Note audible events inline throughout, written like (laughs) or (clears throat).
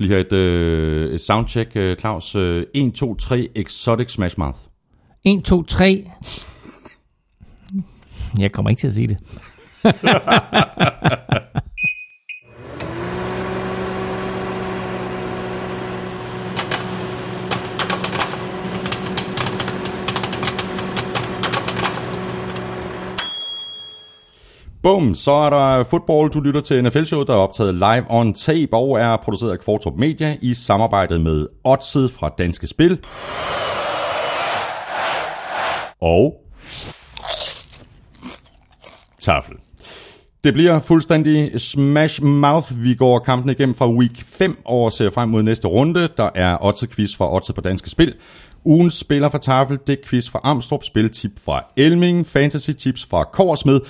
skal lige have et, øh, et soundcheck, øh, Claus. Øh, 1, 2, 3, Exotic Smash Mouth. 1, 2, 3. Jeg kommer ikke til at sige det. (laughs) Bum, så er der fodbold. Du lytter til nfl Show, der er optaget live on tape og er produceret af Kvartrup Media i samarbejde med Odset fra Danske Spil. Og Tafel. Det bliver fuldstændig smash mouth. Vi går kampen igennem fra week 5 og ser frem mod næste runde. Der er Otze quiz fra Otze på Danske Spil. Ugens spiller fra Tafel, det er quiz fra Amstrup, spiltip fra Elming, fantasy tips fra Korsmed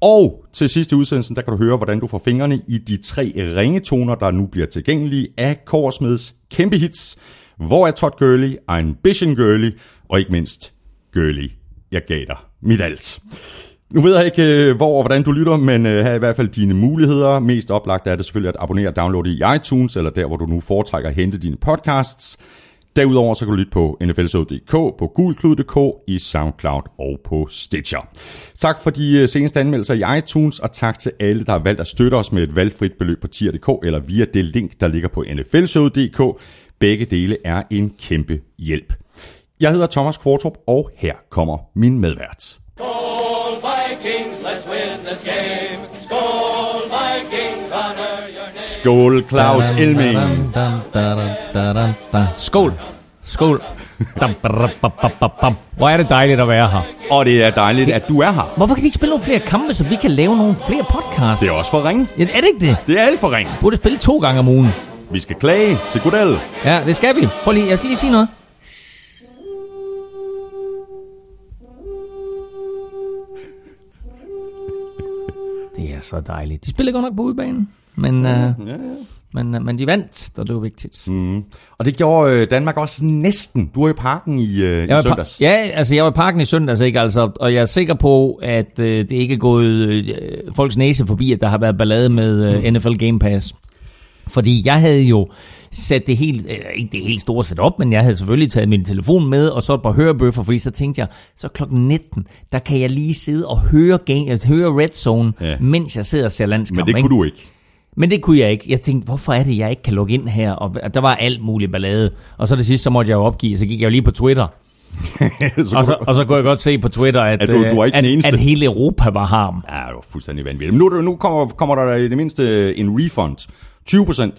og til sidste udsendelsen, der kan du høre, hvordan du får fingrene i de tre ringetoner, der nu bliver tilgængelige af Korsmeds kæmpe hits. Hvor er Todd Gurley, Ambition Gurley, og ikke mindst Gurley. Jeg gav dig mit alt. Nu ved jeg ikke, øh, hvor og hvordan du lytter, men øh, her er i hvert fald dine muligheder. Mest oplagt er det selvfølgelig at abonnere og downloade i iTunes, eller der, hvor du nu foretrækker at hente dine podcasts. Derudover så kan du lytte på nflshow.dk, på gulklud.dk, i SoundCloud og på Stitcher. Tak for de øh, seneste anmeldelser i iTunes, og tak til alle, der har valgt at støtte os med et valgfrit beløb på tier.dk eller via det link, der ligger på nflshow.dk. Begge dele er en kæmpe hjælp. Jeg hedder Thomas Kvartrup, og her kommer min medvært. Skål Vikings, let's win this game. Skål, Claus Elming. Skål. Skål. Hvor er det dejligt at være her. Og det er dejligt, at du er her. Hvorfor kan de ikke spille nogle flere kampe, så vi kan lave nogle flere podcasts? Det er også for ringe. Ja, er det ikke det? Det er alt for ringe. Burde spille to gange om ugen. Vi skal klage til Godel. Ja, det skal vi. Prøv lige, jeg skal lige sige noget. Det er så dejligt. De spiller godt nok på udebanen, men, uh, Ja, ja. men, uh, men de vandt, og det var vigtigt. Mm. Og det gjorde øh, Danmark også næsten. Du var i parken i, øh, i søndags. ja, altså jeg var i parken i søndags, ikke? Altså, og jeg er sikker på, at øh, det ikke er gået øh, folks næse forbi, at der har været ballade med øh, NFL Game Pass. Fordi jeg havde jo sat det helt, øh, ikke det helt store setup, men jeg havde selvfølgelig taget min telefon med, og så et par hørebøffer, fordi så tænkte jeg, så klokken 19, der kan jeg lige sidde og høre, game, altså, høre Red Zone, Ja. mens jeg sidder og ser landskamp. Men det ikke? kunne du ikke. Men det kunne jeg ikke. Jeg tænkte, hvorfor er det, jeg ikke kan logge ind her? Og der var alt muligt ballade. Og så det sidste, så måtte jeg jo opgive, så gik jeg jo lige på Twitter. (laughs) så Og så, og så kunne jeg godt se på Twitter, at, At du- du ikke at, at hele Europa var harm. Ja, det var fuldstændig vanvittigt. Men nu, nu kommer, kommer der i det mindste en refund.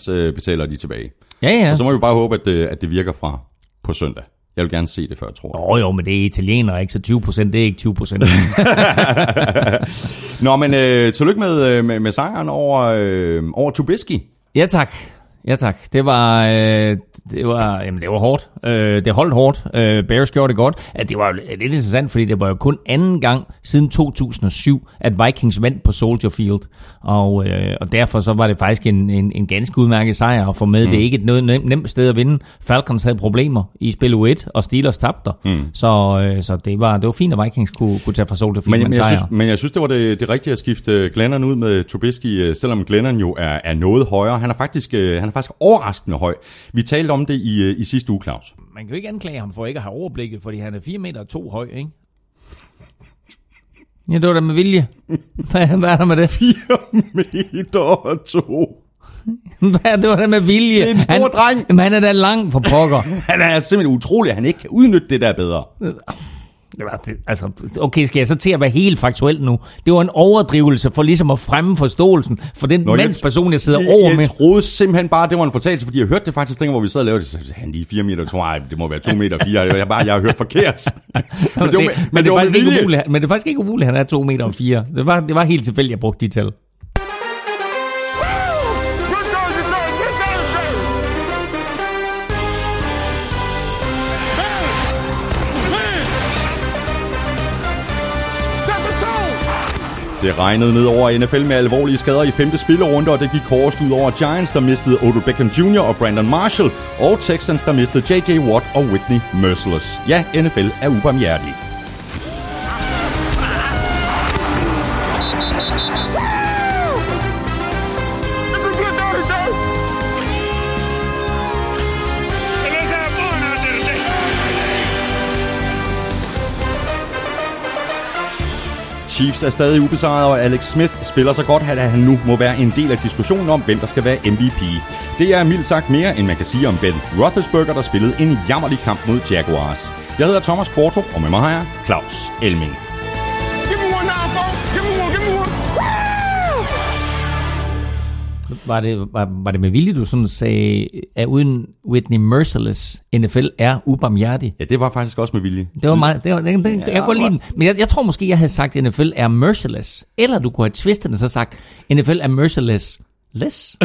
20% øh, betaler de tilbage. Ja, ja. Og så må vi bare håbe, at det, at det virker fra på søndag. Jeg vil gerne se det, før jeg tror. det. Åh jo, men det er italienere, ikke? Så 20 procent, det er ikke 20 procent. (laughs) Nå, men øh, tillykke med, øh, med, med sejren over, øh, over Trubisky. ja, tak. Ja, tak. Det var, øh, det var, jamen, det var hårdt. Øh, det holdt hårdt. Øh, Bears gjorde det godt. At det var lidt interessant, fordi det var jo kun anden gang siden 2007, at Vikings vandt på Soldier Field. Og, øh, og derfor så var det faktisk en, en, en ganske udmærket sejr at få med. Mm. Det er ikke et noget nem, nemt sted at vinde. Falcons havde problemer i spil U1, og Steelers tabte. Mm. Så, øh, så det, var, det var fint, at Vikings kunne, kunne tage fra Soldier Field Men, men, jeg sejr. synes, men jeg synes, det var det, det rigtige at skifte Glennon ud med Trubisky, øh, selvom Glennon jo er, er noget højere. Han er, faktisk, øh, han er faktisk overraskende høj. Vi talte om det i, øh, i sidste uge, Claus. Man kan jo ikke anklage ham for ikke at have overblikket, fordi han er 4 meter og 2 høj, ikke? Ja, det var da med vilje. (laughs) Hvad, hvad er der med det? 4 meter og to. (laughs) Hvad, det var da med vilje. Det er en stor han, dreng. Jamen, han er da lang for pokker. (laughs) Han er simpelthen utrolig, at han ikke kan udnytte det der bedre. Det var, det, altså, okay, skal jeg så til at være helt faktuel nu? Det var en overdrivelse for ligesom at fremme forståelsen for den Nå, jeg- mandsperson, jeg sidder jeg, over jeg med. troede simpelthen bare, det var en fortalelse, fordi jeg hørte det faktisk dengang, hvor vi sad og lavede det. Så han lige 4 meter, to, ej, det må være 2 meter 4. Jeg, bare, jeg har hørt forkert. men (laughs) Men det, var men, men det, var er faktisk ikke umuligt, men det er faktisk ikke umuligt, at han er 2 meter og 4. Det var, det var helt tilfældigt, jeg brugte de tal. Det regnede ned over NFL med alvorlige skader i femte spillerunde, og det gik hårdest ud over Giants, der mistede Odell Beckham Jr. og Brandon Marshall, og Texans, der mistede J.J. Watt og Whitney Merciless. Ja, NFL er ubarmhjertig. Chiefs er stadig ubesejret, og Alex Smith spiller så godt, at han nu må være en del af diskussionen om, hvem der skal være MVP. Det er mildt sagt mere, end man kan sige om Ben Roethlisberger, der spillede en jammerlig kamp mod Jaguars. Jeg hedder Thomas Kvartrup, og med mig har jeg Claus Elming. Var det, var, var det med vilje, du sådan sagde, at uden Whitney Merciless, NFL er ubarmhjertig? Ja, det var faktisk også med vilje. Det var meget, det var, det, det, jeg kunne lide den. Men jeg, jeg tror måske, jeg havde sagt, at NFL er merciless. Eller du kunne have twistet den og så sagt, NFL er merciless. Less? (laughs)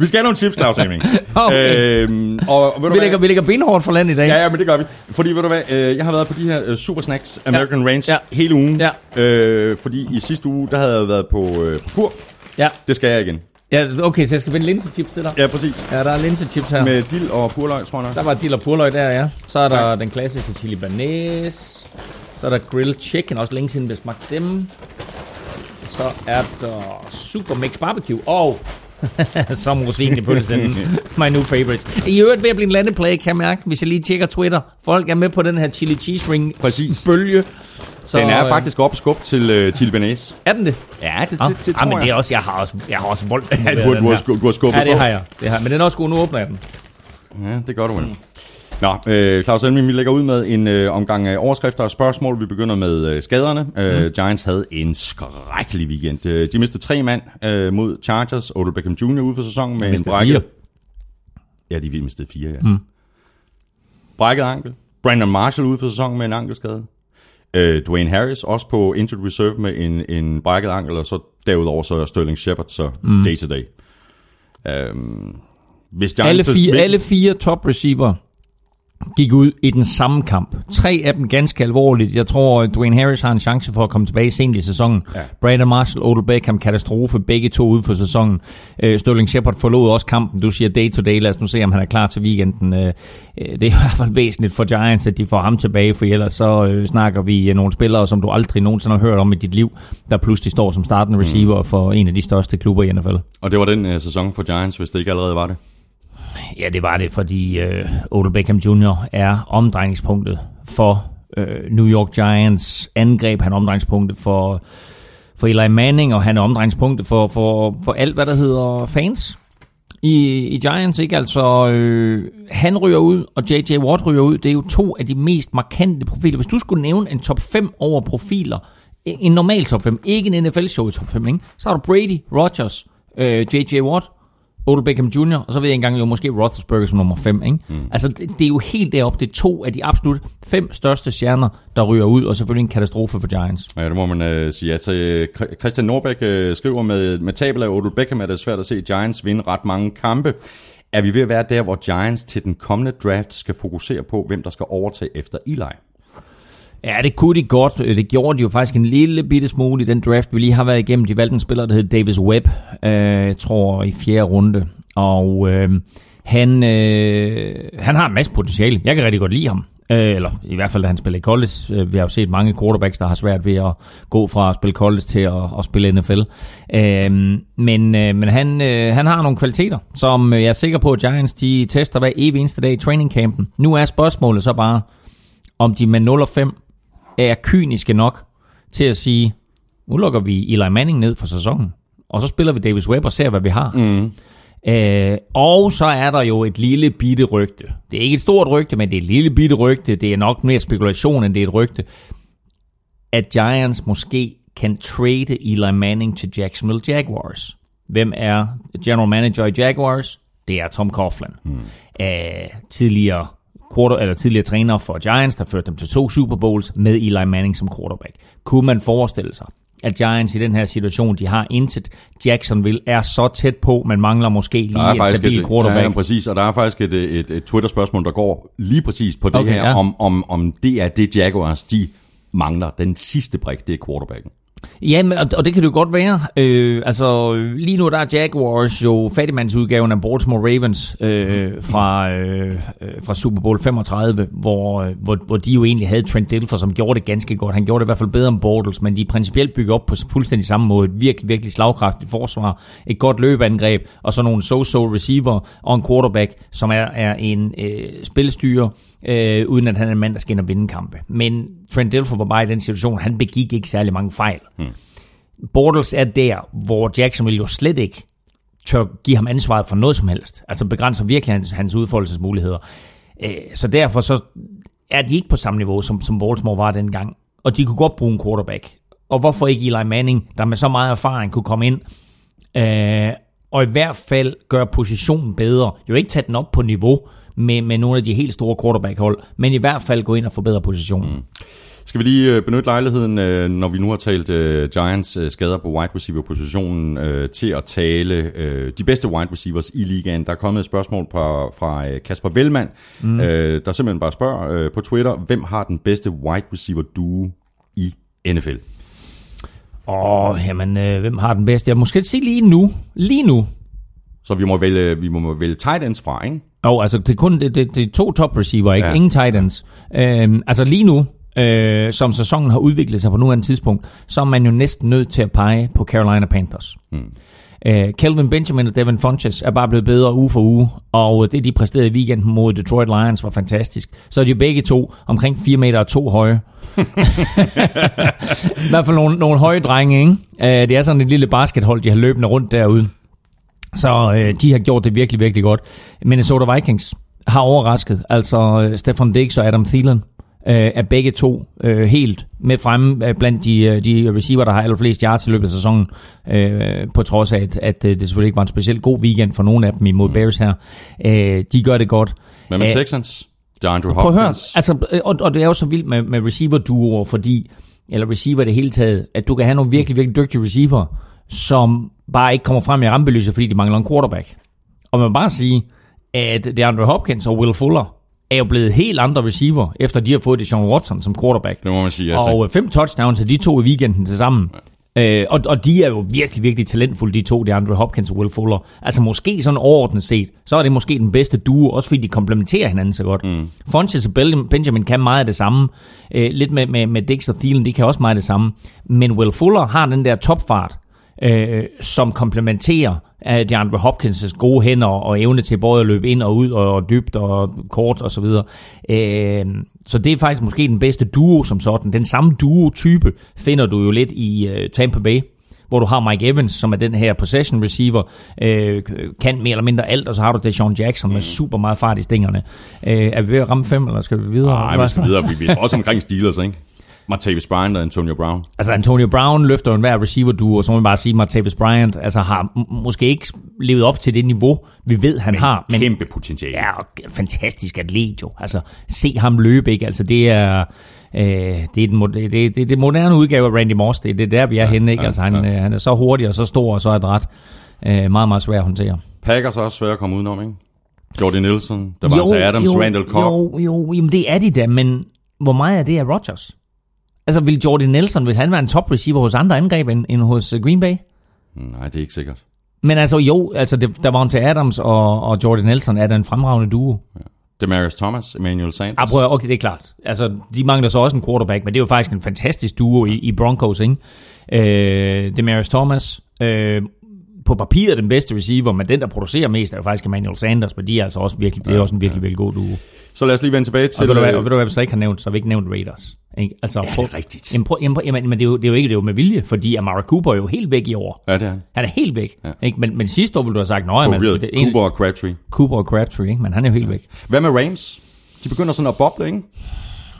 Vi skal have nogle tips, Claus Elming. (laughs) Okay. øhm, og, og ved du vi, lægger, vi lægger benhårdt for land i dag. Ja, ja, men det gør vi. Fordi, ved du hvad, øh, jeg har været på de her øh, Super Snacks American ja. Range Ja. hele ugen. Ja. Øh, fordi i sidste uge, der havde jeg været på, øh, på kur. ja. Det skal jeg igen. ja okay, så jeg skal finde linsechips til dig. Ja, præcis. Ja, der er linsechips her. Med dild og purløg, tror jeg. Der var dill og purløg der, ja. Så er der den klassiske chili banæs. Så er der grilled chicken, også længe siden vi har smagt dem. Så er der super mix barbecue. Og (laughs) som rosinen i pølsen. (laughs) My new favorite. I øvrigt ved at blive en landeplage, kan jeg mærke, hvis jeg lige tjekker Twitter. Folk er med på den her chili cheese ring Præcis. bølge. Så, Den er øh, faktisk op skub til øh, chili banæs. Er den det? Ja, det, Ah, det, det, ah, tror men det er jeg. også, jeg har også, jeg har også voldt. Ja, du, du, har, du har skubbet Ja, det har jeg. Det har. Men den er også god, nu åbner jeg den. Ja, det gør du vel. Nå, øh, Claus Elming, vi lægger ud med en øh, omgang af overskrifter og spørgsmål. Vi begynder med øh, skaderne. Øh, Giants havde en skrækkelig weekend. Øh, de mistede tre mand øh, mod Chargers. Odell Beckham Jr. ude for sæsonen med en brækket... fire. Ja, de mistede fire, ja. Mm. Brækket ankel. Brandon Marshall ude for sæsonen med en ankelskade. Øh, Dwayne Harris også på injured reserve med en, en brækket ankel, og så derudover så er Sterling Shepard så mm. day to day. Øhm, hvis Alle Giants fire, alle fire top receiver gik ud i den samme kamp. Tre af dem ganske alvorligt. Jeg tror, at Dwayne Harris har en chance for at komme tilbage sent i sæsonen. Ja. Brandon Marshall, Odell Beckham, katastrofe, begge to ude for sæsonen. Øh, Sterling Shepard forlod også kampen. Du siger day to day. Lad os nu se, om han er klar til weekenden. Øh, øh, det er i (laughs) hvert fald væsentligt for Giants, at de får ham tilbage, for ellers så øh, snakker vi øh, nogle spillere, som du aldrig nogensinde har hørt om i dit liv, der pludselig står som startende receiver for en af de største klubber i NFL. Og det var den øh, sæson for Giants, hvis det ikke allerede var det. Ja, det var det, fordi øh, Odell Beckham Jr. er omdrejningspunktet for øh, New York Giants angreb. Han er omdrejningspunktet for, for Eli Manning, og han er omdrejningspunktet for, for, for alt, hvad der hedder fans i, i Giants. Ikke? Altså, øh, han ryger ud, og J.J. Watt ryger ud. Det er jo to af de mest markante profiler. Hvis du skulle nævne en top 5 over profiler, en normal top 5, ikke en NFL-show i top 5, ikke? så har du Brady, Rodgers, øh, J.J. Watt, Odell Beckham Jr., og så ved jeg engang jo måske Roethlisberger som nummer 5. Ikke? Mm. Altså, det, det er jo helt deroppe. Det er to af de absolut fem største stjerner, der ryger ud, og selvfølgelig en katastrofe for Giants. Ja, det må man øh, sige. Altså, Christian Norbæk øh, skriver med, med tabel af Odell Beckham, er det svært at se Giants vinde ret mange kampe. Er vi ved at være der, hvor Giants til den kommende draft skal fokusere på, hvem der skal overtage efter Eli? Ja, det kunne de godt. Det gjorde de jo faktisk en lille bitte smule i den draft, vi lige har været igennem. De valgte en spiller, der hed Davis Webb, øh, jeg tror i fjerde runde. Og øh, han, øh, han har en masse potentiale. Jeg kan rigtig godt lide ham. Øh, eller i hvert fald, da han spillede i college. Øh, Vi har jo set mange quarterbacks, der har svært ved at gå fra at spille college til at, at spille NFL. Øh, men øh, men han, øh, han har nogle kvaliteter, som øh, jeg er sikker på, at Giants de tester hver evig eneste dag i training campen. Nu er spørgsmålet så bare, om de med 0 og 5 er kyniske nok til at sige, nu lukker vi Eli Manning ned for sæsonen, og så spiller vi Davis Webb og ser, hvad vi har. Mm. Øh, og så er der jo et lille bitte rygte. Det er ikke et stort rygte, men det er et lille bitte rygte. Det er nok mere spekulation, end det er et rygte. At Giants måske kan trade Eli Manning til Jacksonville Jaguars. Hvem er general manager i Jaguars? Det er Tom Coughlin. Mm. Øh, tidligere quarter, eller tidligere træner for Giants, der førte dem til to Super Bowls med Eli Manning som quarterback. Kunne man forestille sig, at Giants i den her situation, de har intet. Jacksonville er så tæt på, man mangler måske lige en stabil et, quarterback. Ja, præcis, og der er faktisk et, et, et Twitter-spørgsmål, der går lige præcis på det Okay, her, ja. om, om, om det er det Jaguars, de mangler. Den sidste brik, det er quarterbacken. Ja, men, og, det kan det jo godt være. Øh, altså, lige nu der er Jaguars jo fattigmandsudgaven af Baltimore Ravens øh, fra, øh, øh, fra Super Bowl 35, hvor, øh, hvor, hvor de jo egentlig havde Trent Dilfer, som gjorde det ganske godt. Han gjorde det i hvert fald bedre end Bortles, men de er principielt bygget op på fuldstændig samme måde. Et virkelig, virkelig slagkraftigt forsvar, et godt løbeangreb, og så nogle so-so receiver og en quarterback, som er, er en øh, spilstyre, øh, uden at han er en mand, der skal ind og vinde kampe. Men Trent Dilfer var bare i den situation, han begik ikke særlig mange fejl. Hmm. Bortles er der, hvor Jacksonville jo slet ikke tør give ham ansvaret for noget som helst. Altså begrænser virkelig hans, hans udfoldelsesmuligheder. Øh, så derfor så er de ikke på samme niveau, som, som Baltimore var dengang. Og de kunne godt bruge en quarterback. Og hvorfor ikke Eli Manning, der med så meget erfaring kunne komme ind, øh, og i hvert fald gøre positionen bedre. Jo ikke tage den op på niveau med, med nogle af de helt store quarterback-hold, men i hvert fald gå ind og forbedre positionen. Mm. Skal vi lige øh, benytte lejligheden, øh, når vi nu har talt uh, Giants uh, skader på wide receiver-positionen, uh, til at tale uh, de bedste wide receivers i ligaen. Der er kommet et spørgsmål på, fra Kasper Vellmann, mm. uh, der simpelthen bare spørger uh, på Twitter, hvem har den bedste wide receiver-duo i NFL? Åh, oh, jamen, øh, hvem har den bedste? Jeg måske sige lige nu. Lige nu. Så vi må vælge, vi må vælge tight ends fra, ikke? Jo, altså det er kun det, det, det er to top receiver, ikke? Ja. Ingen tight ends. Øhm, altså lige nu, øh, som sæsonen har udviklet sig på nuværende tidspunkt, så er man jo næsten nødt til at pege på Carolina Panthers. Hmm. Øh, Kelvin Benjamin og Devin Funches er bare blevet bedre uge for uge, og det de præsterede i weekenden mod Detroit Lions var fantastisk. Så er de begge to omkring 4 meter og 2 høje. (laughs) I hvert fald nogle, nogle høje drenge, ikke? Øh, det er sådan et lille baskethold, de har løbende rundt derude. Så øh, de har gjort det virkelig, virkelig godt. Minnesota Vikings har overrasket. Altså øh, Stefan Diggs og Adam Thielen øh, er begge to øh, helt med fremme øh, blandt de, øh, de receiver, der har allerflest yards i løbet af sæsonen, øh, på trods af, at, at det selvfølgelig ikke var en specielt god weekend for nogen af dem imod mm. Bears her. Øh, de gør det godt. Men med Æh, Texans? Det er Andrew Hopkins. Prøv at høre, altså, og, og det er jo så vildt med, med receiver-duoer, fordi, eller receiver det hele taget, at du kan have nogle virkelig, virkelig dygtige receiver, som bare ikke kommer frem i rampelyset, fordi de mangler en quarterback. Og man må bare sige, at det er Andrew Hopkins og Will Fuller, er jo blevet helt andre receiver, efter de har fået det Sean Watson som quarterback. Det må man sige, altså. Og fem touchdowns til de to i weekenden til sammen. Ja. Øh, og, og de er jo virkelig, virkelig talentfulde, de to, de Andrew Hopkins og Will Fuller. Altså måske sådan overordnet set, så er det måske den bedste duo, også fordi de komplementerer hinanden så godt. Mm. Funches og Benjamin kan meget af det samme. Øh, lidt med, med, med Dix og Thielen, de kan også meget af det samme. Men Will Fuller har den der topfart, øh, som komplementerer af DeAndre Hopkins' gode hænder og evne til både at løbe ind og ud og dybt og kort og så videre. Øh, så det er faktisk måske den bedste duo som sådan. Den samme duo-type finder du jo lidt i uh, Tampa Bay hvor du har Mike Evans, som er den her possession receiver, øh, kan mere eller mindre alt, og så har du Deshaun Jackson mm. med super meget fart i stingerne. Øh, er vi ved at ramme fem, eller skal vi videre? Nej, vi skal videre. Vi er også omkring Steelers, ikke? Martavis Bryant og Antonio Brown. Altså Antonio Brown løfter en hver receiver duo, og så må man bare sige, at Martavis Bryant altså, har måske ikke levet op til det niveau, vi ved, han men har. Men kæmpe potentiale. Ja, og fantastisk atlet jo. Altså, se ham løbe, ikke? Altså, det er... Øh, det, er den, det, det, det, det moderne udgave af Randy Moss, det, det er der, vi er ja, henne. Ikke? Ja, altså, han, ja. han er så hurtig og så stor og så adræt. Øh, meget, meget svær at håndtere. Packers er også svært at komme udenom, ikke? Jordy Nielsen, der var altså Adams, jo, Randall Cobb. Jo, jo, jamen det er de da, men hvor meget er det af Rodgers? Altså, vil Jordy Nelson, vil han være en top receiver hos andre angreb end, end hos øh, Green Bay? Nej, det er ikke sikkert. Men altså, jo, altså, det, der var til Adams og, og Jordy Nelson, er der en fremragende duo. Ja. Demarius Thomas, Emmanuel Sanders. Ah, prøv, okay, det er klart. Altså, de mangler så også en quarterback, men det er jo faktisk en fantastisk duo i, i Broncos, ikke? Øh, Demarius Thomas, øh, på papiret den bedste receiver, men den, der producerer mest, er jo faktisk Emmanuel Sanders, men de er altså også virkelig, det er også en virkelig, virkelig god duo. Så lad os lige vende tilbage til... Og ved du hvad, og ved du, hvad vi så ikke har nævnt? Så har vi ikke nævnt Raiders. Ikke? Altså, ja, det er rigtigt. Jamen, prøv, jamen, jamen, men det er, jo, det er jo ikke det er jo med vilje, fordi Amara Cooper er jo helt væk i år. Ja, det er han. Han er helt væk. Ja. Ikke? Men, men sidste år ville du have sagt, nej, men, altså, det, Cooper og Crabtree. Cooper og Crabtree, ikke? men han er jo helt ja. væk. Hvad med Rams? De begynder sådan at boble, ikke?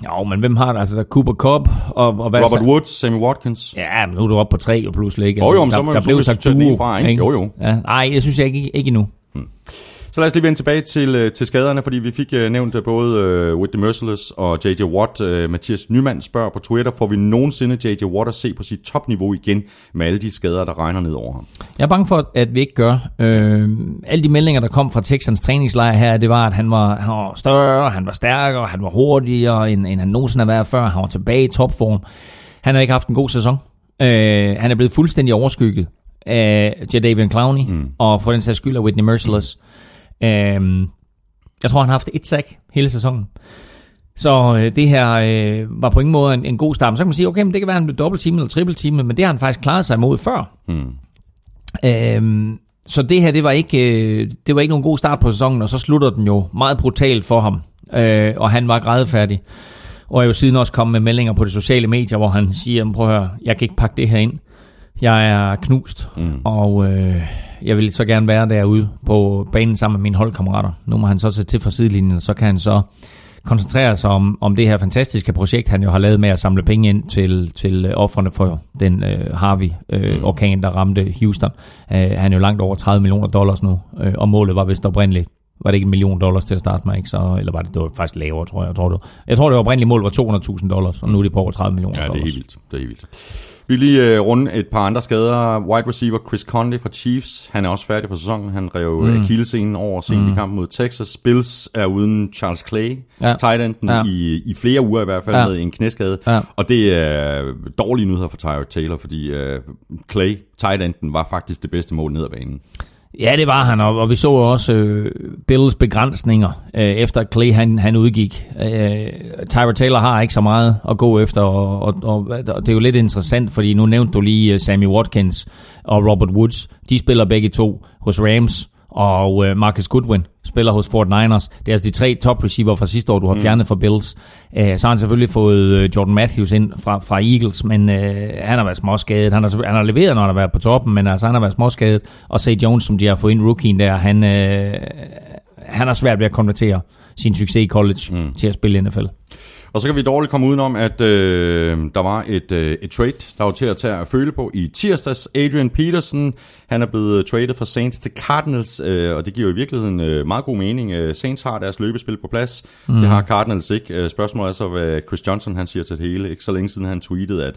Jo, men hvem har det? Altså, der er Cooper Cobb og, og hvad Robert så? Woods, Sammy Watkins. Ja, men nu er du oppe på tre og pludselig, ikke? Altså, jo, jo, altså, men der, så må der, der blev sagt duo, fra, ikke? ikke? Jo, jo. Ja, nej, det synes jeg ikke, ikke endnu. Hmm. Så lad os lige vende tilbage til, øh, til skaderne, fordi vi fik uh, nævnt både uh, Whitney Merciless og J.J. Watt. Uh, Mathias Nyman spørger på Twitter, får vi nogensinde J.J. Watt at se på sit topniveau igen med alle de skader, der regner ned over ham? Jeg er bange for, at vi ikke gør. Uh, alle de meldinger, der kom fra Texans træningslejr her, det var, at han var, han var større, han var stærkere, han var hurtigere, end, end han nogensinde har været før. Han var tilbage i topform. Han har ikke haft en god sæson. Øh, han er blevet fuldstændig overskygget af Jadavion Clowney, mm. og for den sags skyld af Whitney Merciless. Mm. Øh, jeg tror, han har haft et sack hele sæsonen. Så øh, det her øh, var på ingen måde en, en god start. Men så kan man sige, okay, men det kan være, at han blev dobbelt eller triple time, men det har han faktisk klaret sig imod før. Mm. Øhm, så det her, det var, ikke, øh, det var ikke nogen god start på sæsonen, og så slutter den jo meget brutalt for ham. Øh, og han var grædefærdig. Og er jo siden også kommet med meldinger på de sociale medier, hvor han siger, prøv at høre, jeg kan ikke pakke det her ind. Jeg er knust, mm. og øh, jeg vil så gerne være derude på banen sammen med mine holdkammerater. Nu må han så se til fra sidelinjen, så kan han så koncentrere sig om, om det her fantastiske projekt, han jo har lavet med at samle penge ind til, til offerne for den øh, Harvey-orkan, øh, mm. der ramte Houston. Øh, han er jo langt over 30 millioner dollars nu, øh, og målet var vist oprindeligt var det ikke en million dollars til at starte med, ikke? Så, eller var det, det var faktisk lavere, tror jeg. Jeg tror, det, jeg tror, det oprindelige mål var 200.000 dollars, og nu er det på over 30 millioner dollars. Ja, det er helt vildt. Det er helt vildt. Vi vil lige uh, runde et par andre skader. Wide receiver Chris Conley fra Chiefs. Han er også færdig for sæsonen. Han rev mm. Kielscenen over sent mm. i kampen mod Texas. Bills er uden Charles Clay, ja. tight enden, ja. i, i flere uger i hvert fald ja. med en knæskade. Ja. Og det er dårlige nyheder for Tyrod Taylor, fordi uh, Clay, tight enden, var faktisk det bedste mål ned ad banen. Ja, det var han, og, og vi så også øh, Bills begrænsninger, øh, efter Clay han, han udgik. Øh, Tyra Taylor har ikke så meget at gå efter, og, og, og, og det er jo lidt interessant, fordi nu nævnte du lige øh, Sammy Watkins og Robert Woods. De spiller begge to hos Rams, og øh, Marcus Goodwin spiller hos Fort Niners. Det er altså de tre top receiver fra sidste år, du har mm. fjernet fra Bills. Øh, så har han selvfølgelig fået øh, Jordan Matthews ind fra, fra Eagles, men øh, han har været småskadet. Han har, han har leveret, når han har været på toppen, men altså, han har været småskadet. Og Say Jones, som de har fået ind, rookien der, han, øh, han har svært ved at konvertere sin succes i college mm. til at spille i NFL. Og så kan vi dårligt komme udenom, at øh, der var et, øh, et trade, der var til at tage at føle på i tirsdags. Adrian Peterson, han er blevet traded fra Saints til Cardinals, øh, og det giver i virkeligheden øh, meget god mening. Øh, Saints har deres løbespil på plads, mm. det har Cardinals ikke. Øh, spørgsmålet er så, hvad Chris Johnson han siger til det hele. Ikke så længe siden han tweetede, at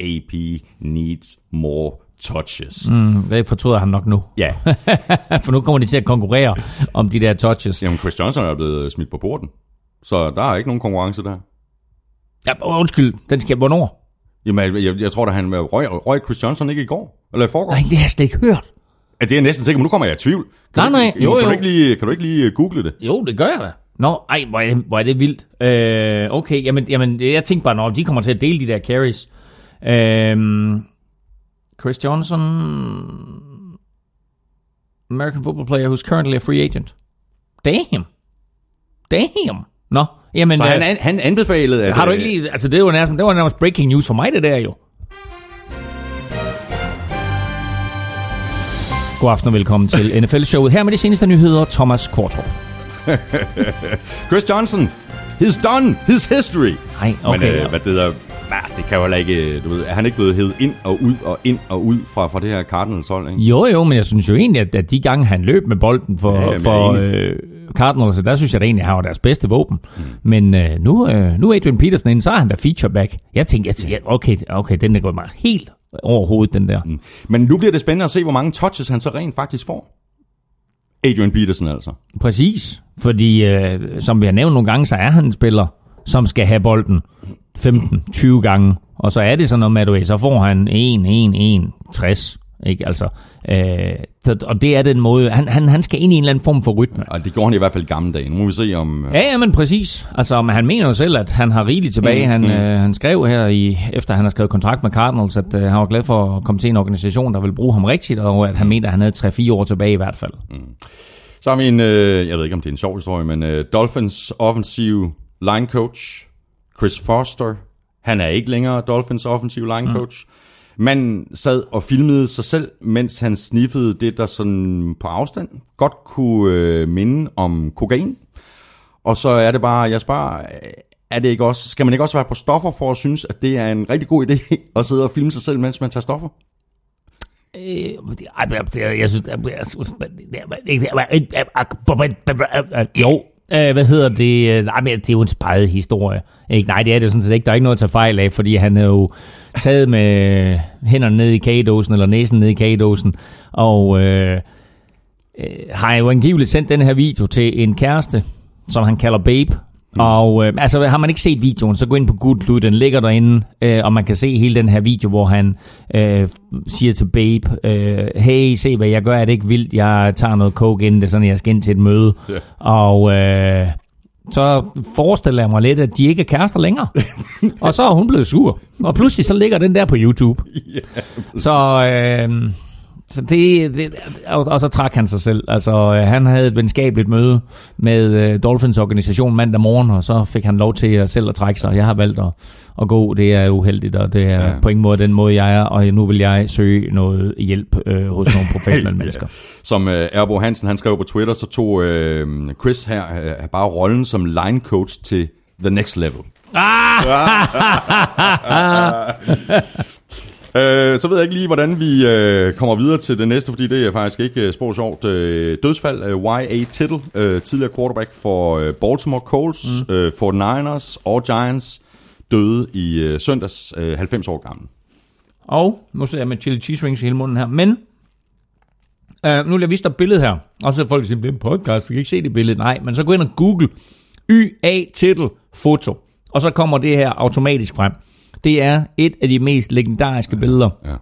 AP needs more touches. Mm, det fortryder han nok nu. Ja. (laughs) For nu kommer de til at konkurrere om de der touches. Jamen, Chris Johnson er blevet smidt på borden. Så der er ikke nogen konkurrence der. Ja, undskyld, den skal hvornår? Jamen, jeg, jeg tror da, han røg, røg Chris Johnson ikke i går? Eller i forgår? Nej, det har jeg slet ikke hørt. Ja, det er næsten sikkert, men nu kommer jeg i tvivl. Kan nej, du, nej, jo, kan jo. Du ikke lige, kan du ikke lige google det? Jo, det gør jeg da. Nå, ej, hvor er det, hvor er det vildt. Øh, okay, jamen, jamen, jeg tænkte bare, når de kommer til at dele de der carries. Øh, Chris Johnson, American football player who's currently a free agent. Damn. Damn. Nå, jamen... Så han, han anbefalede, at... Har du ikke lige... Altså, det var nærmest, det var nærmest breaking news for mig, det der jo. God aften og velkommen til (laughs) NFL-showet. Her med de seneste nyheder, Thomas Kortrup. (laughs) Chris Johnson, he's done his history. Nej, okay. Men øh, hvad det der... Altså, det kan jo heller ikke... Du ved, er han ikke blevet hævet ind og ud og ind og ud fra, fra det her Cardinals hold, ikke? Jo, jo, men jeg synes jo egentlig, at, at de gange, han løb med bolden for, Ja, for øh, Cardinals, der synes jeg da egentlig, han var deres bedste våben. Mm. Men øh, nu, øh, nu er Adrian Peterson inde, så er han der featureback. Jeg tænkte, jeg tænkte okay, okay, den er gået mig helt over hovedet, den der. Mm. Men nu bliver det spændende at se, hvor mange touches han så rent faktisk får. Adrian Peterson altså. Præcis, fordi øh, som vi har nævnt nogle gange, så er han en spiller, som skal have bolden 15-20 gange. Og så er det sådan noget med, at så får han 1, 1, 1, 60. Ikke? Altså, øh, så, og det er den måde, han, han, han skal ind i en eller anden form for rytme. Og det gjorde han i hvert fald i gamle dage. Nu må vi se om... Ja, ja, men præcis. Altså, men han mener jo selv, at han har rigeligt tilbage. Mm, han, mm. Øh, han skrev her, i, efter han har skrevet kontrakt med Cardinals, at øh, han var glad for at komme til en organisation, der vil bruge ham rigtigt, og at han mener, at han havde 3-4 år tilbage i hvert fald. Så har vi en, øh, jeg ved ikke om det er en sjov historie, men øh, Dolphins offensive line coach, Chris Foster, han er ikke længere Dolphins offensive line coach. Mm. Man sad og filmede sig selv, mens han sniffede det, der sådan på afstand godt kunne øh, minde om kokain. Og så er det bare, jeg spørger, er det ikke også, skal man ikke også være på stoffer for at synes, at det er en rigtig god idé at sidde og filme sig selv, mens man tager stoffer? Øh, ej, jeg, jeg, jeg synes... Jo, øh, hvad hedder det? Øh, nej, men det er jo en spejlet historie. Ikke? Nej, det er det jo sådan set ikke. Der er ikke noget at tage fejl af, fordi han er jo taget med hænderne ned i kagedåsen, eller næsen ned i kagedåsen, og øh, øh, har jo angiveligt sendt den her video til en kæreste, som han kalder Babe, Mm. Og øh, altså, har man ikke set videoen, så gå ind på Good den ligger derinde, øh, og man kan se hele den her video, hvor han øh, siger til Babe, øh, hey, se hvad jeg gør, er det ikke vildt, jeg tager noget coke inden det, sådan jeg skal ind til et møde. Ja. Og øh, så forestiller jeg mig lidt, at de ikke er kærester længere. (laughs) og så er hun blevet sur. Og pludselig så ligger den der på YouTube. Så, øh, så det, det og, og så trak han sig selv. Altså, øh, han havde et venskabeligt møde med øh, Dolphins organisation mandag morgen, og så fik han lov til at selv at trække sig. Jeg har valgt at, at gå. Det er uheldigt, og det er Ja. ja. på ingen måde den måde, jeg er. Og nu vil jeg søge noget hjælp øh, hos nogle (laughs) professionelle mennesker. Som øh, Erbo Hansen, han skrev på Twitter, så tog øh, Chris her øh, bare rollen som line coach til The Next Level. (laughs) (laughs) Øh, så ved jeg ikke lige, hvordan vi øh, kommer videre til det næste, fordi det er faktisk ikke øh, spor sjovt. Øh, dødsfald, øh, Y.A. Tittle, øh, tidligere quarterback for øh, Baltimore Colts, mm. øh, 49ers og Giants, døde i øh, søndags, øh, 90 år gammel. Og nu ser jeg med chili cheese rings i hele munden her. Men øh, nu vil jeg vise dig billede her. Og så folk siger, det er en podcast, vi kan ikke se det billede. Nej, men så gå ind og google YA titel foto. Og så kommer det her automatisk frem. Det er et af de mest legendariske billeder Ja.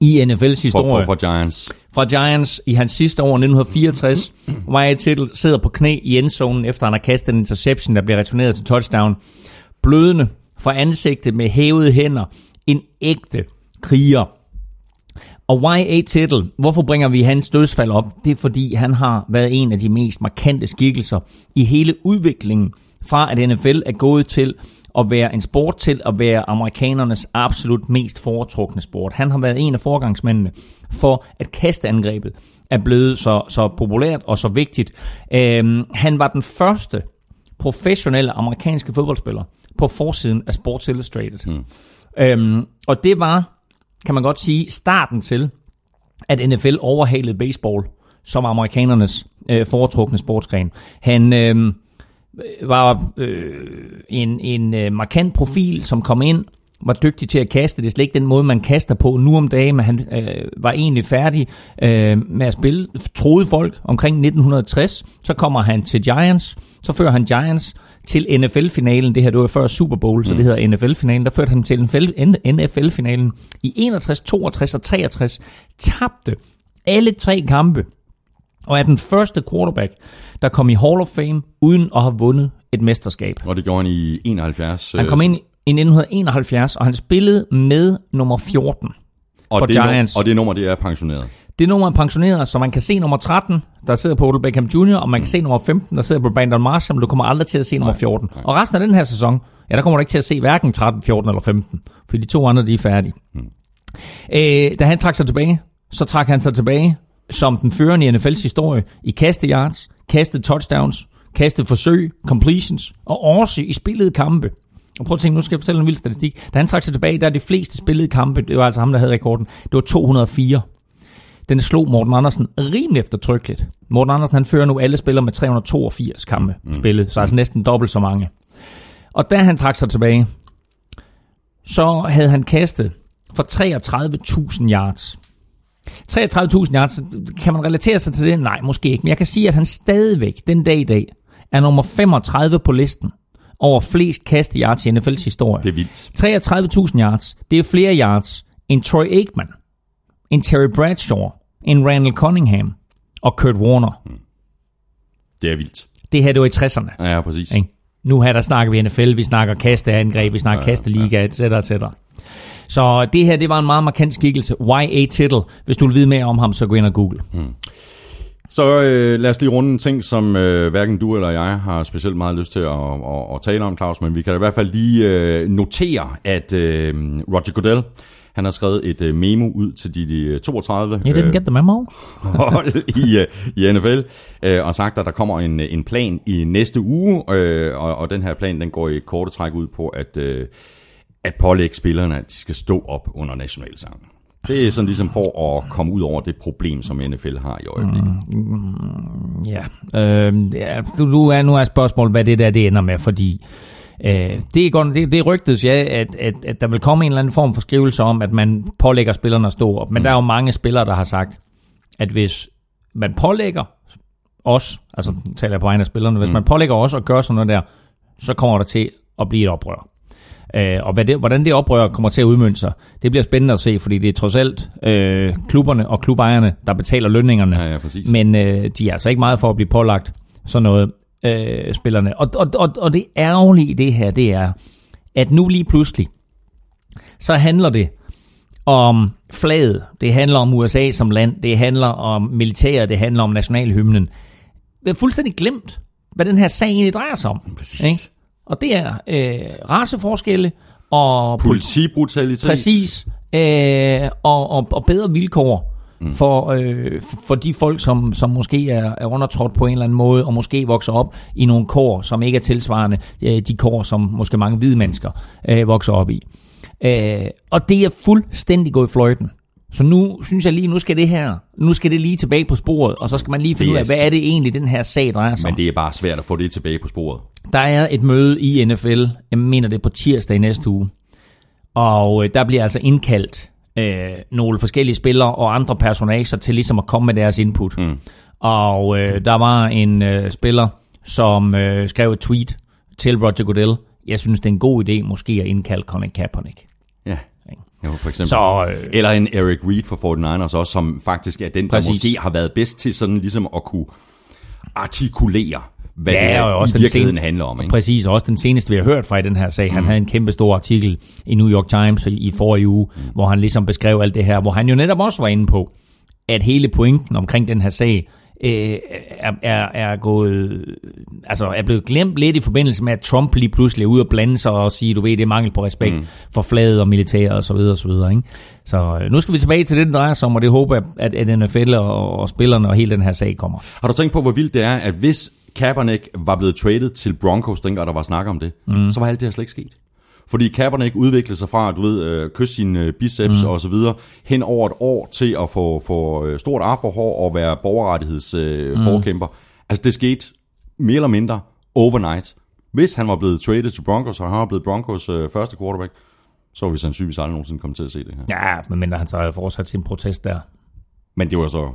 i NFL's historie. for, for Giants. Fra Giants i hans sidste år, 1964. Wyatt Tittle sidder på knæ i endzonen, efter han har kastet en interception, der bliver returneret til touchdown. Blødende fra ansigtet med hævede hænder. En ægte kriger. Og Y.A. Tittle, hvorfor bringer vi hans dødsfald op? Det er fordi, han har været en af de mest markante skikkelser i hele udviklingen fra at NFL er gået til at være en sport til at være amerikanernes absolut mest foretrukne sport. Han har været en af forgangsmændene for, at kasteangrebet er blevet så, så populært og så vigtigt. Øhm, han var den første professionelle amerikanske fodboldspiller på forsiden af Sports Illustrated. Mm. Øhm, og det var, kan man godt sige, starten til, at NFL overhalede baseball som amerikanernes øh, foretrukne sportsgren. Han øh, var øh, en, en øh, markant profil, som kom ind, var dygtig til at kaste. Det er slet ikke den måde, man kaster på nu om dagen, men han øh, var egentlig færdig øh, med at spille. Troede folk omkring 1960. Så kommer han til Giants. Så fører han Giants til NFL-finalen. Det her det var før Super Bowl, så det hedder NFL-finalen. Der førte han til NFL-finalen i 61, 62 og 63. Tabte alle tre kampe og er den første quarterback, der kom i Hall of Fame uden at have vundet et mesterskab. Og det gjorde han i 71. Han kom ind i 1971, og han spillede med nummer 14 og for det, Giants. og det nummer, det er pensioneret. Det nummer er pensioneret, så man kan se nummer 13, der sidder på Odell Beckham Jr., og man kan se nummer 15, der sidder på Brandon Marshall, men du kommer aldrig til at se nummer 14. Og resten af den her sæson, ja, der kommer du ikke til at se hverken 13, 14 eller 15, for de to andre, de er færdige. Øh, da han trak sig tilbage, så trak han sig tilbage som den førende i NFL's historie i kaste yards, kastet touchdowns, kastet forsøg, completions og også i spillede kampe. Og prøv at tænke, nu skal jeg fortælle en vild statistik. Da han trak sig tilbage, der er de fleste spillede kampe, det var altså ham, der havde rekorden, det var 204. Den slog Morten Andersen rimelig eftertrykkeligt. Morten Andersen han fører nu alle spillere med 382 kampe mm. spillet, så altså næsten dobbelt så mange. Og da han trak sig tilbage, så havde han kastet for 33.000 yards. 33.000 yards, kan man relatere sig til det? Nej, måske ikke. Men jeg kan sige, at han stadigvæk den dag i dag er nummer 35 på listen over flest kaste yards i NFL's historie. Det er vildt. 33.000 yards, det er flere yards end Troy Aikman, end Terry Bradshaw, end Randall Cunningham og Kurt Warner. Det er vildt. Det her, det var i 60'erne. Ja, præcis. Ikke? Nu her, der snakker vi NFL, vi snakker kasteangreb, vi snakker kasteliga, etc. etc. Så det her, det var en meget markant skikkelse. Y.A. Tittle. Hvis du vil vide mere om ham, så gå ind og google. Så øh, lad os lige runde en ting, som øh, hverken du eller jeg har specielt meget lyst til at, at, at tale om, Claus, men vi kan i hvert fald lige øh, notere, at øh, Roger Goodell, han har skrevet et øh, memo ud til de, de 32 You didn't get the memo? (laughs) hold i, øh, i NFL, øh, og sagt, at der kommer en, en plan i næste uge, øh, og, og den her plan, den går i korte træk ud på, at, øh, at pålægge spillerne, at de skal stå op under nationalsangen. Det er sådan ligesom for at komme ud over det problem, som NFL har i øjeblikket. Ja. Øh, ja du, nu, er, nu er spørgsmålet, hvad det der det ender med, fordi øh, det, er godt, det, det rygtes ja, at, at, at der vil komme en eller anden form for skrivelse om, at man pålægger spillerne at stå op. Men mm. der er jo mange spillere, der har sagt, at hvis man pålægger os, altså taler jeg på egne af spillerne, hvis mm. man pålægger os at gøre sådan noget der, så kommer der til at blive et oprør. Øh, og hvad det, hvordan det oprør kommer til at udmønte sig, det bliver spændende at se, fordi det er trods alt øh, klubberne og klubejerne, der betaler lønningerne. Ja, ja, præcis. Men øh, de er altså ikke meget for at blive pålagt sådan noget, øh, spillerne. Og, og, og, og det ærgerlige i det her, det er, at nu lige pludselig, så handler det om flaget, det handler om USA som land, det handler om militæret, det handler om nationalhymnen. Det er fuldstændig glemt, hvad den her sag egentlig drejer sig om. Præcis. Ikke? Og det er øh, raceforskelle og Politibrutalitet. Præcis. Øh, og, og, og bedre vilkår mm. for, øh, for de folk, som, som måske er, er undertrådt på en eller anden måde, og måske vokser op i nogle kår, som ikke er tilsvarende øh, de kår, som måske mange hvide mennesker øh, vokser op i. Øh, og det er fuldstændig gået i fløjten. Så nu synes jeg lige, nu skal det her, nu skal det lige tilbage på sporet, og så skal man lige finde ud af, hvad er det egentlig, den her sag drejer sig om. Men det er bare svært at få det tilbage på sporet. Der er et møde i NFL, jeg mener det er på tirsdag i næste uge, og øh, der bliver altså indkaldt øh, nogle forskellige spillere og andre personager til ligesom at komme med deres input. Mm. Og øh, der var en øh, spiller, som øh, skrev et tweet til Roger Goodell. Jeg synes, det er en god idé måske at indkalde Colin Kaepernick. Jo, for eksempel. Så, øh, Eller en Eric Reed for 49ers også, som faktisk er den, der Præcis. måske har været bedst til sådan ligesom at kunne artikulere, hvad Ja, det her og også i den virkeligheden sen- handler om. Ikke? Præcis, og også den seneste, vi har hørt fra i den her sag. Han havde en kæmpe stor artikel i New York Times i, i forrige uge, mm. hvor han ligesom beskrev alt det her, hvor han jo netop også var inde på, at hele pointen omkring den her sag, øh, er, er, er gået, altså er blevet glemt lidt i forbindelse med, at Trump lige pludselig er ude og blande sig og sige, du ved, det er mangel på respekt mm. for flaget og militæret og så videre og så videre. Ikke? Så øh, nu skal vi tilbage til det, det drejer sig om, og det håber jeg, at, at NFL og, og spillerne og hele den her sag kommer. Har du tænkt på, hvor vildt det er, at hvis Kaepernick var blevet traded til Broncos, dengang der var snak om det, mm. så var alt det her slet ikke sket. Fordi Kaepernick udviklede sig fra, du ved, øh, kysse sine øh, biceps mm. og så videre, hen over et år til at få, få øh, stort afrohår og være borgerrettighedsforkæmper. Øh, forkæmper. Altså det skete mere eller mindre overnight. Hvis han var blevet traded til Broncos, og han var blevet Broncos øh, første quarterback, så var vi sandsynligvis aldrig nogensinde kommet til at se det her. Ja, medmindre han så havde fortsat sin protest der. Men det var så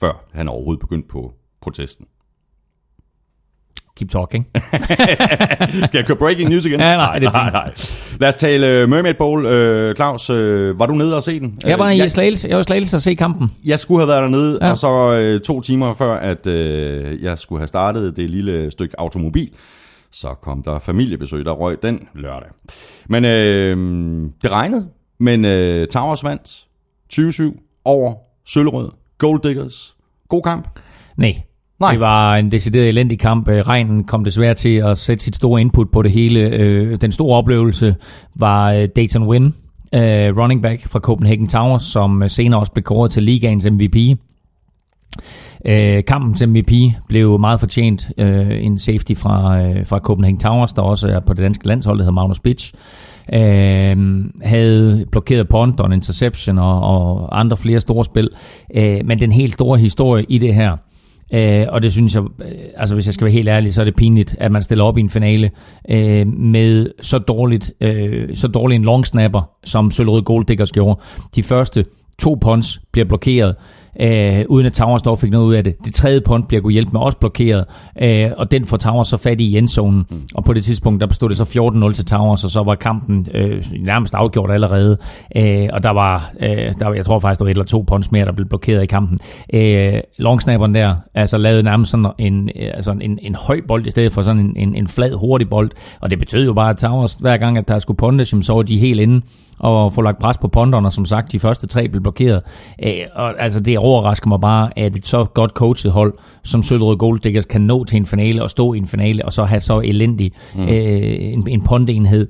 før han overhovedet begyndte på protesten. Keep talking. (laughs) Skal jeg køre breaking news igen? Ja, nej, det er nej, nej. Lad os tale uh, Mermaid Bowl. Uh, Claus, uh, var du nede og se den? Jeg var Øh, i jeg, Slagelse, jeg var i Slagelse at se kampen. jeg skulle have været dernede, ja. Og så uh, to timer før, at uh, jeg skulle have startet det lille stykke automobil, så kom der familiebesøg, der røg den lørdag. Men uh, det regnede, men uh, Towers vandt 20-7 over Søllerød. Gold Diggers. God kamp. Nej. Nej. Det var en decideret elendig kamp. Øh, regnen kom desværre til at sætte sit store input på det hele. Øh, den store oplevelse var øh, Dayton Wynn, running back fra Copenhagen Towers, som senere også blev kåret til ligaens MVP. Øh, kampens MVP blev meget fortjent. Øh, en safety fra, øh, fra Copenhagen Towers, der også er på det danske landshold, der hedder Magnus Bitch. Øh, havde blokeret punt og en interception og, og andre flere store spil. Øh, men den helt store historie i det her, Øh, og det synes jeg, øh, altså hvis jeg skal være helt ærlig, så er det pinligt, at man stiller op i en finale øh, med så dårligt, øh, så dårlig en long snapper, som Søllerød Goldiggers gjorde. De første to punts bliver blokeret, øh, uden at Towers dog fik noget ud af det. Det tredje punt bliver kunne hjælpe med også blokeret, øh, og den får Towers så fat i i endzonen. Mm. Og på det tidspunkt, der bestod det så 14-0 til Towers, og så var kampen øh, nærmest afgjort allerede. Øh, og der var, øh, der jeg tror faktisk, der var et eller to punts mere, der blev blokeret i kampen. Øh, longsnapperen der, altså lavede nærmest sådan en, øh, altså en, en høj bold i stedet for sådan en, en, en flad, hurtig bold. Og det betød jo bare, at Towers, hver gang at der skulle jamen, så var de helt inde og få lagt pres på ponderne, som sagt, de første tre blev blokeret. Øh, og altså, det overrasker mig bare, at et så godt coachet hold, som Søllerød Gold Diggers, kan nå til en finale og stå i en finale, og så have så elendig mm. øh, en, en pondenhed.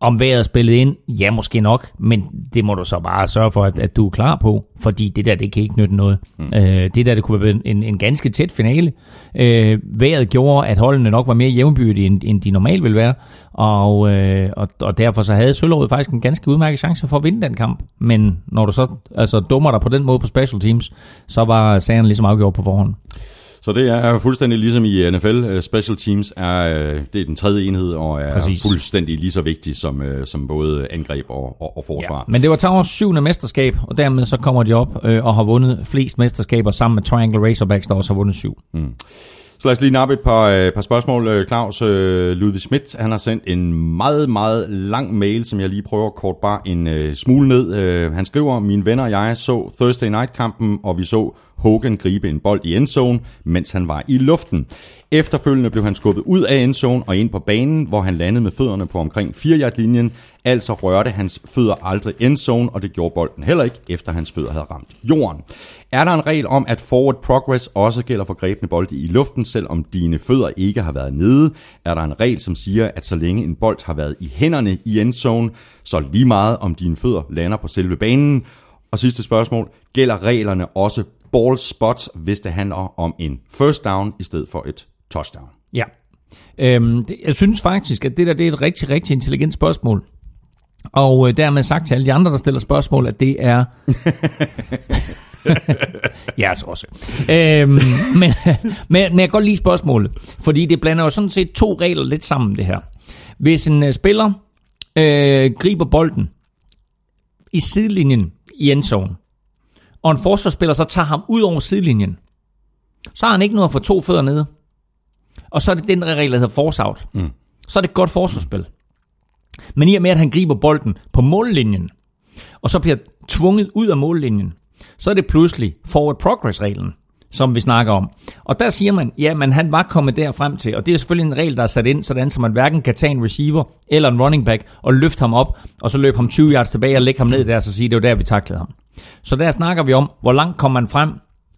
Om vejret spillet ind, ja, måske nok, men det må du så bare sørge for, at, at du er klar på, fordi det der, det kan ikke nytte noget. Mm. Øh, det der, det kunne være en, en ganske tæt finale. Øh, vejret gjorde, at holdene nok var mere jævnbyrdige, end, end de normalt ville være, og, øh, og, og derfor så havde Søllerød faktisk en ganske udmærket chance for at vinde den kamp. Men når du så altså, dummer dig på den måde på special teams, så var sagen ligesom afgjort på forhånd. Så det er fuldstændig ligesom i NFL. Øh, Special teams er, øh, det er den tredje enhed, og er Præcis. fuldstændig lige så vigtig som, øh, som både angreb og, og, og forsvar. Ja. Men det var Towers syvende mesterskab, og dermed så kommer de op øh, og har vundet flest mesterskaber sammen med Triangle Razorbacks, der også har vundet syv. Så lad os lige nappe et par, øh, par spørgsmål. Øh, Claus øh, Ludvig Schmidt, han har sendt en meget, meget lang mail, som jeg lige prøver kort bare en øh, smule ned. Øh, han skriver, mine venner og jeg så Thursday Night-kampen, og vi så Hogan gribe en bold i endzone, mens han var i luften. Efterfølgende blev han skubbet ud af endzone og ind på banen, hvor han landede med fødderne på omkring 4 linjen Altså rørte hans fødder aldrig endzone, og det gjorde bolden heller ikke, efter hans fødder havde ramt jorden. Er der en regel om, at forward progress også gælder for grebne bolde i luften, selvom dine fødder ikke har været nede? Er der en regel, som siger, at så længe en bold har været i hænderne i endzone, så lige meget om dine fødder lander på selve banen? Og sidste spørgsmål, gælder reglerne også ball spots, hvis det handler om en first down i stedet for et touchdown? Ja. Øhm, det, jeg synes faktisk, at det der det er et rigtig, rigtig intelligent spørgsmål. Og øh, dermed sagt til alle de andre, der stiller spørgsmål, at det er... (laughs) (laughs) så også. Øhm, men, men, men jeg kan godt lide spørgsmålet, fordi det blander jo sådan set to regler lidt sammen, det her. Hvis en uh, spiller øh, griber bolden i sidelinjen i endzone, og en forsvarsspiller så tager ham ud over sidelinjen, så har han ikke noget at få to fødder nede. Og så er det den regel, der hedder force out. Mm. Så er det et godt forsvarsspil. Men i og med, at han griber bolden på mållinjen, og så bliver tvunget ud af mållinjen, så er det pludselig forward progress-reglen, som vi snakker om. Og der siger man, ja, men han var kommet der frem til, og det er selvfølgelig en regel, der er sat ind, sådan så man hverken kan tage en receiver eller en running back og løfte ham op, og så løbe ham 20 yards tilbage og lægge ham ned der, og så sige, det var der, vi taklede ham. Så der snakker vi om, hvor langt kom man frem,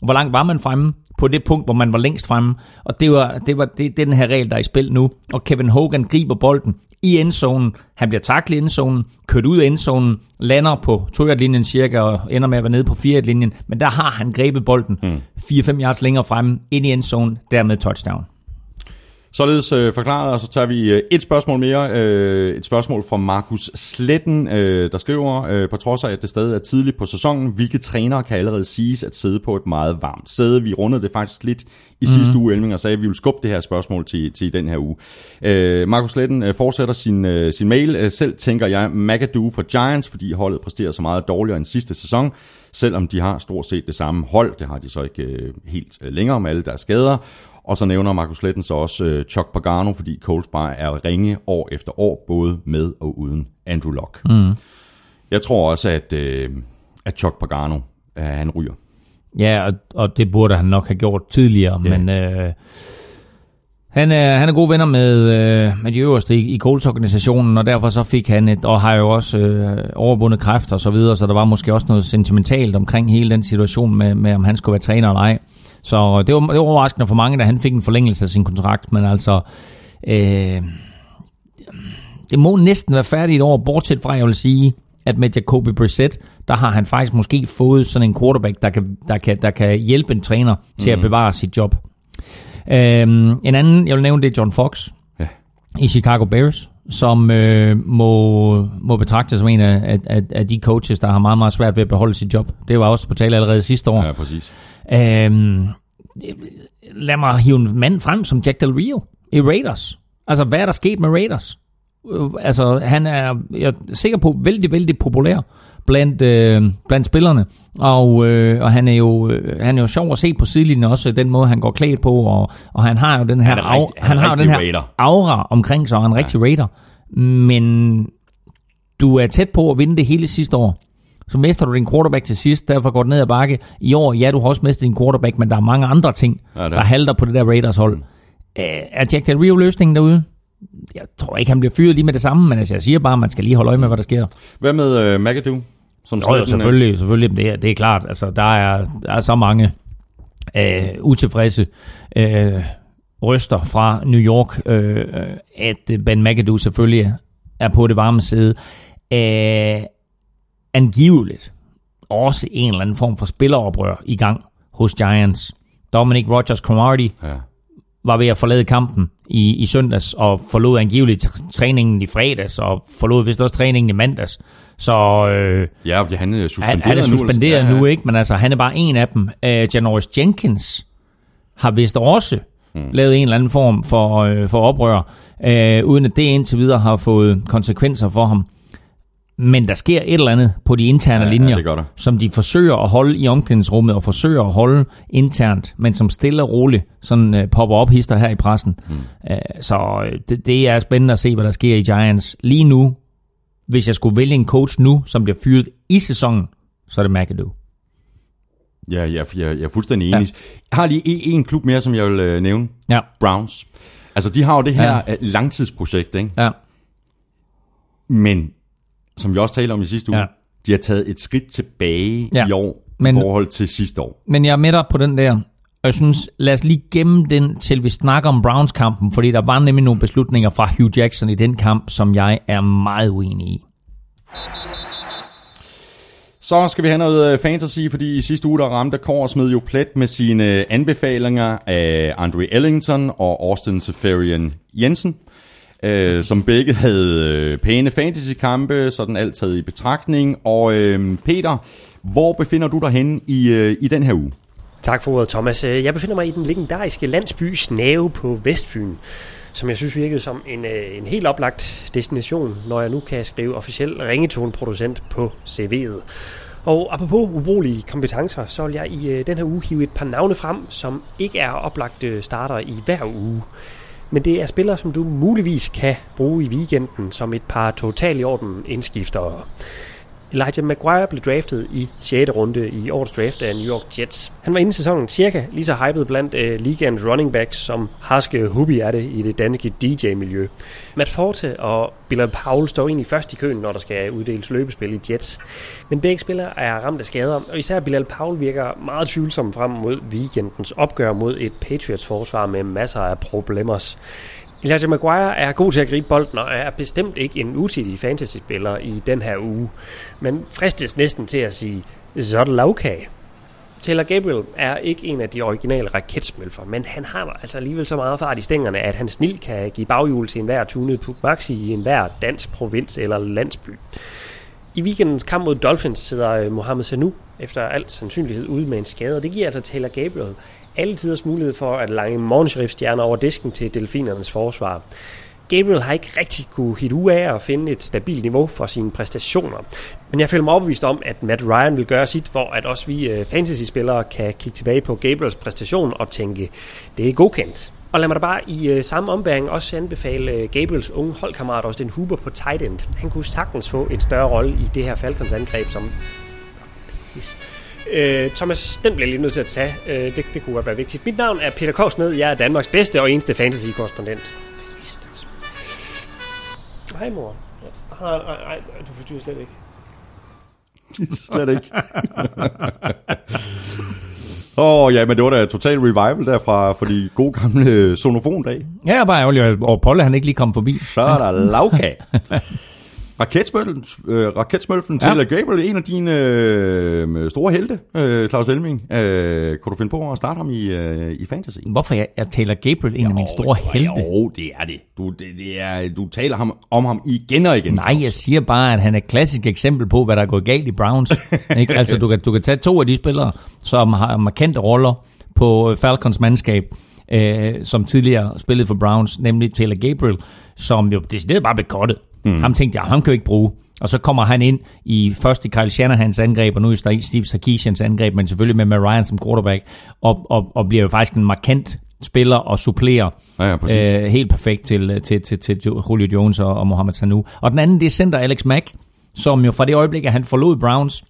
hvor langt var man fremme på det punkt, hvor man var længst fremme. Og det var, det var det, det er den her regel, der er i spil nu. Og Kevin Hogan griber bolden i endzonen. Han bliver taklet i endzonen, kørt ud af endzonen, lander på 2 linjen cirka og ender med at være nede på 4 linjen Men der har han grebet bolden mm. 4-5 yards længere fremme ind i endzonen, dermed touchdown. Således øh, forklaret, og så tager vi øh, et spørgsmål mere. Øh, et spørgsmål fra Markus Sletten, øh, der skriver, øh, på trods af, at det stadig er tidligt på sæsonen, hvilke trænere kan allerede siges at sidde på et meget varmt sæde? Vi rundede det faktisk lidt i mm-hmm. sidste uge, Elming, og sagde, at vi vil skubbe det her spørgsmål til, til den her uge. Øh, Markus Sletten øh, fortsætter sin, øh, sin mail. Øh, selv tænker jeg McAdoo for Giants, fordi holdet præsterer så meget dårligere end sidste sæson selvom de har stort set det samme hold. Det har de så ikke øh, helt øh, længere med alle deres skader. Og så nævner Markus Letten så også øh, Chuck Pagano, fordi Colts bare er ringe år efter år, både med og uden Andrew Luck. Mm. Jeg tror også, at, øh, at Chuck Pagano, øh, han ryger. Ja, og, og det burde han nok have gjort tidligere, ja. men... Øh, han er, han er gode venner med, øh, med de øverste i, i Colts-organisationen, og derfor så fik han et, og har jo også øh, overvundet kræfter og så videre, så der var måske også noget sentimentalt omkring hele den situation med, med om han skulle være træner eller ej. Så det var, det var overraskende for mange, da han fik en forlængelse af sin kontrakt, men altså... Øh, det må næsten være færdigt et år, bortset fra, jeg vil sige, at med Jacoby Brissett, der har han faktisk måske fået sådan en quarterback, der kan, der kan, der kan hjælpe en træner til mm. at mhm. bevare sit job. Øhm, en anden, jeg vil nævne, det er John Fox ja. i Chicago Bears, som øh, må, må betragtes som en af, af, af de coaches, der har meget, meget svært ved at beholde sit job. Det var også på tale allerede sidste år. Ja, præcis. Øhm, lad mig hive en mand frem som Jack Del Rio i Raiders. Altså, hvad er der sket med Raiders? Øh, altså, han er, jeg er sikker på, vældig, vældig populær blandt, øh, blandt spillerne. Og, øh, og han, er jo, øh, han er jo sjov at se på sidelinjen også, den måde, han går klædt på. Og, og han har jo den her, han, af, han, han har den her aura omkring sig, og en rigtig ja. raider. Men du er tæt på at vinde det hele sidste år så mister du din quarterback til sidst, derfor går det ned ad bakke. I år, ja, du har også mistet din quarterback, men der er mange andre ting, ja, der halter på det der Raiders hold. Mm. er Jack Del Rio løsningen derude? Jeg tror ikke, han bliver fyret lige med det samme, men altså, jeg siger bare, at man skal lige holde øje med, hvad der sker. Hvad med uh, McAdoo? Som jo, jo, selvfølgelig, selvfølgelig det, er, det er klart. Altså, der, er, der er så mange uh, utilfredse uh, røster fra New York, uh, at Ben McAdoo selvfølgelig er på det varme side. Uh, angiveligt også en eller anden form for spilleroprør i gang hos Giants. Dominic Rogers Cromartie ja. var ved at forlade kampen i, i søndags, og forlod angiveligt træningen i fredags, og forlod vist også træningen i mandags. Så øh, ja, han er suspenderet, han, han er suspenderet nu, nu, ikke? Men altså, han er bare en af dem. Uh, Janoris Jenkins har vist også mm. lavet en eller anden form for, øh, for oprør, øh, uden at det indtil videre har fået konsekvenser for ham. Men der sker et eller andet på de interne Ja, ja, linjer, der. som de forsøger at holde i omklædningsrummet og forsøger at holde internt, men som stille og roligt sådan uh, popper op hister her i pressen. Mm. Uh, så øh, det, det er spændende at se, hvad der sker i Giants. Lige nu, hvis jeg skulle vælge en coach nu, som bliver fyret i sæsonen, så er det McAdoo. Ja, jeg, jeg, jeg er fuldstændig enig. Ja. Jeg har lige en, klub mere, som jeg vil øh, nævne. Ja, Browns. Altså, de har jo det her Ja. ja. langtidsprojekt, ikke? ja, Men, som vi også talte om i sidste uge, Ja. de har taget et skridt tilbage Ja. i år Men- i forhold til sidste år. Men jeg er med dig på den der. Og jeg synes, lad os lige gemme den, til vi snakker om Browns-kampen, fordi der var nemlig nogle beslutninger fra Hugh Jackson i den kamp, som jeg er meget uenig i. Så skal vi have noget øh, fantasy, fordi i sidste uge der ramte Kåre smed jo plet med sine anbefalinger af Andre Ellington og Austin Seferian Jensen, øh, som begge havde øh, pæne fantasy-kampe, sådan alt taget i betragtning. Og øh, Peter, hvor befinder du dig henne i, øh, i den her uge? Tak for ordet, Thomas. Øh, jeg befinder mig i den legendariske landsby Snave på Vestfyn, som jeg synes virkede som en, øh, en helt oplagt destination, når jeg nu kan skrive officiel ringetoneproducent på CV'et. Og apropos ubrugelige kompetencer, så vil jeg i øh, den her uge hive et par navne frem, som ikke er oplagte starter i hver uge. Men det er spillere, som du muligvis kan bruge i weekenden som et par totalt i orden indskiftere. Elijah Maguire blev draftet i 6. runde i årets draft af New York Jets. Han var inden sæsonen cirka lige så hyped blandt øh, uh, ligands running backs, som Haske Hubi er det i det danske DJ-miljø. Matt Forte og Bilal Powell står egentlig først i køen, når der skal uddeles løbespil i Jets. Men begge spillere er ramt af skader, og især Bilal Powell virker meget tvivlsom frem mod weekendens opgør mod et Patriots forsvar med masser af problemer. Elijah Maguire er god til at gribe bolden og er bestemt ikke en utidig fantasy-spiller i den her uge. Men fristes næsten til at sige, så er det lavkage. Taylor Gabriel er ikke en af de originale raketsmølfer, men han har altså alligevel så meget fart i stængerne, at han snil kan give baghjul til enhver tunet Puk Maxi i enhver dansk provins eller landsby. I weekendens kamp mod Dolphins sidder øh, Mohamed Sanu efter alt sandsynlighed ude med en skade, og det giver altså Taylor Gabriel alle tiders mulighed for at lange morgenshriftstjerner over disken til delfinernes forsvar. Gabriel har ikke rigtig kunne hit ud af at finde et stabilt niveau for sine præstationer. Men jeg føler mig overbevist om, at Matt Ryan vil gøre sit for, at også vi øh, fantasy-spillere kan kigge tilbage på Gabriels præstation og tænke, det er godkendt. Og lad mig da bare i øh, samme ombæring også anbefale øh, Gabriels unge holdkammerat Austin Huber på tight end. Han kunne sagtens få en større rolle i det her Falcons angreb, som Yes. Øh, Thomas, den bliver lige nødt til at tage. Øh, det, det kunne godt være vigtigt. Mit navn er Peter Korsned. Jeg er Danmarks bedste og eneste fantasy-korrespondent. Hej, mor. Ja, Nej, nej, nej, du forstyrrer slet ikke. (laughs) Slet ikke. (laughs) Åh, oh, ja, men det var da total revival derfra for de gode gamle sonofondage. Jeg er bare ærgerlig over Polle, han ikke lige kom forbi. Så er der (laughs) lavkage. Raketsmølfen, øh, raketsmølfen Ja. til Gabriel, en af dine øh, store helte, øh, Claus Elming. Øh, kunne du finde på at starte ham i, øh, i fantasy? Hvorfor er, er Taylor Gabriel en af mine store helte? Jo, det er det. Du, det, det er, du taler ham, om ham igen og igen. Nej, jeg siger bare, at han er et klassisk eksempel på, hvad der er gået galt i Browns. (laughs) ikke? Altså, du kan, du kan tage to af de spillere, som har markante roller på Falcons mandskab, øh, som tidligere spillede for Browns, nemlig Taylor Gabriel, som jo decideret bare blev kottet. Mm. Ham tænkte jeg, ham kan jeg ikke bruge. Og så kommer han ind i først i Kyle Shanahans angreb, og nu i Steve Sarkisians angreb, men selvfølgelig med Ryan som quarterback, og, og, og bliver jo faktisk en markant spiller og supplerer Ja, ja, præcis. øh, helt perfekt til, til, til, til Julio Jones og, og Mohamed Sanu. Og den anden, det er center Alex Mack, som jo fra det øjeblik, at han forlod Browns,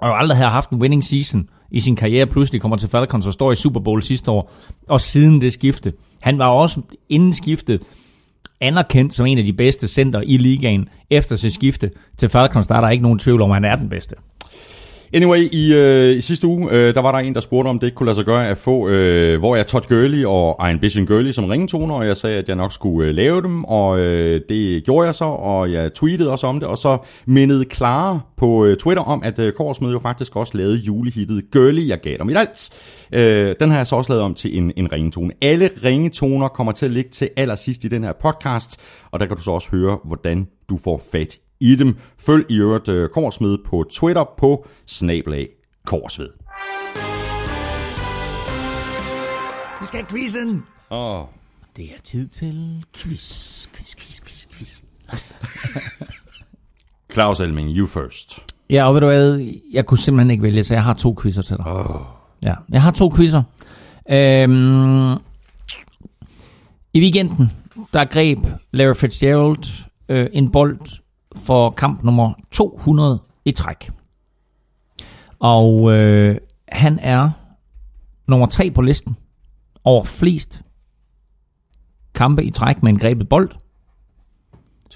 og jo aldrig havde haft en winning season i sin karriere, pludselig kommer til Falcons og står i Super Bowl sidste år, og siden det skifte. Han var også inden skiftet anerkendt som en af de bedste center i ligaen. Efter sit skifte til Falcons, der er der ikke nogen tvivl om, at han er den bedste. Anyway, i, øh, i sidste uge, øh, der var der en, der spurgte, om det ikke kunne lade sig gøre at få, øh, hvor jeg Todd Gurley og Iron Bition Gurley som ringetoner, og jeg sagde, at jeg nok skulle øh, lave dem, og øh, det gjorde jeg så, og jeg tweetede også om det, og så mindede Clara på øh, Twitter om, at øh, Korsmed jo faktisk også lavede julehittet Gurley, jeg gav dem i alt. Øh, den har jeg så også lavet om til en, en ringetone. Alle ringetoner kommer til at ligge til allersidst i den her podcast, og der kan du så også høre, hvordan du får fat i dem. Følg i øvrigt uh, Korsmed på Twitter på snablag Korsved. Vi skal have quizzen! Oh. Det er tid til quiz, quiz, quiz, quiz, quiz. (laughs) Claus Elming, you first. Ja, og ved du hvad, jeg kunne simpelthen ikke vælge, så jeg har to quizzer til dig. Oh. Ja, jeg har to quizzer. Øhm, I weekenden, der greb Larry Fitzgerald øh, en bold for kamp nummer 200 i træk. Og øh, han er nummer tre på listen over flest kampe i træk med en grebet bold.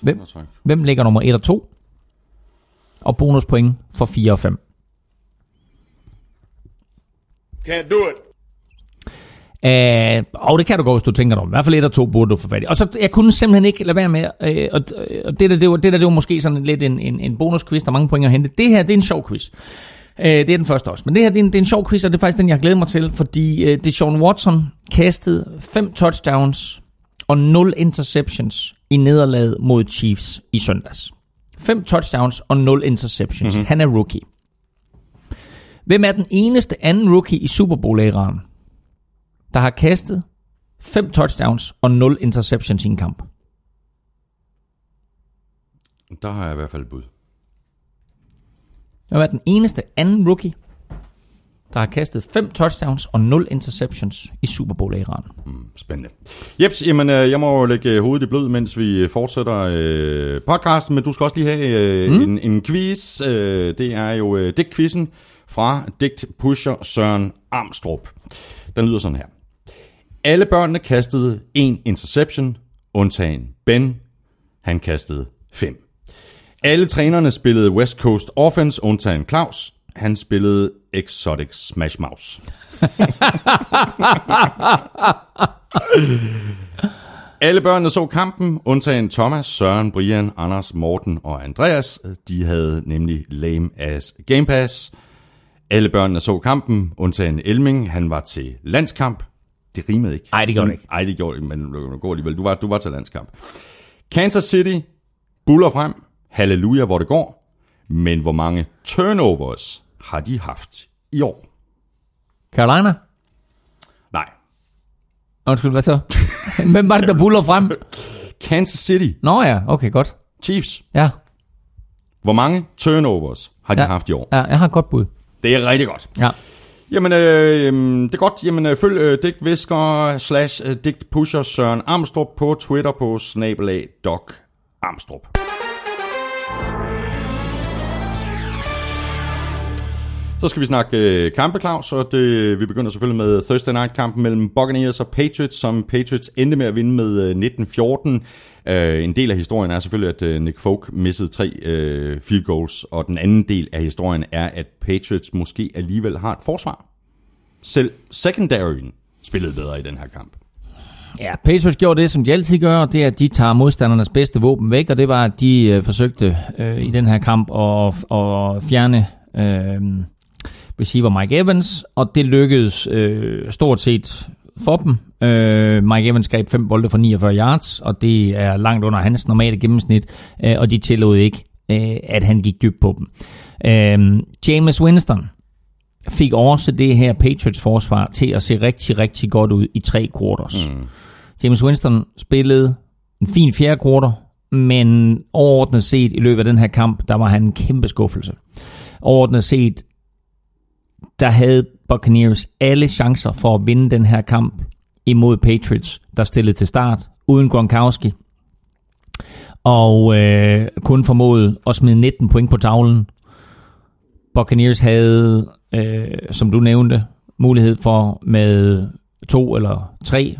Hvem? Hvem ligger nummer 1 og 2? Og bonuspoint for 4 og 5. Can't do it. Uh, og det kan du godt, hvis du tænker dig om. I hvert fald et og to burde du få fat i. Og så, jeg kunne simpelthen ikke lade være med, uh, og, og det, der, det, var, det der, det var måske sådan lidt en, en, en bonusquiz, der er mange point at hente. Det her, det er en sjov quiz. Uh, det er den første også. Men det her, det er en, det er en sjov quiz, og det er faktisk den, jeg har glædet mig til, fordi uh, Deshaun Watson kastede fem touchdowns og 0 interceptions i nederlaget mod Chiefs i søndags. 5 touchdowns og 0 interceptions. Mm-hmm. Han er rookie. Hvem er den eneste anden rookie i Super Bowl-æraen, der har kastet 5 touchdowns og 0 interceptions i en kamp? Der har jeg i hvert fald et bud. Hvem er den eneste anden rookie, der har kastet 5 touchdowns og 0 interceptions i Super Bowl-æraen? Spændende. Jeps, jamen, øh, jeg må jo lægge hovedet i blød, mens vi fortsætter øh, podcasten, men du skal også lige have øh, mm. en, en quiz. Øh, det er jo øh, Dick-quizzen fra Dick Pusher Søren Armstrong. Den lyder sådan her. Alle børnene kastede en interception, undtagen Ben. Han kastede fem. Alle trænerne spillede West Coast Offense, undtagen Claus. Han spillede Exotic Smash Mouse. (laughs) Alle børnene så kampen, undtagen Thomas, Søren, Brian, Anders, Morten og Andreas. De havde nemlig lame as Game Pass. Alle børnene så kampen, undtagen Elming. Han var til landskamp. Det rimede ikke. Ej, det gjorde det ikke. Nej, det gjorde det, men du går alligevel. Du var, du var til landskamp. Kansas City buller frem. Halleluja, hvor det går. Men hvor mange turnovers har de haft i år? Carolina? Nej. Undskyld, hvad så? (laughs) Hvem var det, der buller frem? (laughs) Kansas City Nå ja, okay, godt. Chiefs. Ja, Hvor mange turnovers har de Ja. haft i år? ja jeg har et godt bud. Det er rigtig godt. Ja. Jamen, øh, øhm, det er godt. Jamen, øh, følg øh, Dick Visker slash øh, Dick Pusher Søren Armstrong på Twitter på snabelag Doc Armstrong. Så skal vi snakke øh, kampe, Claus, og det, vi begynder selvfølgelig med Thursday Night-kampen mellem Buccaneers og Patriots, som Patriots endte med at vinde med øh, 19-14. Øh, en del af historien er selvfølgelig, at øh, Nick Folk missede tre øh, field goals, og den anden del af historien er, at Patriots måske alligevel har et forsvar. Selv secondaryen spillede bedre i den her kamp. Ja, Patriots gjorde det, som de altid gør, det er, at de tager modstandernes bedste våben væk, og det var, at de øh, forsøgte øh, i den her kamp at, at fjerne øh, receiver Mike Evans, og det lykkedes øh, stort set for dem. Øh, Mike Evans greb fem bolde for 49 yards, og det er langt under hans normale gennemsnit, øh, og de tillod ikke, øh, at han gik dybt på dem. Øh, James Winston fik også det her Patriots forsvar til at se rigtig, rigtig godt ud i tre quarters. Mm. James Winston spillede en fin fjerde quarter, men overordnet set i løbet af den her kamp, der var han en kæmpe skuffelse. Overordnet set, der havde Buccaneers alle chancer for at vinde den her kamp imod Patriots, der stillede til start uden Gronkowski. Og øh, kun formåede at smide 19 point på tavlen. Buccaneers havde, øh, som du nævnte, mulighed for med to eller tre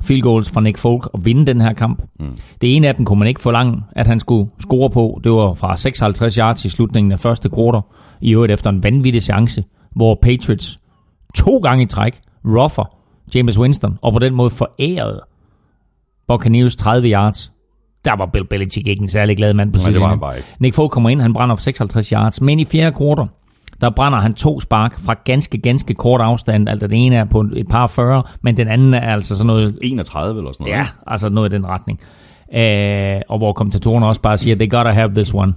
field goals fra Nick Folk at vinde den her kamp. Mm. Det ene af dem kunne man ikke forlange, at han skulle score på. Det var fra 56 yards i slutningen af første quarter. I øvrigt efter en vanvittig chance, hvor Patriots to gange i træk ruffer James Winston, og på den måde forærede Buccaneers 30 yards. Der var Bill Belichick ikke en særlig glad mand på Nej, det var sidelinjen. han bare ikke. Nick Folk kommer ind, han brænder for 56 yards, men i fjerde quarter, der brænder han to spark fra ganske, ganske kort afstand. Altså den ene er på et par 40, men den anden er altså sådan noget 31 eller sådan noget. Ja, altså noget i den retning. Øh, og hvor kommentatorerne også bare siger, they gotta have this one.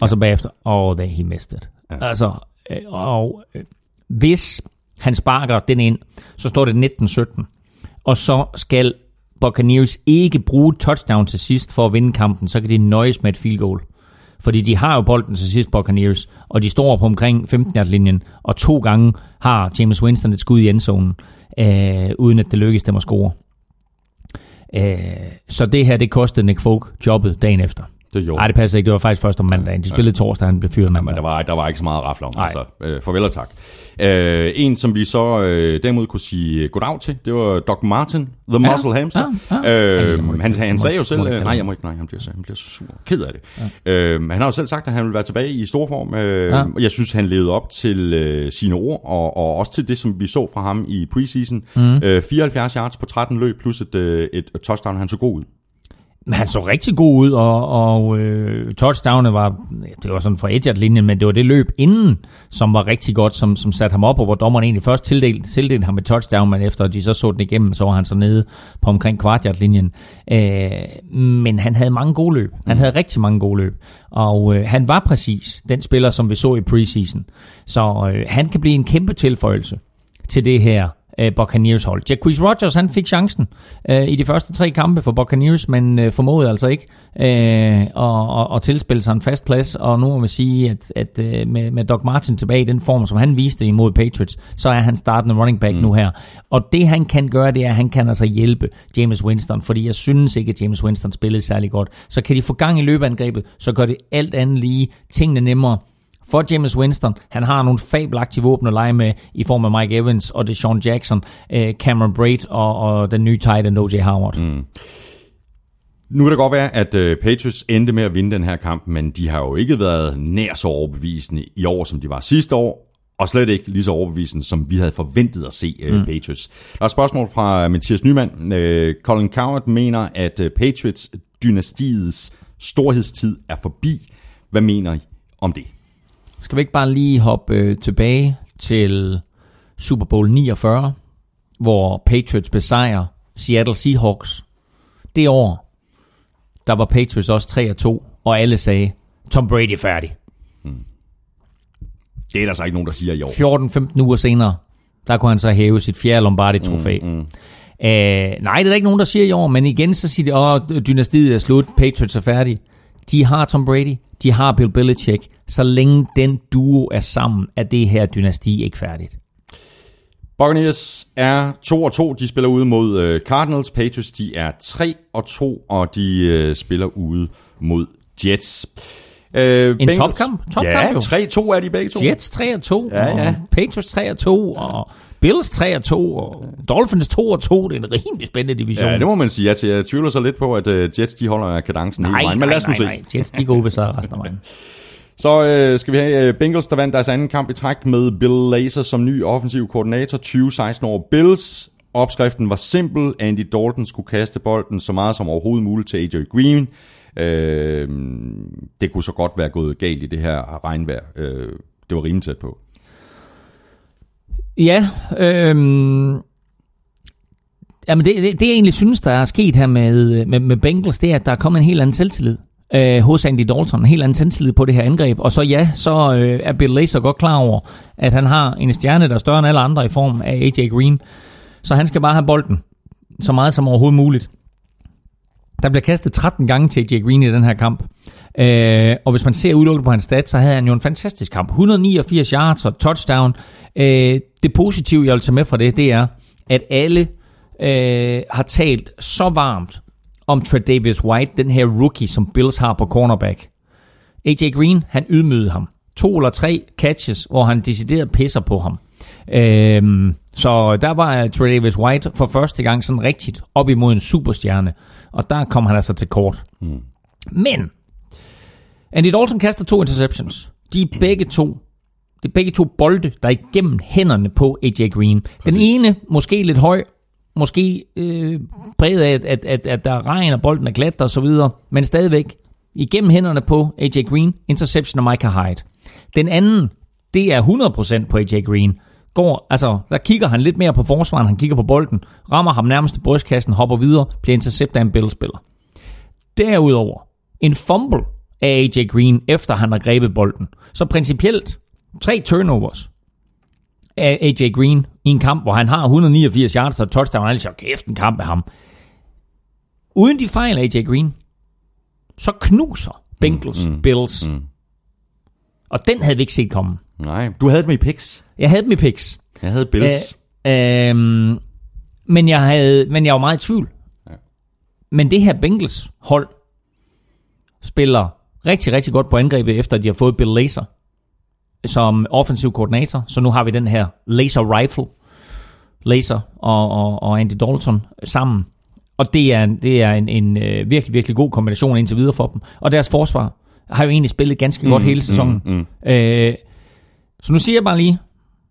Og så bagefter, oh, they, he missed it. Ja. Altså, Øh, og øh, hvis han sparker den ind, så står det 19-17. Og så skal Buccaneers ikke bruge touchdown til sidst for at vinde kampen, så kan de nøjes med et field goal. Fordi de har jo bolden til sidst, Buccaneers, og de står på omkring 15-linjen, og to gange har James Winston et skud i endzonen, øh, uden at det lykkes dem at score. Øh, så det her, det kostede Nick Folk jobbet dagen efter. Det gjorde Nej, det passer ikke. Det var faktisk først om mandagen. De spillede torsdag, han blev fyret Men mandag. der var, der var ikke så meget at rafle om. Nej. Altså, øh, farvel og tak. Øh, en, som vi så øh, derimod kunne sige goddag til, det var Doc Martin, The Ja, Muscle Hamster. ja, ja. Øh, Ej, han, han sagde jo selv, må øh, nej, jeg må ikke, nej, han bliver, så, han bliver så sur, ked af det. Ja. Øh, han har jo selv sagt, at han vil være tilbage i stor form. Øh, Ja. ja. Jeg synes, han levede op til øh, sine ord, og, og også til det, som vi så fra ham i preseason. Mm. Øh, 74 yards på 13 løb, plus et, øh, et touchdown, han så god ud. Men han så rigtig god ud, og, og øh, touchdownet var, det var sådan fra et linjen men det var det løb inden, som var rigtig godt, som, som satte ham op, og hvor dommeren egentlig først tildelte, tildelte ham et touchdown, men efter de så så den igennem, så var han så nede på omkring kvart linjen øh, Men han havde mange gode løb. Han havde rigtig mange gode løb. Og øh, han var præcis den spiller, som vi så i preseason. Så øh, han kan blive en kæmpe tilføjelse til det her øh, Buccaneers hold. Jacquizz Rodgers, han fik chancen øh, i de første tre kampe for Buccaneers, men øh, formåede altså ikke øh, at, at, at tilspille sig en fast plads, og nu må man sige, at, at øh, med, med Doc Martin tilbage i den form, som han viste imod Patriots, så er han startende running back mm. nu her. Og det han kan gøre, det er, at han kan altså hjælpe James Winston, fordi jeg synes ikke, at James Winston spillede særlig godt. Så kan de få gang i løbeangrebet, så gør det alt andet lige tingene nemmere for James Winston. Han har nogle fabelagtige våben at lege med i form af Mike Evans og Deshaun Jackson, øh, Cameron Braid og, og den nye tight end O.J. Howard. Mm. Nu kan det godt være, at øh, Patriots endte med at vinde den her kamp, men de har jo ikke været nær så overbevisende i år, som de var sidste år, og slet ikke lige så overbevisende, som vi havde forventet at se øh, mm. Patriots. Der er et spørgsmål fra Mathias Nyman. Øh, Colin Coward mener, at øh, Patriots-dynastiets storhedstid er forbi. Hvad mener I om det? Skal vi ikke bare lige hoppe øh, tilbage til Super Bowl 49, hvor Patriots besejrer Seattle Seahawks. Det år, der var Patriots også 3-2, og alle sagde, Tom Brady er færdig. Det er der så ikke nogen, der siger i år. 14-15 uger senere, der kunne han så hæve sit fjerde Lombardi-trofæ. Mm, mm. Øh, nej, det er der ikke nogen, der siger i år, men igen så siger de, åh, dynastiet er slut, Patriots er færdig. De har Tom Brady, de har Bill Belichick. Så længe den duo er sammen, er det her dynasti ikke færdigt. Buccaneers er 2 og 2. De spiller ude mod øh, Cardinals. Patriots de er 3 og 2, og de øh, spiller ude mod Jets. Øh, En topkamp. Topkamp jo. Ja, 3-2 er de begge to. Jets 3 2, Ja, ja. og Patriots 3 2, og Bills 3 2, og Dolphins 2 2. Det er en rimelig spændende division. Ja, det må man sige. Jeg, jeg tvivler så lidt på, at uh, Jets de holder kadencen hele vejen. Men lad os nu nej, se. nej, Jets de går sig resten af vejen. (laughs) Så øh, skal vi have øh, Bengals, der vandt deres anden kamp i træk med Bill Lazor som ny offensiv koordinator. 2016 over Bills. Opskriften var simpel. Andy Dalton skulle kaste bolden så meget som overhovedet muligt til AJ Green. Øh, det kunne så godt være gået galt i det her regnvejr. Øh, det var rimelig tæt på. Ja, øhm, jamen det, det, det jeg egentlig synes, der er sket her med, med, med Bengals, det er, at der er kommet en helt anden selvtillid øh, hos Andy Dalton. En helt anden selvtillid på det her angreb. Og så ja, så øh, er Bill Lazor godt klar over, at han har en stjerne, der er større end alle andre i form af AJ Green. Så han skal bare have bolden så meget som overhovedet muligt. Der bliver kastet 13 gange til AJ Green i den her kamp. Øh, og hvis man ser udelukket på hans stats, så havde han jo en fantastisk kamp. 189 yards og touchdown. Øh, det positive, jeg vil tage med fra det, det er, at alle øh, har talt så varmt om Davis White, den her rookie, som Bills har på cornerback. AJ Green, han ydmygede ham. To eller tre catches, hvor han decideret pisser på ham. Øhm, så der var Davis White for første gang sådan rigtigt op imod en superstjerne. Og der kom han altså til kort. Mm. Men Andy Dalton kaster to interceptions. De er begge to det er begge to bolde, der er igennem hænderne på AJ Green. Præcis. Den ene måske lidt høj, måske øh, præget af, at, at, at, at der er regn, og bolden er glat og så videre, men stadigvæk igennem hænderne på AJ Green, interception af Micah Hyde. Den anden, det er 100% på AJ Green. Går, altså, der kigger han lidt mere på forsvaren, han kigger på bolden, rammer ham nærmest i brystkassen, hopper videre, bliver interceptet af en Bills-spiller. Derudover, en fumble af AJ Green, efter han har grebet bolden. Så principielt, tre turnovers af AJ Green i en kamp, hvor han har 189 yards og touchdown, og alle siger, kæft en kamp af ham. Uden de fejl af AJ Green, så knuser Bengals, mm. Bills. Mm. Og den havde vi ikke set komme. Nej, du havde dem i picks. Jeg havde dem i picks. Jeg havde Bills. Øh, øhm, men, jeg havde, men jeg var meget i tvivl. Ja. Men det her Bengals hold spiller rigtig, rigtig godt på angrebet, efter de har fået Bill Laser som offensiv koordinator. Så nu har vi den her Laser Rifle, Laser og, og, og Andy Dalton sammen. Og det er, det er en, en øh, virkelig, virkelig god kombination indtil videre for dem. Og deres forsvar har jo egentlig spillet ganske godt mm, hele sæsonen. Mm, mm. Øh, så nu siger jeg bare lige,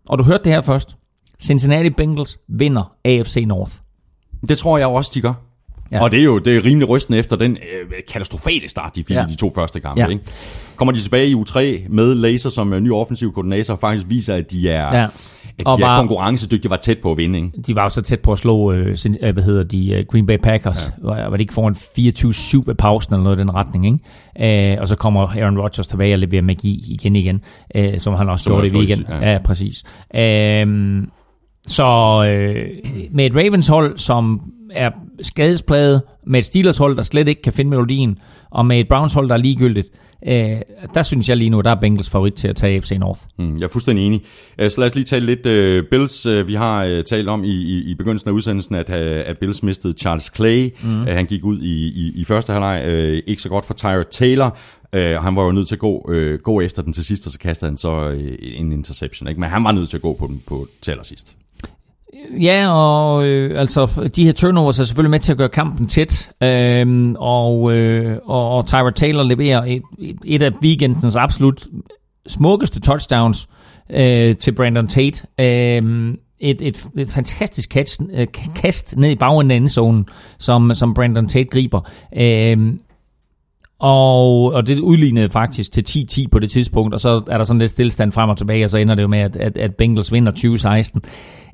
og du hørte det her først, Cincinnati Bengals vinder AFC North. Det tror jeg også, de gør. Ja. Og det er jo det er rimelig rystende efter den øh, katastrofale start, de fik ja. i de to første kampe. Ja. Ikke? Kommer de tilbage i U3 med Laser som ny offensiv koordinator, og faktisk viser, at de er, ja. at de og er var, konkurrencedygtige, var tæt på at vinde. Ikke? De var jo så tæt på at slå, øh, sin, øh, hvad hedder de, uh, Green Bay Packers. Ja. Var, var det ikke foran 24-7 af pausen eller noget i den retning. Ikke? Uh, og så kommer Aaron Rodgers tilbage og leverer magi igen igen, uh, som han også som gjorde i weekend. Ja. ja, præcis. Uh, så øh, med et Ravens hold, som er skadespladet, med et Steelers hold, der slet ikke kan finde melodien, og med et Browns hold, der er ligegyldigt, øh, der synes jeg lige nu, der er Bengals favorit til at tage FC North. Mm, jeg er fuldstændig enig. Uh, så lad os lige tale lidt uh, Bills. Uh, vi har uh, talt om i, i, i begyndelsen af udsendelsen, at, uh, at Bills mistede Charles Clay. Mm. Uh, han gik ud i, i, i første halvleg. Uh, ikke så godt for Tyrod Taylor. Uh, han var jo nødt til at gå, uh, gå efter den til sidst, og så kastede han så uh, en interception. Ikke? Men han var nødt til at gå på den på til allersidst. Ja, og øh, altså, de her turnovers er selvfølgelig med til at gøre kampen tæt, øh, og, øh, og, og Tyra Taylor leverer et, et af weekendens absolut smukkeste touchdowns øh, til Brandon Tate. Øh, et, et, et fantastisk kast, øh, kast ned i bagenden af endzonen, som, som Brandon Tate griber. Øh, og, og det udlignede faktisk til 10-10 på det tidspunkt, og så er der sådan lidt stillestand frem og tilbage, og så ender det jo med, at, at, at Bengals vinder 2016.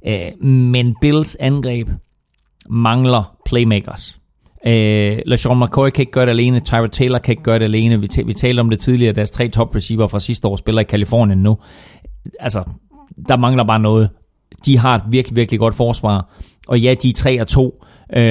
Øh, men Bills angreb mangler playmakers. Øh, LeSean McCoy kan ikke gøre det alene, Tyra Taylor kan ikke gøre det alene. Vi, t- vi talte om det tidligere, deres tre top receiver fra sidste år spiller i Kalifornien nu. Altså, der mangler bare noget. De har et virkelig, virkelig godt forsvar. Og ja, de er 3 og 2. Øh,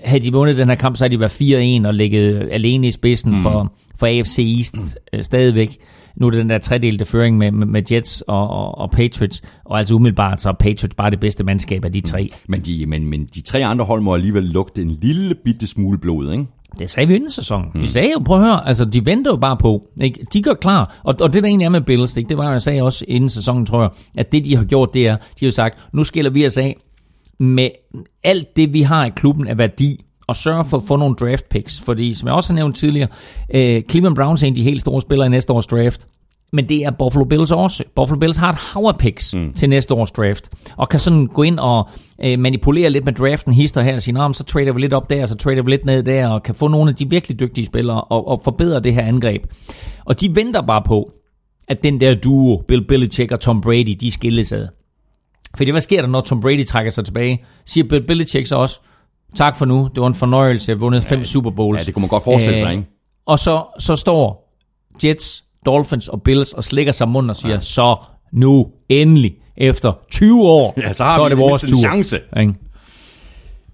havde de vundet den her kamp, så havde de været 4-1 og ligget alene i spidsen mm. for, for AFC East mm. øh, stadigvæk. Nu er det den der tredelte føring med, med, med Jets og, og, og Patriots, og altså umiddelbart så er Patriots bare det bedste mandskab af de tre. Mm. Men de, men, men de tre andre hold må alligevel lugte en lille bitte smule blod, ikke? Det sagde vi inden sæsonen. Mm. Vi sagde jo, prøv at høre, altså de venter jo bare på. Ikke? De gør klar, og, og det der egentlig er med Bills, ikke? det var jeg sagde også inden sæsonen, tror jeg, at det de har gjort, det er, de har sagt, nu skiller vi os af med alt det, vi har i klubben af værdi, og sørge for at få nogle draft picks. Fordi, som jeg også har nævnt tidligere, øh, Cleveland Browns er en af de helt store spillere i næste års draft. Men det er Buffalo Bills også. Buffalo Bills har et hav af picks mm. til næste års draft. Og kan sådan gå ind og øh, manipulere lidt med draften, hister her og sige, så trader vi lidt op der, så trader vi lidt ned der, og kan få nogle af de virkelig dygtige spillere og, og forbedre det her angreb. Og de venter bare på, at den der duo, Bill Belichick og Tom Brady, de skilles ad. Fordi hvad sker der, når Tom Brady trækker sig tilbage? Siger Bill Belichick så også, tak for nu, det var en fornøjelse, jeg vundet fem Super Bowls. Ja, det kunne man godt forestille sig, ikke? Og så, så står Jets, Dolphins og Bills og slikker sig mund og siger, ja. så nu endelig, efter 20 år, ja, så, har så er det vores tur. chance. Ikke?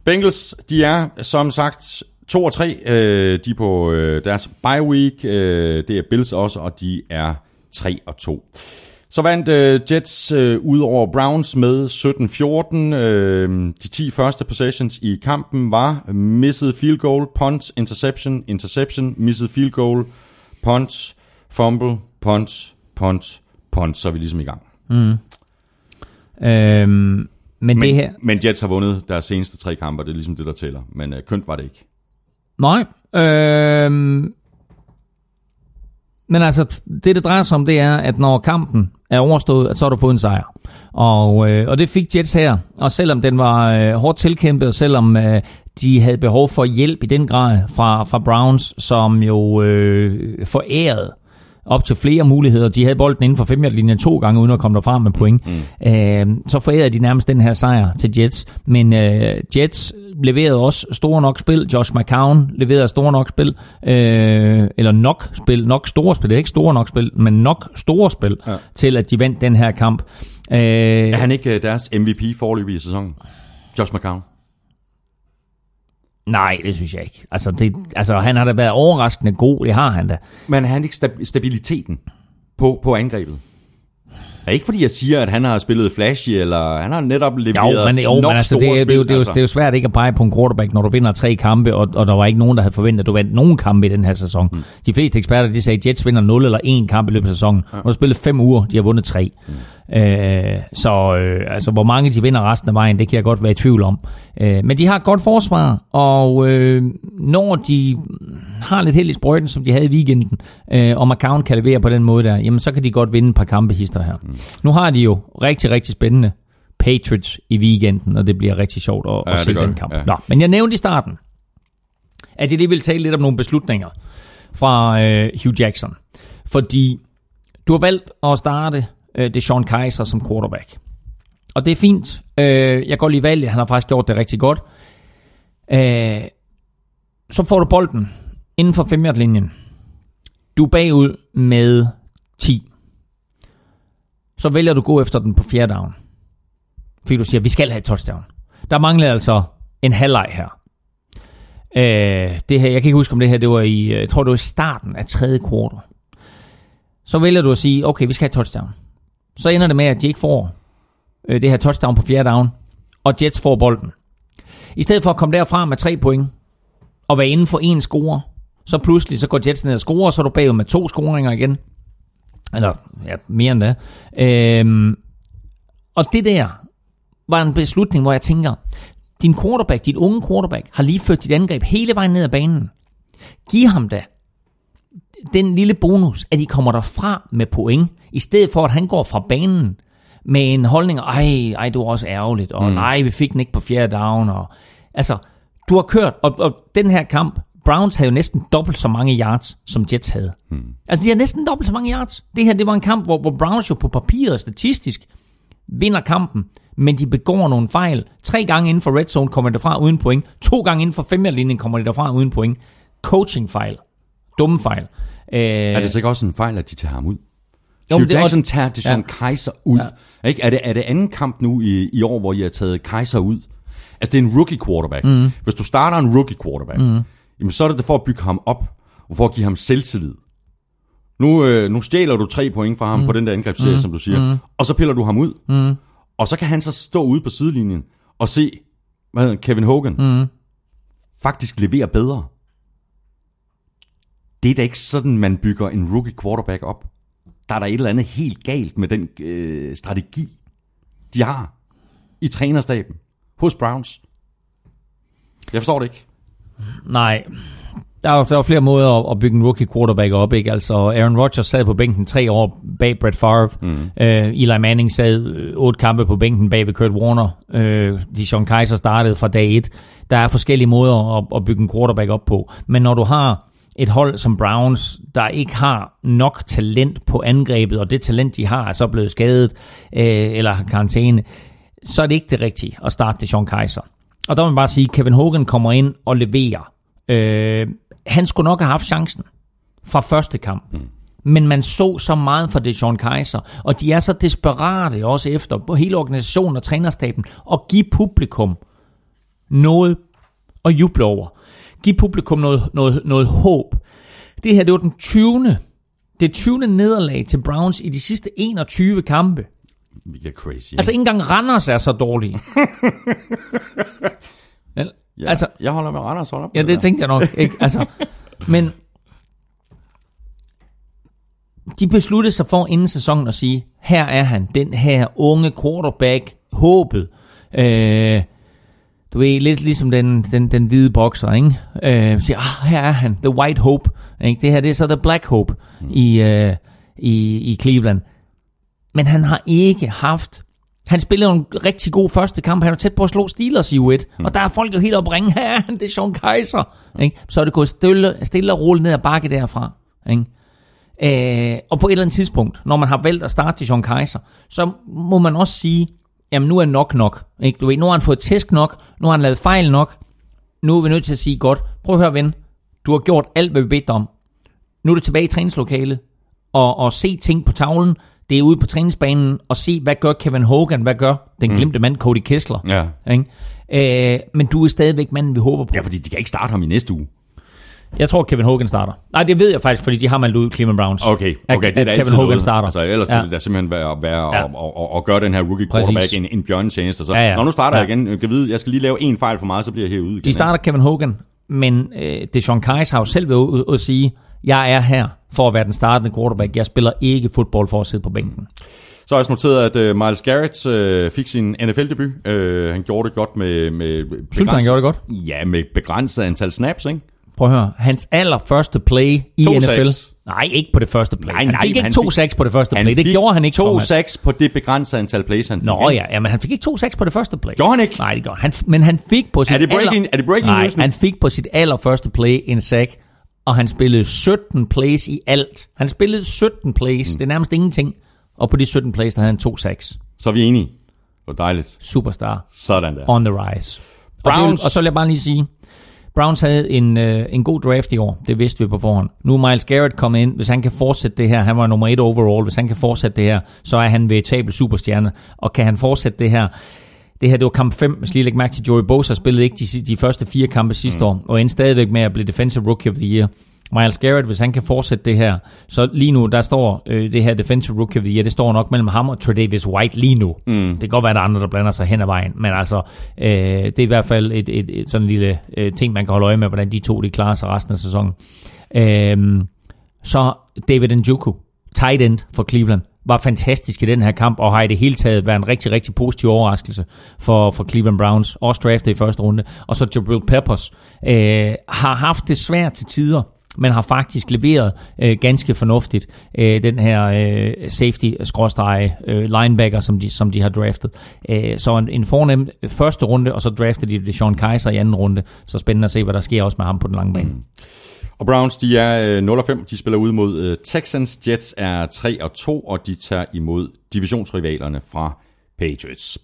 Bengals, de er som sagt 2 og 3. Øh, de er på øh, deres bye week. Øh, det er Bills også, og de er 3 og 2. Så vandt øh, Jets øh, ud over Browns med 17-14. Øh, de 10 første possessions i kampen var missed field goal, punt, interception, interception, missed field goal, punt, fumble, punt, punt, punt. Så er vi ligesom i gang. Mm. Øhm, men, men, det her... men Jets har vundet deres seneste tre kampe, det er ligesom det, der tæller. Men øh, kønt var det ikke. Nej. Øhm, men altså, det det drejer sig om, det er, at når kampen er overstået, så har du fået en sejr. Og, øh, og det fik Jets her. Og selvom den var øh, hårdt tilkæmpet, og selvom øh, de havde behov for hjælp i den grad fra, fra Browns, som jo øh, forærede op til flere muligheder. De havde bolden inden for 5 linjen to gange, uden at komme derfra med point. Mm. Øh, så forærede de nærmest den her sejr til Jets. Men øh, Jets leverede også store nok spil. Josh McCown leverede store nok spil. Øh, eller nok spil. Nok store spil. Det er ikke store nok spil, men nok store spil ja. til, at de vandt den her kamp. Øh, er han ikke øh, deres MVP forløb i sæsonen? Josh McCown? Nej, det synes jeg ikke. Altså, det, altså han har da været overraskende god, det har han da. Men har han ikke stabiliteten på, på angrebet? Er ikke fordi jeg siger, at han har spillet flashy, eller han har netop leveret Jo, men, jo, nok men altså, det, er- det, er jo- spil, det, er jo- altså. det er jo svært ikke at pege på en quarterback, når du vinder tre kampe, og, og der var ikke nogen, der havde forventet, at du vandt nogen kampe i den her sæson. Mm. De fleste eksperter, de sagde, at Jets vinder 0 eller 1 kamp i løbet af sæsonen. Ja. Nu har spillet fem uger, de har vundet tre. Mm. Øh, så øh, altså, hvor mange de vinder resten af vejen, det kan jeg godt være i tvivl om. Øh, men de har et godt forsvar, og øh, når de har lidt held i sprøjten, som de havde i weekenden, øh, og McCown kan levere på den måde der, jamen så kan de godt vinde et par kampe hister her. Mm. Nu har de jo rigtig, rigtig spændende Patriots i weekenden, og det bliver rigtig sjovt at, Ja, at se den kamp. ja. Nå, men jeg nævnte i starten, at jeg lige vil tale lidt om nogle beslutninger fra øh, Hugh Jackson. Fordi du har valgt at starte øh, Deshaun Kaiser som quarterback. Og det er fint. Øh, jeg går lige valget. Han har faktisk gjort det rigtig godt. Øh, så får du bolden inden for 5 linjen Du er bagud med 10. Så vælger du at gå efter den på fjerde down. Fordi du siger, vi skal have et touchdown. Der mangler altså en halvleg her. Øh, det her, jeg kan ikke huske, om det her det var i, øh, jeg tror det var i starten af tredje kvartal. Så vælger du at sige, okay, vi skal have et touchdown. Så ender det med, at de ikke får øh, det her touchdown på fjerde down, og Jets får bolden. I stedet for at komme derfra med tre point, og være inden for en score, så pludselig så går Jets ned og scorer, og så er du bagud med to scoringer igen. Eller ja, mere end det. Øhm, og det der var en beslutning, hvor jeg tænker, din quarterback, dit unge quarterback, har lige ført dit angreb hele vejen ned ad banen. Giv ham da den lille bonus, at I kommer derfra med point, i stedet for at han går fra banen med en holdning, ej, ej, det var også ærgerligt, og mm. nej, vi fik den ikke på fjerde down, og altså, du har kørt, og, og den her kamp, Browns havde jo næsten dobbelt så mange yards, som Jets havde. Mm. Altså, de har næsten dobbelt så mange yards. Det her, det var en kamp, hvor, hvor Browns jo på papiret statistisk vinder kampen, men de begår nogle fejl. Tre gange inden for red zone kommer de derfra uden point. To gange inden for femmerlinjen kommer de derfra uden point. Coaching-fejl. Dumme fejl. Øh, Er det så ikke også en fejl, at de tager ham ud? Jo, Hugh det er Jackson også- tager Deshaun ja. Kaiser ud. Ja. Ikke? Er, det, er det anden kamp nu i, i år, hvor I har taget Kaiser ud? Altså, det er en rookie quarterback. Mm. Hvis du starter en rookie quarterback, mm. Jamen, så er det for at bygge ham op, og for at give ham selvtillid. Nu, øh, nu stjæler du tre point fra ham mm. på den der angrebsserie, mm. som du siger, mm. og så piller du ham ud. Mm. Og så kan han så stå ude på sidelinjen og se, hvad hedder Kevin Hogan mm. faktisk levere bedre. Det er da ikke sådan, man bygger en rookie quarterback op. Der er der et eller andet helt galt med den øh, strategi, de har i trænerstaben hos Browns. Jeg forstår det ikke. Nej, der er, jo- der er jo flere måder at, at bygge en rookie quarterback op, ikke? Altså, Aaron Rodgers sad på bænken tre år bag Brett Favre. Mm. Øh, Eli Manning sad øh, otte kampe på bænken bag ved Kurt Warner. Øh, Dijon Kaiser startede fra dag et. Der er forskellige måder at, at bygge en quarterback op på. Men når du har et hold som Browns, der ikke har nok talent på angrebet, og det talent, de har, er så blevet skadet øh, eller har karantæne, så er det ikke det rigtige at starte Dijon Kaiser. Og der må man bare sige, at Kevin Hogan kommer ind og leverer. Øh, han skulle nok have haft chancen fra første kamp. Mm. Men man så så meget fra Deshaun Kaiser, og de er så desperate også efter, på hele organisationen og trænerstaben, at give publikum noget at juble over. Giv publikum noget, noget, noget håb. Det her, det var den 20. Det 20. nederlag til Browns i de sidste 21 kampe. Er crazy. Altså ikke engang Randers er så dårlige. (laughs) Vel, ja, altså, jeg holder med Randers, holder på Ja, det der. tænkte jeg nok. Ikke? Altså, men de besluttede sig for inden sæsonen at sige, her er han, den her unge quarterback, håbet. Øh, du ved, lidt ligesom den, den, den hvide bokser, ikke? Øh, siger, ah, her er han, the white hope. Ikke? Det her, det er så the black hope mm. i, øh, i, i Cleveland. Men han har ikke haft... Han spillede en rigtig god første kamp. Han var tæt på at slå Steelers i U1. Mm. Og der er folk jo helt op ringe. (laughs) Her han, det er Sean Kaiser. Ikke? Så er det gået stille, stille og roligt ned ad bakke derfra. Ikke? Øh, og på et eller andet tidspunkt, når man har valgt at starte til Sean Kaiser, så må man også sige, jamen nu er nok nok. Ikke? Du ved, nu har han fået tæsk nok, nu har han lavet fejl nok, nu er vi nødt til at sige, godt, prøv at høre ven, du har gjort alt, hvad vi bedte om. Nu er du tilbage i træningslokalet, og, og se ting på tavlen, Det er ude på træningsbanen og se, hvad gør Kevin Hogan, hvad gør den glemte mand Cody Kessler. Ja. Ikke? Øh, men du er stadigvæk manden, vi håber på. Ja, fordi de kan ikke starte ham i næste uge. Jeg tror, Kevin Hogan starter. Nej, det ved jeg faktisk, fordi de har meldt ud Cleveland Browns. Okay, At- okay det er da Kevin Hogan noget. starter. Altså, ellers Ja. ville det simpelthen være, være Ja. at, at, at, at, gøre den her rookie quarterback Præcis. en, en bjørnetjeneste. Så Ja, ja. når nu starter Ja. jeg igen, jeg kan vide, jeg skal lige lave en fejl for meget, så bliver jeg herude igen. De starter Kevin Hogan, men øh, Deshaun Kais har jo selv ude at sige, jeg er her for at være den startende quarterback. Jeg spiller ikke fodbold for at sidde på bænken. Så har jeg også noteret, at uh, Miles Garrett uh, fik sin NFL-debut. Uh, han gjorde det godt med... med Synes du, han gjorde det godt? Ja, med et begrænset antal snaps, ikke? Prøv at høre, hans allerførste play i To NFL. sacks. Nej, ikke på det første play. Nej, han nej, fik ikke han to fik- sacks på det første play. Det gjorde han ikke, to Thomas. sacks på det begrænsede antal plays, han fik. Nå ikke? ja, men han fik ikke to sacks på det første play. Gjorde han ikke? Nej, det gjorde han. Men han fik på sit Er det breaking- aller... er det breaking Nej, news han fik på sit allerførste play en sack, og han spillede 17 plays i alt. Han spillede 17 plays. Mm. Det er nærmest ingenting. Og på de 17 plays, der havde han to sacks. Så er vi enige. Hvor dejligt. Superstar. Sådan der. On the rise. Og, det, Browns. og så vil jeg bare lige sige, Browns havde en, øh, en god draft i år. Det vidste vi på forhånd. Nu er Miles Garrett kommet ind. Hvis han kan fortsætte det her, han var nummer et overall. Hvis han kan fortsætte det her, så er han veritabel superstjerne. Og kan han fortsætte det her, det her, det var kamp 5. Hvis lige lægge mærke til, Joey Bosa spillede ikke de, de første fire kampe sidste mm. år, og endte stadigvæk med at blive Defensive Rookie of the Year. Miles Garrett, hvis han kan fortsætte det her, så lige nu, der står øh, det her Defensive Rookie of the Year, det står nok mellem ham og Tredavious White lige nu. Mm. Det kan godt være, at der er andre, der blander sig hen ad vejen, men altså, øh, det er i hvert fald et, et, et sådan en lille øh, ting, man kan holde øje med, hvordan de to de klarer sig resten af sæsonen. Øh, så David Njoku, tight end for Cleveland, var fantastisk i den her kamp, og har i det hele taget været en rigtig, rigtig positiv overraskelse for, for Cleveland Browns. Også draftet i første runde. Og så Jabril Peppers øh, har haft det svært til tider, men har faktisk leveret øh, ganske fornuftigt øh, den her øh, safety-linebacker, øh, som de, som de har draftet. Øh, så en, en fornem første runde, og så draftede de Sean Kaiser i anden runde. Så spændende at se, hvad der sker også med ham på den lange bane. Mm. Og Browns, de er øh, 0-5, De spiller ud mod øh, Texans. Jets er 3-2, og de tager imod divisionsrivalerne fra Patriots.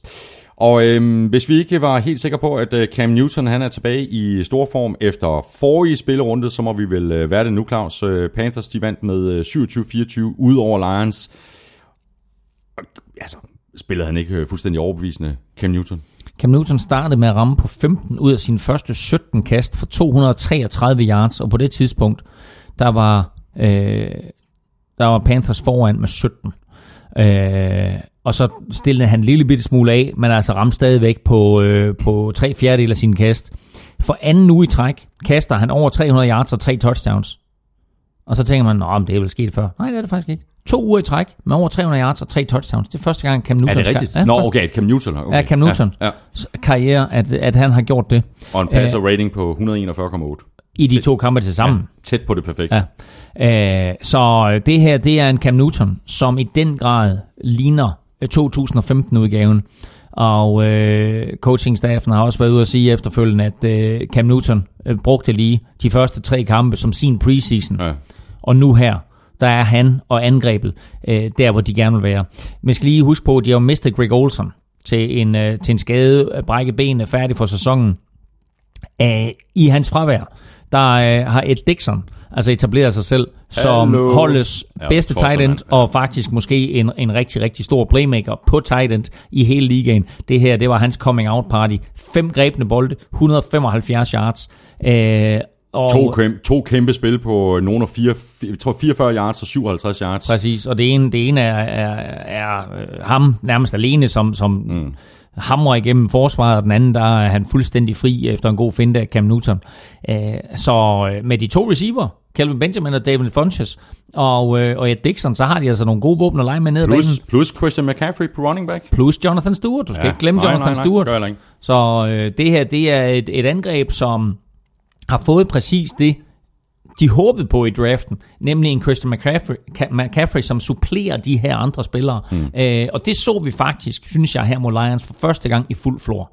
Og øhm, hvis vi ikke var helt sikre på, at øh, Cam Newton han er tilbage i stor form efter forrige spillerunde, så må vi vel øh, være det nu, Claus. Øh, Panthers, de vandt med øh, 27-24 ud over Lions. Og, altså, spillede han ikke øh, fuldstændig overbevisende, Cam Newton? Cam Newton startede med at ramme på 15 ud af sine første 17 kast for 233 yards, og på det tidspunkt, der var, øh, der var Panthers foran med 17. Øh, og så stillede han en lille bitte smule af, men altså ramte stadigvæk på, øh, på tre fjerdedel af sine kast. For anden uge i træk kaster han over 300 yards og tre touchdowns. Og så tænker man, at det er vel sket før. Nej, det er det faktisk ikke. To uger i træk med over 300 yards og tre touchdowns. Det er første gang Cam Er Newton det rigtigt? Ja, Nå, okay, Cam Newton. Okay. Ja, Cam Newton. Ja, ja. karriere, at, at han har gjort det Og en passer rating på 141,8. i de to kampe til sammen. Tæt på det perfekte. Ja. Øh, så det her, det er en Cam Newton, som i den grad ligner øh, 2015-udgaven. Og øh, coachingstaffen har også været ude at sige efterfølgende, at øh, Cam Newton øh, brugte lige de første tre kampe som sin preseason. Ja. Og nu her, der er han og angrebet øh, der, hvor de gerne vil være. Men skal lige huske på, at de har mistet Greg Olson til en, øh, til en skade, øh, brække benene, færdig for sæsonen. Æh, I hans fravær, der øh, har Ed Dixon altså etableret sig selv som Hallo. holdets Ja, bedste tight end, ja. og faktisk måske en, en rigtig, rigtig stor playmaker på tight end i hele ligaen. Det her, det var hans coming out party. Fem grebne bolde, 175 yards. Øh, og To, kæmpe, to kæmpe spil på nogle af fire, jeg tror 44 yards og 57 yards. Præcis, og det ene, det ene er, er, er øh, ham nærmest alene, som, som mm. hamrer igennem forsvaret, og den anden, der er han fuldstændig fri efter en god finte af Cam Newton. Øh, så øh, med de to receiver, Calvin Benjamin og David Funches, og, øh, og Ed Dixon, så har de altså nogle gode våben at lege med ned ad Plus, banen. plus Christian McCaffrey på running back. Plus Jonathan Stewart, du skal ja. ikke glemme nej, Jonathan nej, nej, Stewart. Så øh, det her, det er et, et angreb, som har fået præcis det, de håbede på i draften, nemlig en Christian McCaffrey, Ca- McCaffrey som supplerer de her andre spillere. Mm. Øh, og det så vi faktisk, synes jeg, her mod Lions for første gang i fuld flor.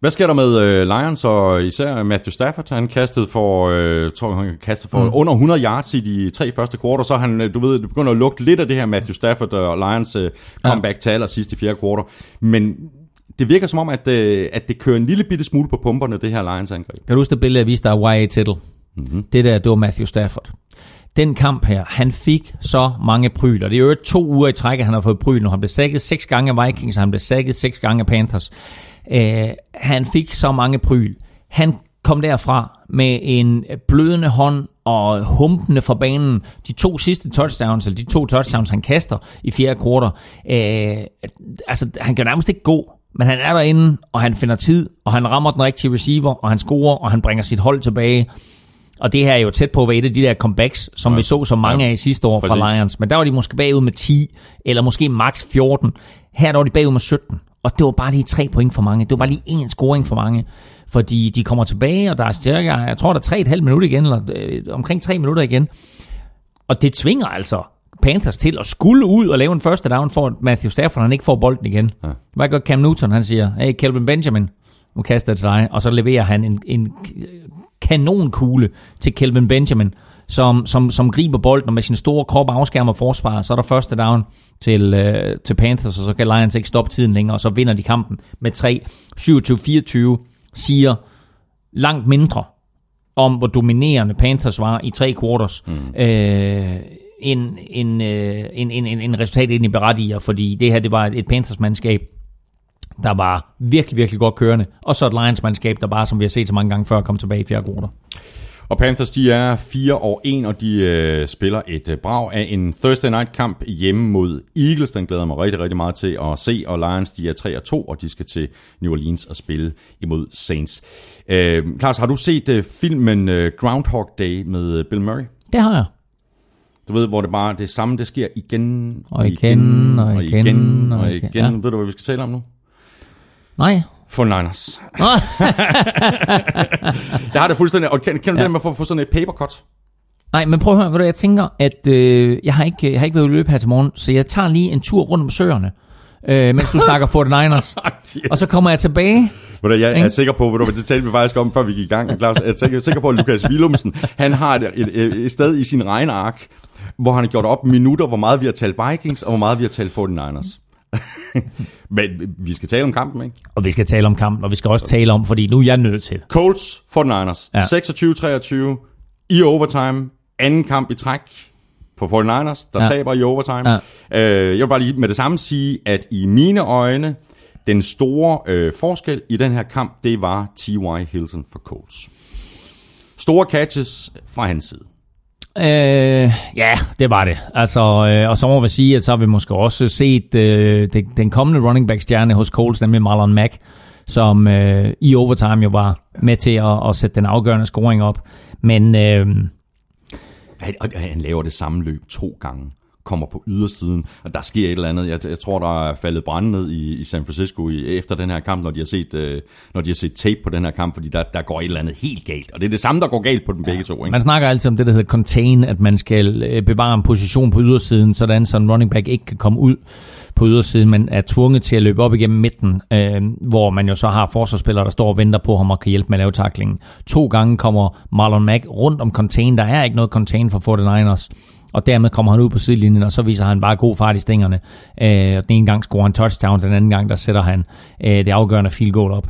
Hvad sker der med øh, Lions og især Matthew Stafford? Han kastede for, øh, tror han kastede for mm. under 100 yards i de tre første kvarter, så han, øh, du ved, det begynder at lugte lidt af det her Matthew Stafford og Lions øh, comeback til allersidst i fjerde kvarter. Men det virker som om, at, øh, at det kører en lille bitte smule på pumperne, det her Lions angreb. Kan du huske det billede, jeg viste dig af Y.A. Tittle? Mm-hmm. Det der, det var Matthew Stafford. den kamp her, han fik så mange pryl, og det er jo to uger i træk, at han har fået pryl nu. Han blev sækket seks gange af Vikings, og han blev sækket seks gange af Panthers. Øh, han fik så mange pryl. Han kom derfra med en blødende hånd og humpende fra banen. De to sidste touchdowns, eller de to touchdowns, han kaster i fjerde kvartal, øh, altså han kan nærmest ikke gå, men han er derinde, og han finder tid, og han rammer den rigtige receiver, og han scorer, og han bringer sit hold tilbage. Og det her er jo tæt på at være et af de der comebacks, som ja. vi så så mange ja. af i sidste år Præcis. fra Lions. Men der var de måske bagud med 10, eller måske max 14. Her der var de bagud med 17. Og det var bare lige tre point for mange. Det var bare lige en scoring for mange. Fordi de kommer tilbage, og der er cirka, jeg tror, der er tre et halvt minut igen, eller øh, omkring tre minutter igen. Og det tvinger altså Panthers til at skulle ud og lave en første down, for at Matthew Stafford han ikke får bolden igen. Ja. Hvad gør Cam Newton? Han siger, hey, Kelvin Benjamin, nu kaster til dig. Og så leverer han en, en kanonkugle til Kelvin Benjamin, som, som, som griber bolden og med sin store krop afskærmer forsvaret. Så er der første down til, øh, til Panthers, og så kan Lions ikke stoppe tiden længere, og så vinder de kampen med 3. 27-24 siger langt mindre om, hvor dominerende Panthers var i tre quarters, mm. øh, en, en, øh, en, en, en, en resultat ind i berettiger, fordi det her det var et Panthers-mandskab, der var virkelig, virkelig godt kørende, og så et Lions-mandskab, der bare, som vi har set så mange gange før, kom tilbage i fjerde quarter. Og Panthers, de er 4 og 1, og de øh, spiller et øh, brag af en Thursday night kamp hjemme mod Eagles. Den glæder mig rigtig, rigtig meget til at se. Og Lions, de er 3 og 2, og de skal til New Orleans og spille imod Saints. Øh, Klaus, har du set øh, filmen øh, Groundhog Day med øh, Bill Murray? Det har jeg. Du ved, hvor det bare det samme, det sker igen og igen og igen og igen. Og igen, og igen. Ja. Ved du, hvad vi skal tale om nu? Nej. For Niners. (laughs) jeg har det fuldstændig. Og kender, kender ja. du det med at få sådan et papercut? Nej, men prøv at høre, hvad du, jeg tænker, at øh, jeg, har ikke, jeg har ikke været løbe her til morgen, så jeg tager lige en tur rundt om søerne, øh, mens du snakker (laughs) for Niners. Og så kommer jeg tilbage. Jeg er sikker på, du, det talte vi faktisk om, før vi gik i gang, Claus. Jeg er sikker på, at Lukas Willumsen, han har et, et, et, et sted i sin regneark, hvor han har gjort op minutter, hvor meget vi har talt Vikings, og hvor meget vi har talt 49ers. (laughs) Men vi skal tale om kampen, ikke? Og vi skal tale om kampen, og vi skal også tale om, fordi nu er jeg nødt til. Colts 49ers. Ja. 26-23 i overtime. Anden kamp i træk for 49ers, der ja. taber i overtime. Ja. Øh, jeg vil bare lige med det samme sige, at i mine øjne, den store øh, forskel i den her kamp, det var T.Y. Hilton for Colts. Store catches fra hans side. Øh, ja, det var det. Altså, øh, og så må vi sige, at så har vi måske også set øh, det, den kommende running back stjerne hos Coles, nemlig Marlon Mack, som øh, i overtime jo var med til at, at sætte den afgørende scoring op. Men... Øh, han, han laver det samme løb to gange kommer på ydersiden, og der sker et eller andet. Jeg, jeg tror, der er faldet brand ned i, i San Francisco i, efter den her kamp, når de har set, øh, når de har set tape på den her kamp, fordi der, der går et eller andet helt galt. Og det er det samme, der går galt på den begge to. Ikke? Man snakker altid om det, der hedder contain, at man skal øh, bevare en position på ydersiden, sådan så en running back ikke kan komme ud på ydersiden, men er tvunget til at løbe op igennem midten, øh, hvor man jo så har forsvarsspillere, der står og venter på ham og kan hjælpe med at lave taklingen. To gange kommer Marlon Mack rundt om contain. Der er ikke noget contain for 49ers og dermed kommer han ud på sidelinjen, og så viser han bare god fart i stængerne. Øh, den ene gang scorer han touchdown, den anden gang der sætter han øh, det afgørende field goal op.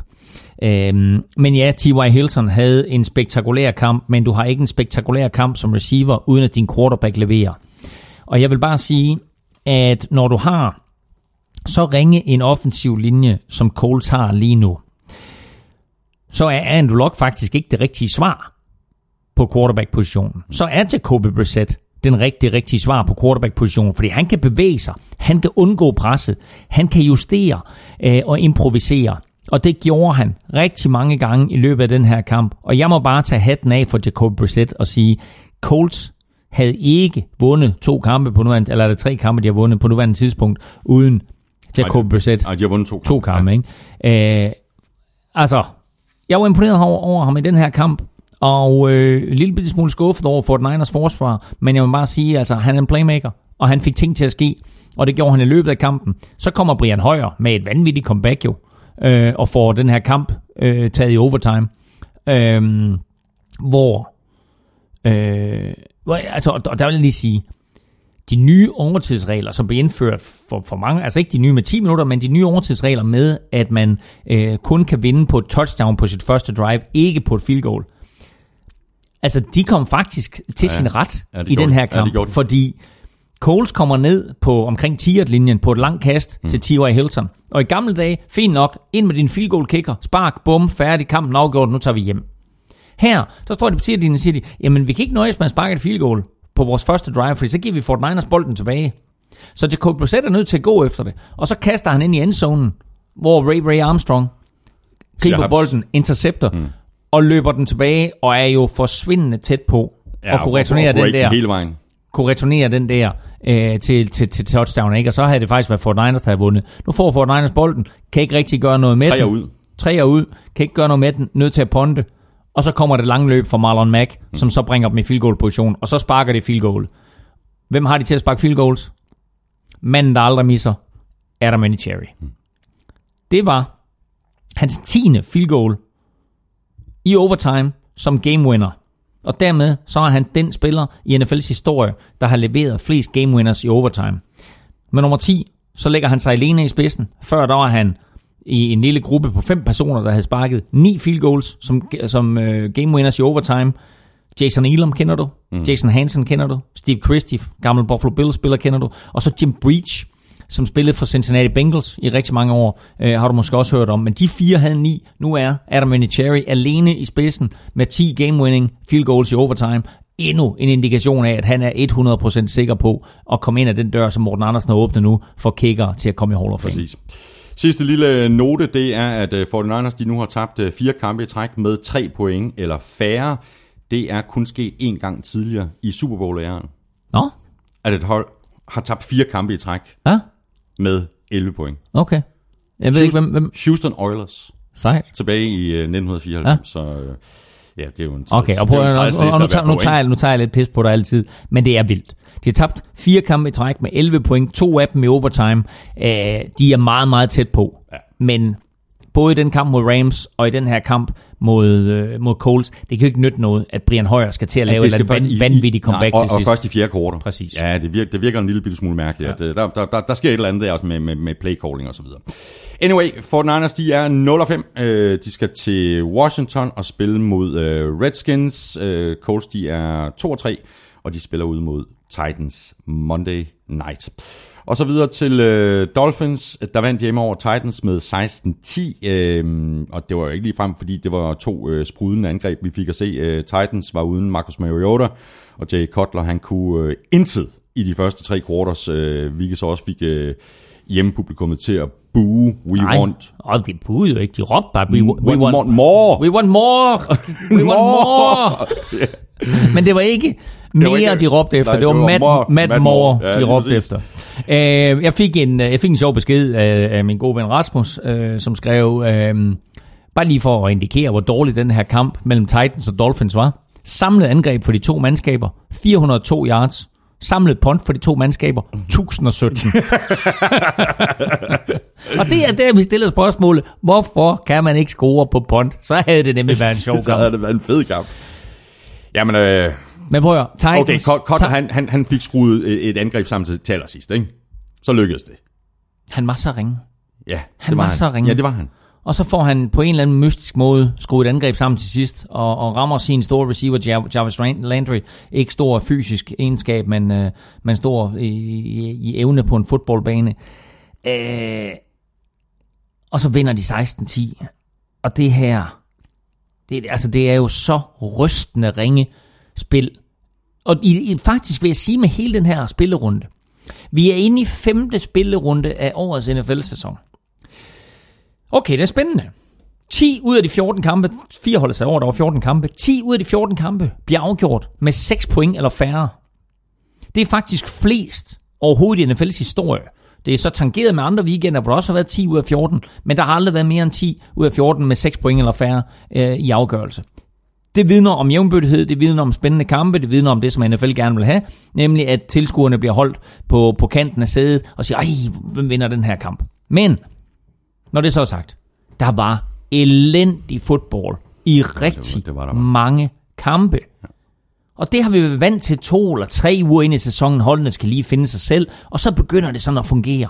Øh, men ja, T.Y. Hilton havde en spektakulær kamp, men du har ikke en spektakulær kamp som receiver, uden at din quarterback leverer. Og jeg vil bare sige, at når du har så ringe en offensiv linje, som Colts har lige nu, så er Andrew Luck faktisk ikke det rigtige svar på quarterback-positionen. Så er Jacoby Brissett den rigtige, rigtige svar på quarterback-positionen, fordi han kan bevæge sig, han kan undgå presset, han kan justere øh, og improvisere. Og det gjorde han rigtig mange gange i løbet af den her kamp. Og jeg må bare tage hatten af for Jacob Brissett og sige, Colts havde ikke vundet to kampe på nuværende, eller er det tre kampe, de har vundet på nuværende tidspunkt, uden Jacob Brissett. Nej, de har vundet to kampe. To kampe, ja. ikke? Øh, altså, jeg var imponeret over, over ham i den her kamp, og øh, en lille smule skuffet over Fort Niners forsvar, men jeg må bare sige, altså han er en playmaker, og han fik ting til at ske, og det gjorde han i løbet af kampen. Så kommer Brian Højer med et vanvittigt comeback jo, øh, og får den her kamp øh, taget i overtime, øh, hvor, øh, hvor altså, og der vil jeg lige sige, de nye overtidsregler, som blev indført for, for mange, altså ikke de nye med 10 minutter, men de nye overtidsregler med, at man øh, kun kan vinde på et touchdown på sit første drive, ikke på et field goal. Altså, de kom faktisk til Ja. sin ret Ja, i gjorde den de. her Ja, kamp, gjorde de. fordi Coles kommer ned på omkring 10'ert-linjen på et langt kast mm. til T.Y. Hilton. Og i gamle dage, fint nok, ind med din field goal kicker, spark, bum, færdig, kampen afgjort, nu tager vi hjem. Her, der står de på 10'ert-linjen og siger, de, jamen vi kan ikke nøjes med at sparke et field goal på vores første drive, fordi så giver vi Fort Niners bolden tilbage. Så Jacob Brissett er nødt til at gå efter det. Og så kaster han ind i endzonen, hvor Ray Ray Armstrong griber bolden, intercepter, mm. Og løber den tilbage, og er jo forsvindende tæt på ja, at kunne returnere den der, Hele vejen. kunne returnere den der øh, til, til, til touchdown, ikke? Og så havde det faktisk været Fort Niners, der havde vundet. Nu får Fort Niners bolden, kan ikke rigtig gøre noget med Tre den. ud. Tre er ud, kan ikke gøre noget med den, nødt til at ponde. Og så kommer det lange løb fra Marlon Mack, mm. som så bringer dem i field goal position, og så sparker det field goal. Hvem har de til at sparke field goals? Manden, der aldrig misser, Adam Vinatieri. Mm. Det var hans tiende field goal i overtime som game winner. Og dermed så er han den spiller i NFL's historie, der har leveret flest game winners i overtime. Med nummer 10, så lægger han sig alene i spidsen. Før der var han i en lille gruppe på fem personer, der havde sparket ni field goals som, som uh, game winners i overtime. Jason Elam kender du. Mm. Jason Hansen kender du. Steve Christie, gammel Buffalo Bills spiller kender du. Og så Jim Breach, som spillede for Cincinnati Bengals i rigtig mange år, øh, har du måske også hørt om. Men de fire havde ni. Nu er Adam Vinatieri alene i spidsen med 10 game-winning field goals i overtime. Endnu en indikation af, at han er 100% sikker på at komme ind ad den dør, som Morten Andersen har åbnet nu, for kicker til at komme i Hall of Fame. Præcis. Sidste lille note, det er, at øh, 49ers de nu har tabt øh, fire kampe i træk med tre point eller færre. Det er kun sket én gang tidligere i Super Bowl-æren, Nå, at et hold har tabt fire kampe i træk ja, med 11 point. okay. Jeg ved ikke, hvem... hvem... Houston Oilers Sejt. tilbage i øh, 1994, ja. så øh, ja, det er jo en træls- Okay, og, det prøv, er en og, nu, tager, nu, tager jeg, nu tager jeg lidt pis på dig altid, men det er vildt. De har tabt fire kampe i træk med 11 point, to af dem i overtime. Øh, de er meget, meget tæt på. Ja. Men både i den kamp mod Rams og i den her kamp mod, øh, mod Coles, det kan jo ikke nytte noget, at Brian Hoyer skal til at lave et i- vanvittigt comeback nej, til og, sidst. Og først i fjerde kvartal. Præcis. Ja, det virker, det virker en lille bitte smule mærkeligt. Ja. At, øh, der, der, der, der sker et eller andet der også med, med, med play calling og så videre. Anyway, 49ers de er 0-5. Øh, de skal til Washington og spille mod øh, Redskins. Øh, Colts de er 2-3, og de spiller ud mod Titans Monday night. Og så videre til øh, Dolphins, der vandt hjemme over Titans med 16-10, øh, og det var jo ikke lige frem, fordi det var to øh, sprudende angreb, vi fik at se. Øh, Titans var uden Marcus Mariota, og Jay Cutler, han kunne øh, intet i de første tre quarters, øh, hvilket så også fik øh, hjemmepublikummet til at boo, we Nej, want og de buede jo ikke. De råbte bare, we, we, we want, want more. we want more! (laughs) We want more! (laughs) Men det var ikke mere, ikke- de råbte efter. Nej, det var, det var Matt, more. Matt, Matt Moore, Moore. Ja, de råbte præcis. efter. Øh, jeg, fik en, jeg fik en sjov besked af, af min gode ven Rasmus, øh, som skrev, øh, bare lige for at indikere, hvor dårlig den her kamp mellem Titans og Dolphins var. Samlet angreb for de to mandskaber, 402 yards. Samlet punt for de to mandskaber, 1017. (laughs) og det er der, vi stiller spørgsmålet, hvorfor kan man ikke score på punt? Så havde det nemlig (laughs) været en sjov så kamp. havde det været en fed kamp. Jamen, øh, Men prøv at høre, okay, Ti- han, han, han fik skruet et, et angreb sammen til, allersidst, ikke? Så lykkedes det. han var så ringe. Ja, Han det var han. så ringe. Ja, det var han. Og så får han på en eller anden mystisk måde skruet et angreb sammen til sidst, og, og rammer sin store receiver, Jav- Jarvis Landry. Ikke stor fysisk egenskab, men, øh, men stor i, i, i evne på en fodboldbane. Øh, og så vinder de 16-10. Og det her, det, altså det er jo så rystende ringe spil. Og i, i, faktisk vil jeg sige med hele den her spillerunde, vi er inde i femte spillerunde af årets NFL-sæson. Okay, det er spændende. 10 ud af de 14 kampe, fire holder sig over, der var 14 kampe, 10 ud af de 14 kampe bliver afgjort med 6 point eller færre. Det er faktisk flest overhovedet i NFL's historie. Det er så tangeret med andre weekender, hvor der også har været 10 ud af 14, men der har aldrig været mere end 10 ud af 14 med 6 point eller færre øh, i afgørelse. Det vidner om jævnbyrdighed, det vidner om spændende kampe, det vidner om det, som NFL gerne vil have, nemlig at tilskuerne bliver holdt på, på kanten af sædet og siger, ej, hvem vinder den her kamp? Men når det så er sagt, der var elendig fodbold i rigtig det var der bare. mange kampe. Og det har vi været vant til to eller tre uger ind i sæsonen. Holdene skal lige finde sig selv, og så begynder det sådan at fungere.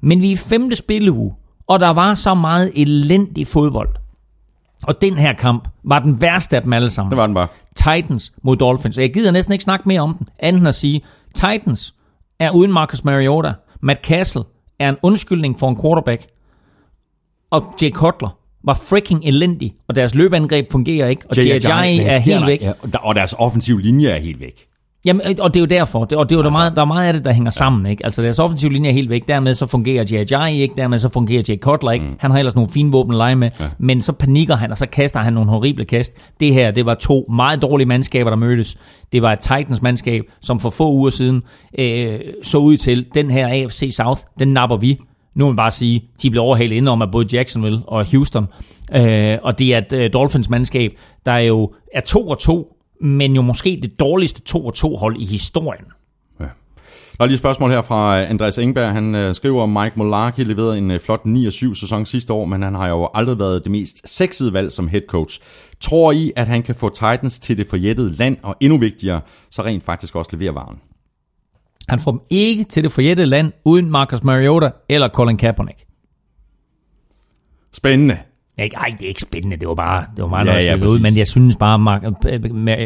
Men vi er i femte spilleuge, og der var så meget elendig fodbold. Og den her kamp var den værste af dem alle sammen. Det var den bare. Titans mod Dolphins. Jeg gider næsten ikke snakke mere om den, andet at sige, Titans er uden Marcus Mariota. Matt Castle er en undskyldning for en quarterback. Og Jay Cutler var freaking elendig, og deres løbeangreb fungerer ikke, og Jay Ajayi er helt væk. Ja, og deres offensive linje er helt væk. Jamen, øh, og det er jo derfor, det, og det er jo altså, der, meget, der er meget af det, der hænger sammen, ikke? Altså, deres offensive linje er helt væk, dermed så fungerer Ajayi ikke, dermed så fungerer Jay Cutler ikke. Mm. Han har ellers nogle fine våben at lege med, ja. men så panikker han, og så kaster han nogle horrible kast. Det her, det var to meget dårlige mandskaber, der mødtes. Det var et Titans-mandskab, som for få uger siden øh, så ud til, den her AFC South, den napper vi. Nu må man bare sige, de blev overhalet indenom af både Jacksonville og Houston. Øh, og det er et øh, Dolphins-mandskab, der jo er 2 og 2, men jo måske det dårligste 2 og 2 hold i historien. Der er lige et spørgsmål her fra Andreas Engberg. Han øh, skriver, Mike Mularkey leverede en øh, flot 9-7 sæson sidste år, men han har jo aldrig været det mest sexede valg som head coach. Tror I, at han kan få Titans til det forjættede land, og endnu vigtigere, så rent faktisk også levere varen? Han får dem ikke til det forjættede land uden Marcus Mariota eller Colin Kaepernick. Spændende. Ikke, ej, det er ikke spændende, det var bare, det var meget Ja, ja, ud, men jeg synes bare, Mark,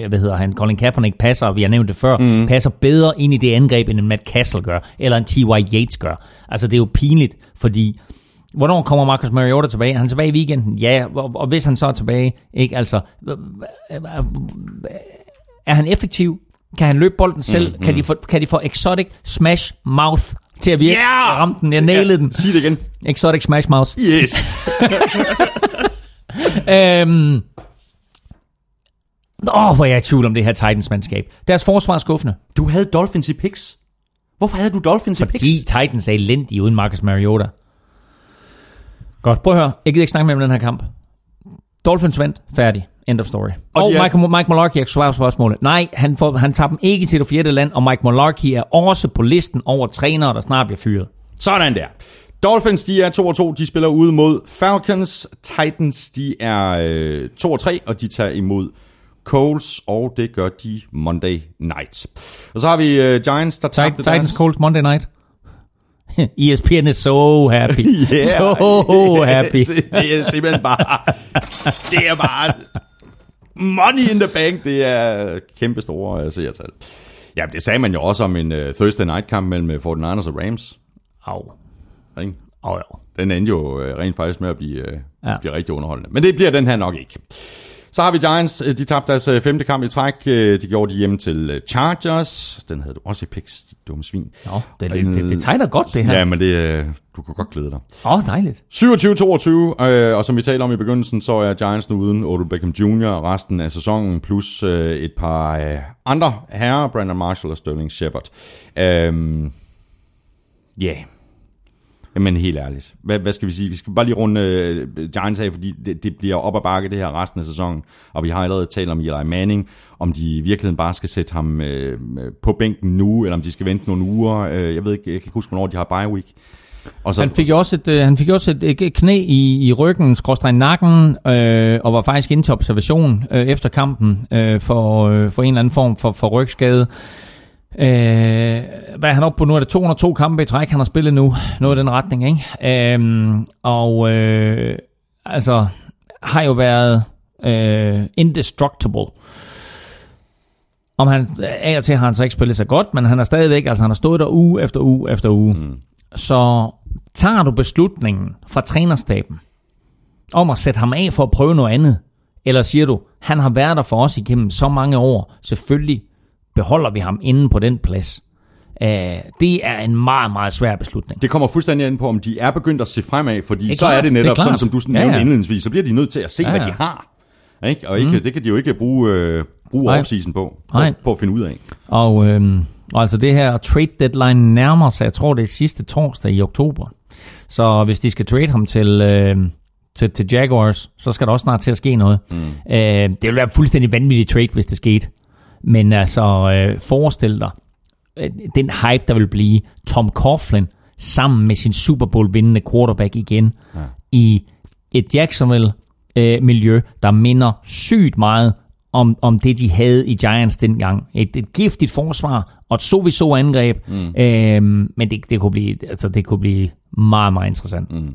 hvad hedder han, Colin Kaepernick passer, vi har nævnt det før, mm. passer bedre ind i det angreb, end en Matt Castle gør, eller en T.Y. Yates gør. Altså, det er jo pinligt, fordi Hvornår kommer Marcus Mariota tilbage? Er han tilbage i weekenden? Ja, og, og hvis han så er tilbage, ikke? Altså, er han effektiv? Kan han løbe bolden selv? Mm, kan, de få, kan de få Exotic Smash Mouth til at virke? Ja! Jeg ramte den, jeg nailede den. Sig det igen. Exotic Smash Mouth. Yes. (laughs) Øhm, Åh, hvor er jeg i tvivl om det her Titans-mandskab. Deres forsvar er skuffende, Du havde Dolphins i picks. Hvorfor havde du Dolphins i fordi picks? Titans er elendige uden Marcus Mariota. Godt, prøv at høre. Jeg gider ikke snakke mere om den her kamp. Dolphins vandt. Færdig. End of story. Og Og, er- Mike, Mike Mularkey er svaret på spørgsmålet. Nej, han, får, han tager dem ikke til det fjerde land, og Mike Mularkey er også på listen over trænere, der snart bliver fyret. Sådan der. Dolphins, de er 2 2. De spiller ude mod Falcons. Titans, de er øh, 2 3, og de tager imod Coles, og det gør de Monday night. Og så har vi øh, Giants, der tabte Titans deres... Colts Monday night. (laughs) ESPN is so happy. (laughs) Yeah. So happy. det, (laughs) det er simpelthen bare... det er bare... Money in the bank, det er kæmpe store uh, seertal. Ja, det sagde man jo også om en uh, Thursday night kamp mellem uh, 49ers og Rams. Au. Ikke? Au, au. Den endte jo øh, rent faktisk med at blive, øh, Ja. ja. blive rigtig underholdende. Men det bliver den her nok ikke. Så har vi Giants. Øh, De tabte deres øh, femte kamp i træk. Øh, De gjorde de hjemme til øh, Chargers. Den havde du også i picks, dumme svin. Nå, det, det, det, det tegner godt, det her. Ja, men det, øh, du kan godt glæde dig. Åh, oh, dejligt. 27-22, øh, og som vi talte om i begyndelsen, så er Giants nu uden Odell Beckham Jr. resten af sæsonen, plus øh, et par øh, andre herrer, Brandon Marshall og Sterling Shepard. Øhm, Ja, yeah. Jamen helt ærligt. Hvad, hvad skal vi sige? Vi skal bare lige runde øh, Giants af, fordi det, det bliver op ad bakke det her resten af sæsonen. Og vi har allerede talt om Eli Manning, om de i virkeligheden bare skal sætte ham øh, øh på bænken nu, eller om de skal vente nogle uger. Øh, jeg ved ikke, jeg kan ikke huske, hvornår de har bye week. Og så, Han fik jo også et, øh, han fik også et, et knæ i, i ryggen, skråstreg nakken, øh, og var faktisk inde til observation øh, efter kampen øh, for, øh, for en eller anden form for, for rygskade. Øh, hvad er han oppe på nu? Er det 202 kampe i træk, han har spillet nu? Noget i den retning, ikke? Øh, og øh, altså, har jo været øh, indestructible. Om han, af og til har han så ikke spillet så godt, men han er stadigvæk, altså han har stået der uge efter uge efter uge. Mm. Så tager du beslutningen fra trænerstaben om at sætte ham af for at prøve noget andet, eller siger du, han har været der for os igennem så mange år, selvfølgelig beholder vi ham inde på den plads. Uh, det er en meget, meget svær beslutning. Det kommer fuldstændig ind på, om de er begyndt at se fremad, fordi er så er klart, det det er netop klart. sådan, som du sådan Ja, nævnte ja. indledningsvis, så bliver de nødt til at se, Ja, hvad ja. de har. Ikke? Og ikke, mm. det kan de jo ikke bruge, øh, bruge Nej. off-season på, Nej. på, at finde ud af. Og, øhm, og altså det her trade deadline nærmer sig, jeg tror det er sidste torsdag i oktober. Så hvis de skal trade ham til, øh, til, til Jaguars, så skal der også snart til at ske noget. Mm. Øh, det ville være fuldstændig vanvittigt trade, hvis det skete. Men altså, øh, forestil dig, øh, den hype, der vil blive Tom Coughlin sammen med sin Super Bowl vindende quarterback igen ja. i et Jacksonville-miljø, der minder sygt meget om, om det, de havde i Giants dengang. Et, et giftigt forsvar og et sowieso angreb, mm. øhm, men det, det, kunne blive, altså, det kunne blive meget, meget interessant. Mm.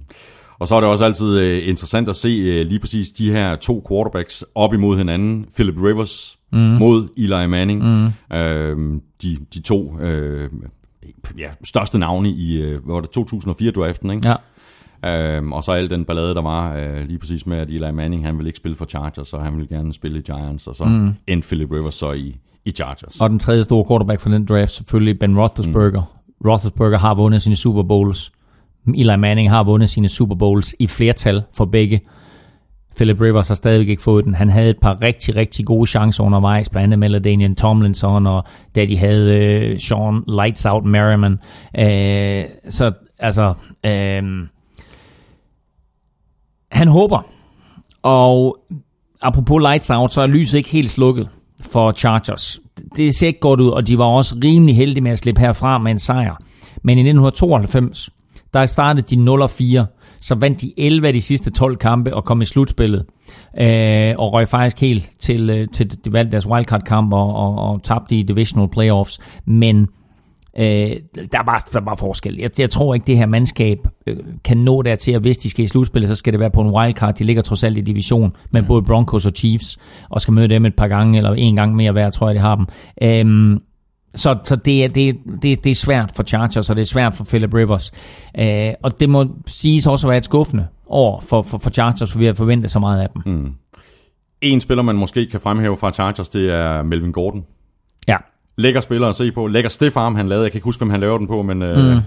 Og så er det også altid øh, interessant at se øh, lige præcis de her to quarterbacks op imod hinanden. Philip Rivers mm. mod Eli Manning. Mm. Øh, de, de to øh, ja, største navne i øh, var det, 2004-draften, ikke? Ja. Øhm, og så al den ballade, der var øh, lige præcis med, at Eli Manning, han ville ikke spille for Chargers, så han ville gerne spille i Giants, og så mm. endte Philip Rivers så i, i Chargers. Og den tredje store quarterback for den draft, selvfølgelig Ben Roethlisberger. Mm. Roethlisberger har vundet sine Super Bowls. Eli Manning har vundet sine Super Bowls i flertal for begge. Philip Rivers har stadigvæk ikke fået den. Han havde et par rigtig, rigtig gode chancer undervejs, blandt andet med Tomlinson, og da de havde øh, Sean Lights Out Merriman. Øh, så altså, øh, han håber, og apropos Lights Out, så er lyset ikke helt slukket for Chargers. Det ser ikke godt ud, og de var også rimelig heldige med at slippe herfra med en sejr. Men i 1992, der startede de 0-4, så vandt de 11 af de sidste 12 kampe og kom i slutspillet. Øh, og røg faktisk helt til, øh, til de valgte deres wildcard-kamp og, og, og tabte i divisional playoffs. Men øh, der, var, der var forskel. Jeg, jeg tror ikke, det her mandskab øh, kan nå dertil, at hvis de skal i slutspillet, så skal det være på en wildcard. De ligger trods alt i division med både Broncos og Chiefs, og skal møde dem et par gange, eller en gang mere hver, tror jeg, de har dem. Øh, så, så det, er, det, det, det er svært for Chargers, og det er svært for Philip Rivers. Øh, og det må siges også at være et skuffende år for, for, for Chargers, for vi har forventet så meget af dem. Mm. En spiller, man måske kan fremhæve fra Chargers, det er Melvin Gordon. Ja. Lækker spiller at se på. Lækker stiff arm, han lavede. Jeg kan ikke huske, hvem han lavede den på, men mm.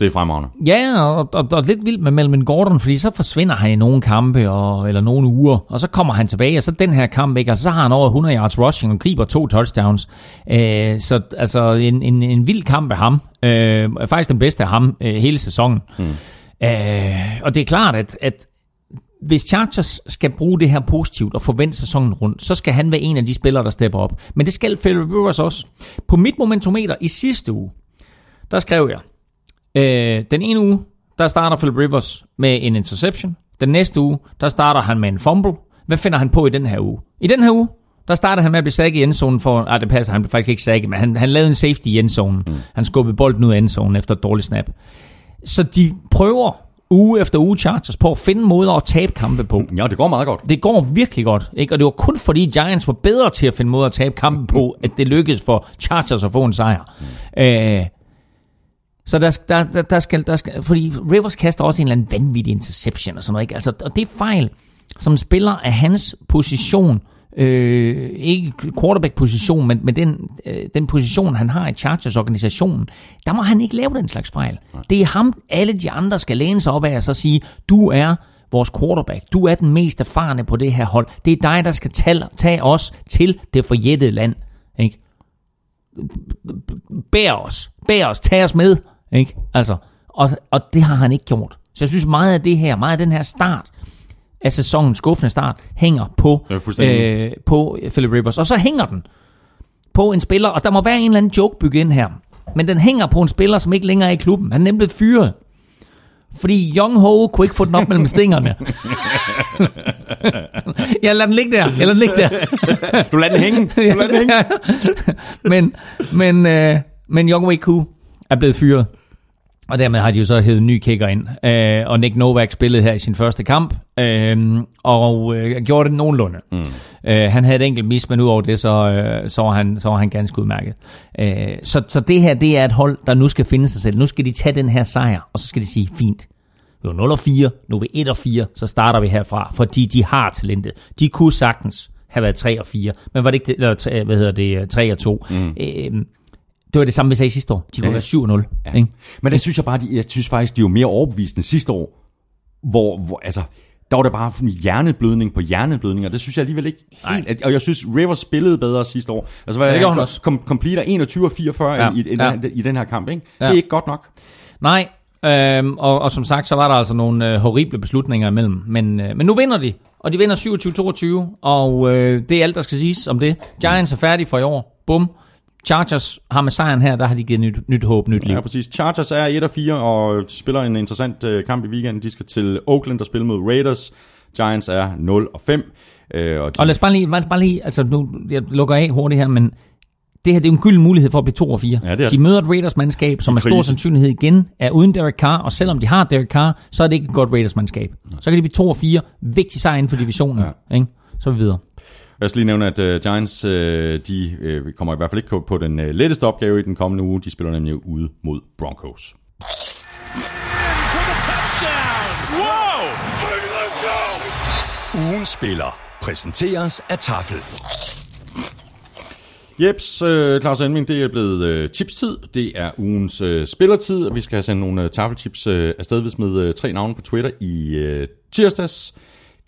Det er fremragende. Ja, og, og, og lidt vildt med Melvin Gordon, fordi så forsvinder han i nogle kampe, og, eller nogle uger, og så kommer han tilbage, og så den her kamp, ikke? og så har han over 100 yards rushing og griber to touchdowns. Øh, så altså en, en, en vild kamp af ham. Øh, faktisk den bedste af ham øh, hele sæsonen. Mm. Øh, og det er klart, at, at hvis Chargers skal bruge det her positivt og forvente sæsonen rundt, så skal han være en af de spillere, der stepper op. Men det skal Philip Rivers også. På mit momentometer i sidste uge, der skrev jeg, øh, den ene uge, der starter Philip Rivers med en interception. Den næste uge, der starter han med en fumble. Hvad finder han på i den her uge? I den her uge, der starter han med at blive sækket i endzonen for... Ah, det passer, han blev faktisk ikke sækket, men han, han lavede en safety i endzonen. Mm. Han skubbede bolden ud af endzonen efter et dårligt snap. Så de prøver uge efter uge Chargers på at finde måder at tabe kampe på. Ja, det går meget godt. Det går virkelig godt. Ikke? Og det var kun fordi Giants var bedre til at finde måder at tabe kampe på, (laughs) at det lykkedes for Chargers at få en sejr. Mm. Øh, så der, der, der, der, skal, der skal... Fordi Rivers kaster også en eller anden vanvittig interception og sådan noget. Ikke? Altså, og det er fejl, som spiller af hans position øh, ikke quarterback-position, men, men den, øh, den position, han har i Chargers-organisationen, der må han ikke lave den slags fejl. Det er ham, alle de andre skal læne sig op af og så sige, du er vores quarterback. Du er den mest erfarne på det her hold. Det er dig, der skal tage, tage os til det forjættede land. Ikke? Bær os. Bær os. Tag os med. Ikke? Altså, og, og det har han ikke gjort. Så jeg synes meget af det her, meget af den her start, af sæsonens skuffende start, hænger på, øh, på Philip Rivers. Og så hænger den på en spiller, og der må være en eller anden joke bygget ind her. Men den hænger på en spiller, som ikke længere er i klubben. Han er nemlig fyret. Fordi Young Ho kunne ikke få den op mellem stingerne. (laughs) jeg lader den ligge der. Jeg lader den ligge der. du lader den hænge. Du lader den hænge. (laughs) men, men, øh, men Young Wei Koo er blevet fyret. Og dermed har de jo så hævet ny kicker ind. Øh, og Nick Novak spillede her i sin første kamp, øh, og øh, gjorde det nogenlunde. Mm. Øh, han havde et enkelt mis, men udover det, så, øh, så, var han, så var han ganske udmærket. Øh, så, så det her, det er et hold, der nu skal finde sig selv. Nu skal de tage den her sejr, og så skal de sige, fint, vi var 0-4, nu er vi 1-4, så starter vi herfra, fordi de har talentet. De kunne sagtens have været 3 og 4, men var det ikke det, eller, hvad hedder det, 3 og 2. Mm. Øh, det var det samme, vi sagde sidste år. De kunne ja. være 7-0. Ja. Ikke? Men det synes jeg bare, de, jeg synes faktisk, de var mere overbevisende sidste år, hvor, hvor altså, der var der bare hjerneblødning på hjerneblødning, og det synes jeg alligevel ikke helt, at, og jeg synes Rivers spillede bedre sidste år. Altså, hvad, det gjorde han også. Kom, completer 21 44 ja. i, i, ja. i den her kamp, ikke? Ja. Det er ikke godt nok. Nej, øhm, og, og som sagt, så var der altså nogle øh, horrible beslutninger imellem, men, øh, men nu vinder de, og de vinder 27-22, og øh, det er alt, der skal siges om det. Giants er færdige for i år. Bum. Chargers har med sejren her, der har de givet nyt, nyt håb, nyt liv. Ja, præcis. Chargers er 1 og 4 og spiller en interessant uh, kamp i weekenden. De skal til Oakland og spille mod Raiders. Giants er 0 og 5. Uh, og, de... og lad os bare lige, bare lige, altså nu, jeg lukker af hurtigt her, men det her det er en gylden mulighed for at blive 2 og 4. Ja, det er de møder et Raiders-mandskab, som med stor sandsynlighed igen er uden Derek Carr, og selvom de har Derek Carr, så er det ikke et godt Raiders-mandskab. Så kan de blive 2 og 4. Vigtig sejr inden for divisionen. Ja. Ikke? Så er vi videre. Jeg skal lige nævne, at uh, Giants de uh, kommer i hvert fald ikke på den uh, letteste opgave i den kommende uge. De spiller nemlig ude mod Broncos. go! Ugen spiller præsenteres af Tafel. Jeps, uh, Claus Elming, det er blevet uh, chipstid. Det er ugens uh, spillertid, og vi skal have sendt nogle uh, tafelchips uh, afsted. Vi smed uh, tre navne på Twitter i uh, tirsdags.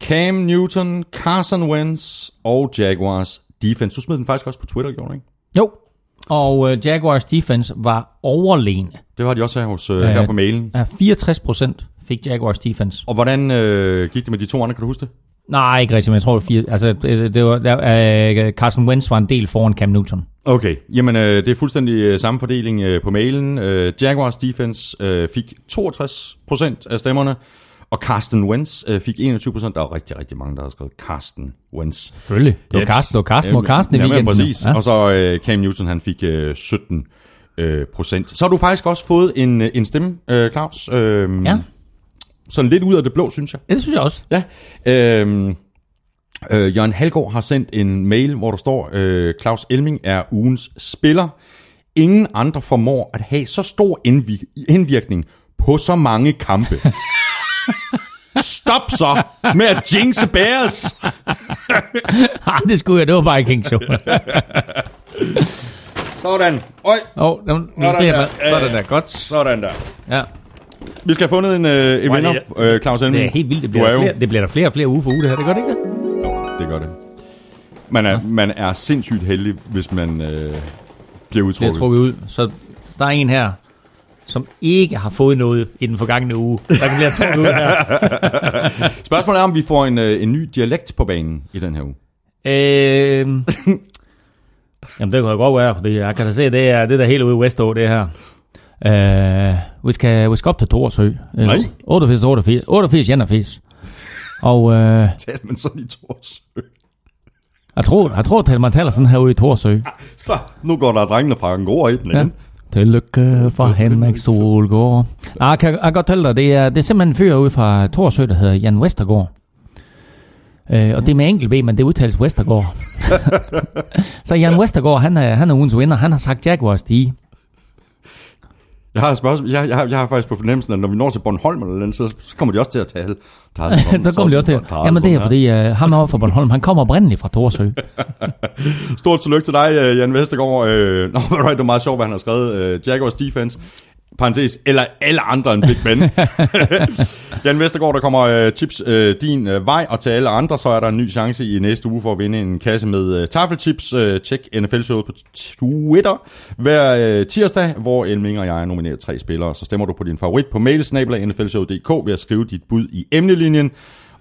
Cam Newton, Carson Wentz og Jaguars defense. Du smed den faktisk også på Twitter, gjorde du ikke? Jo, og øh, Jaguars defense var overlegne. Det var de også her, hos, uh, her på mailen. Ja, 64 procent fik Jaguars defense. Og hvordan øh, gik det med de to andre, kan du huske det? Nej, ikke rigtigt, men jeg tror, det var fire. Altså, det, det var, der, øh, Carson Wentz var en del foran Cam Newton. Okay, jamen øh, det er fuldstændig øh, samme fordeling øh, på mailen. Øh, Jaguars defense øh, fik 62% af stemmerne, og Carsten Wentz øh, fik 21%. Der er rigtig, rigtig mange, der har skrevet Carsten Wentz. Selvfølgelig. Det var. Carsten, det var Carsten, var Carsten i weekenden. præcis. Ja. Og så øh, Cam Newton, han fik øh, 17 øh, procent. Så har du faktisk også fået en, øh, en stemme, øh, Claus. Øh, Ja. Sådan lidt ud af det blå, synes jeg. Ja, det synes jeg også. Ja. Øhm, øh, Jørgen Halgaard har sendt en mail, hvor der står, øh, Claus Elming er ugens spiller. Ingen andre formår at have så stor indvi- indvirkning på så mange kampe. (laughs) Stop så med at jinxe Bears. (laughs) Ah, det skulle jeg, det var Vikings jo. Sådan. Øj, Åh, oh, nu, nu Sådan bliver der. Ja, Sådan ja. der, godt. sådan der. Ja. Vi skal have fundet en, øh, en er vinder, øh, Claus Elming. Det er helt vildt. Det er bliver, der jo- flere, det bliver der flere og flere uger for uge, det her. Det gør det ikke det? Jo, det gør det. Man er, man er sindssygt heldig, hvis man øh, bliver Det udtrukket. tror vi ud. Så der er en her, som ikke har fået noget i den forgangne uge. Der kan blive ud her. (laughs) Spørgsmålet er, om vi får en, øh, en ny dialekt på banen i den her uge. Øhm. (laughs) Jamen, det kunne godt være, fordi jeg kan da se, det er det er der helt ude i Westå, det her. Øh, vi, skal, vi skal op til Torsø. Øh, Nej. 88, 88, 88, 81. Og øh, (laughs) Tal man sådan i Torsø. jeg tror, jeg tror at man taler sådan her ude i Torsø. Så, nu går der drengene fra en gård i den Ja. Tillykke for Henrik Solgaard. Nej, jeg kan, jeg godt tælle dig, det er, det er simpelthen en fyr ude fra Torsø, der hedder Jan Vestergaard. Øh, og det er med enkelt B, men det udtales Vestergaard. (laughs) så Jan Vestergaard, han er, han er ugens vinder. Han har sagt Jaguars de. Jeg har, spørgsmål. Jeg, jeg, har, jeg har faktisk på fornemmelsen, at når vi når til Bornholm eller noget, så, så kommer de også til at tale. Der (laughs) så kommer de også til. Jamen det er fordi, uh, ham over fra Bornholm, han kommer oprindeligt fra Torsø. (laughs) Stort tillykke til dig, øh, Jan Vestergaard. Øh, Nå, (laughs) hvad, det er meget sjovt, hvad han har skrevet. Øh, Jaguars defense, parentes, eller alle andre end Big Ben. (laughs) Jan Vestergaard, der kommer øh, tips øh, din øh, vej, og til alle andre, så er der en ny chance i næste uge for at vinde en kasse med øh, taffelchips. Øh, tjek NFL-showet på Twitter hver øh, tirsdag, hvor Elming og jeg nominerer tre spillere. Så stemmer du på din favorit på mailsnabla.nflshow.dk ved at skrive dit bud i emnelinjen.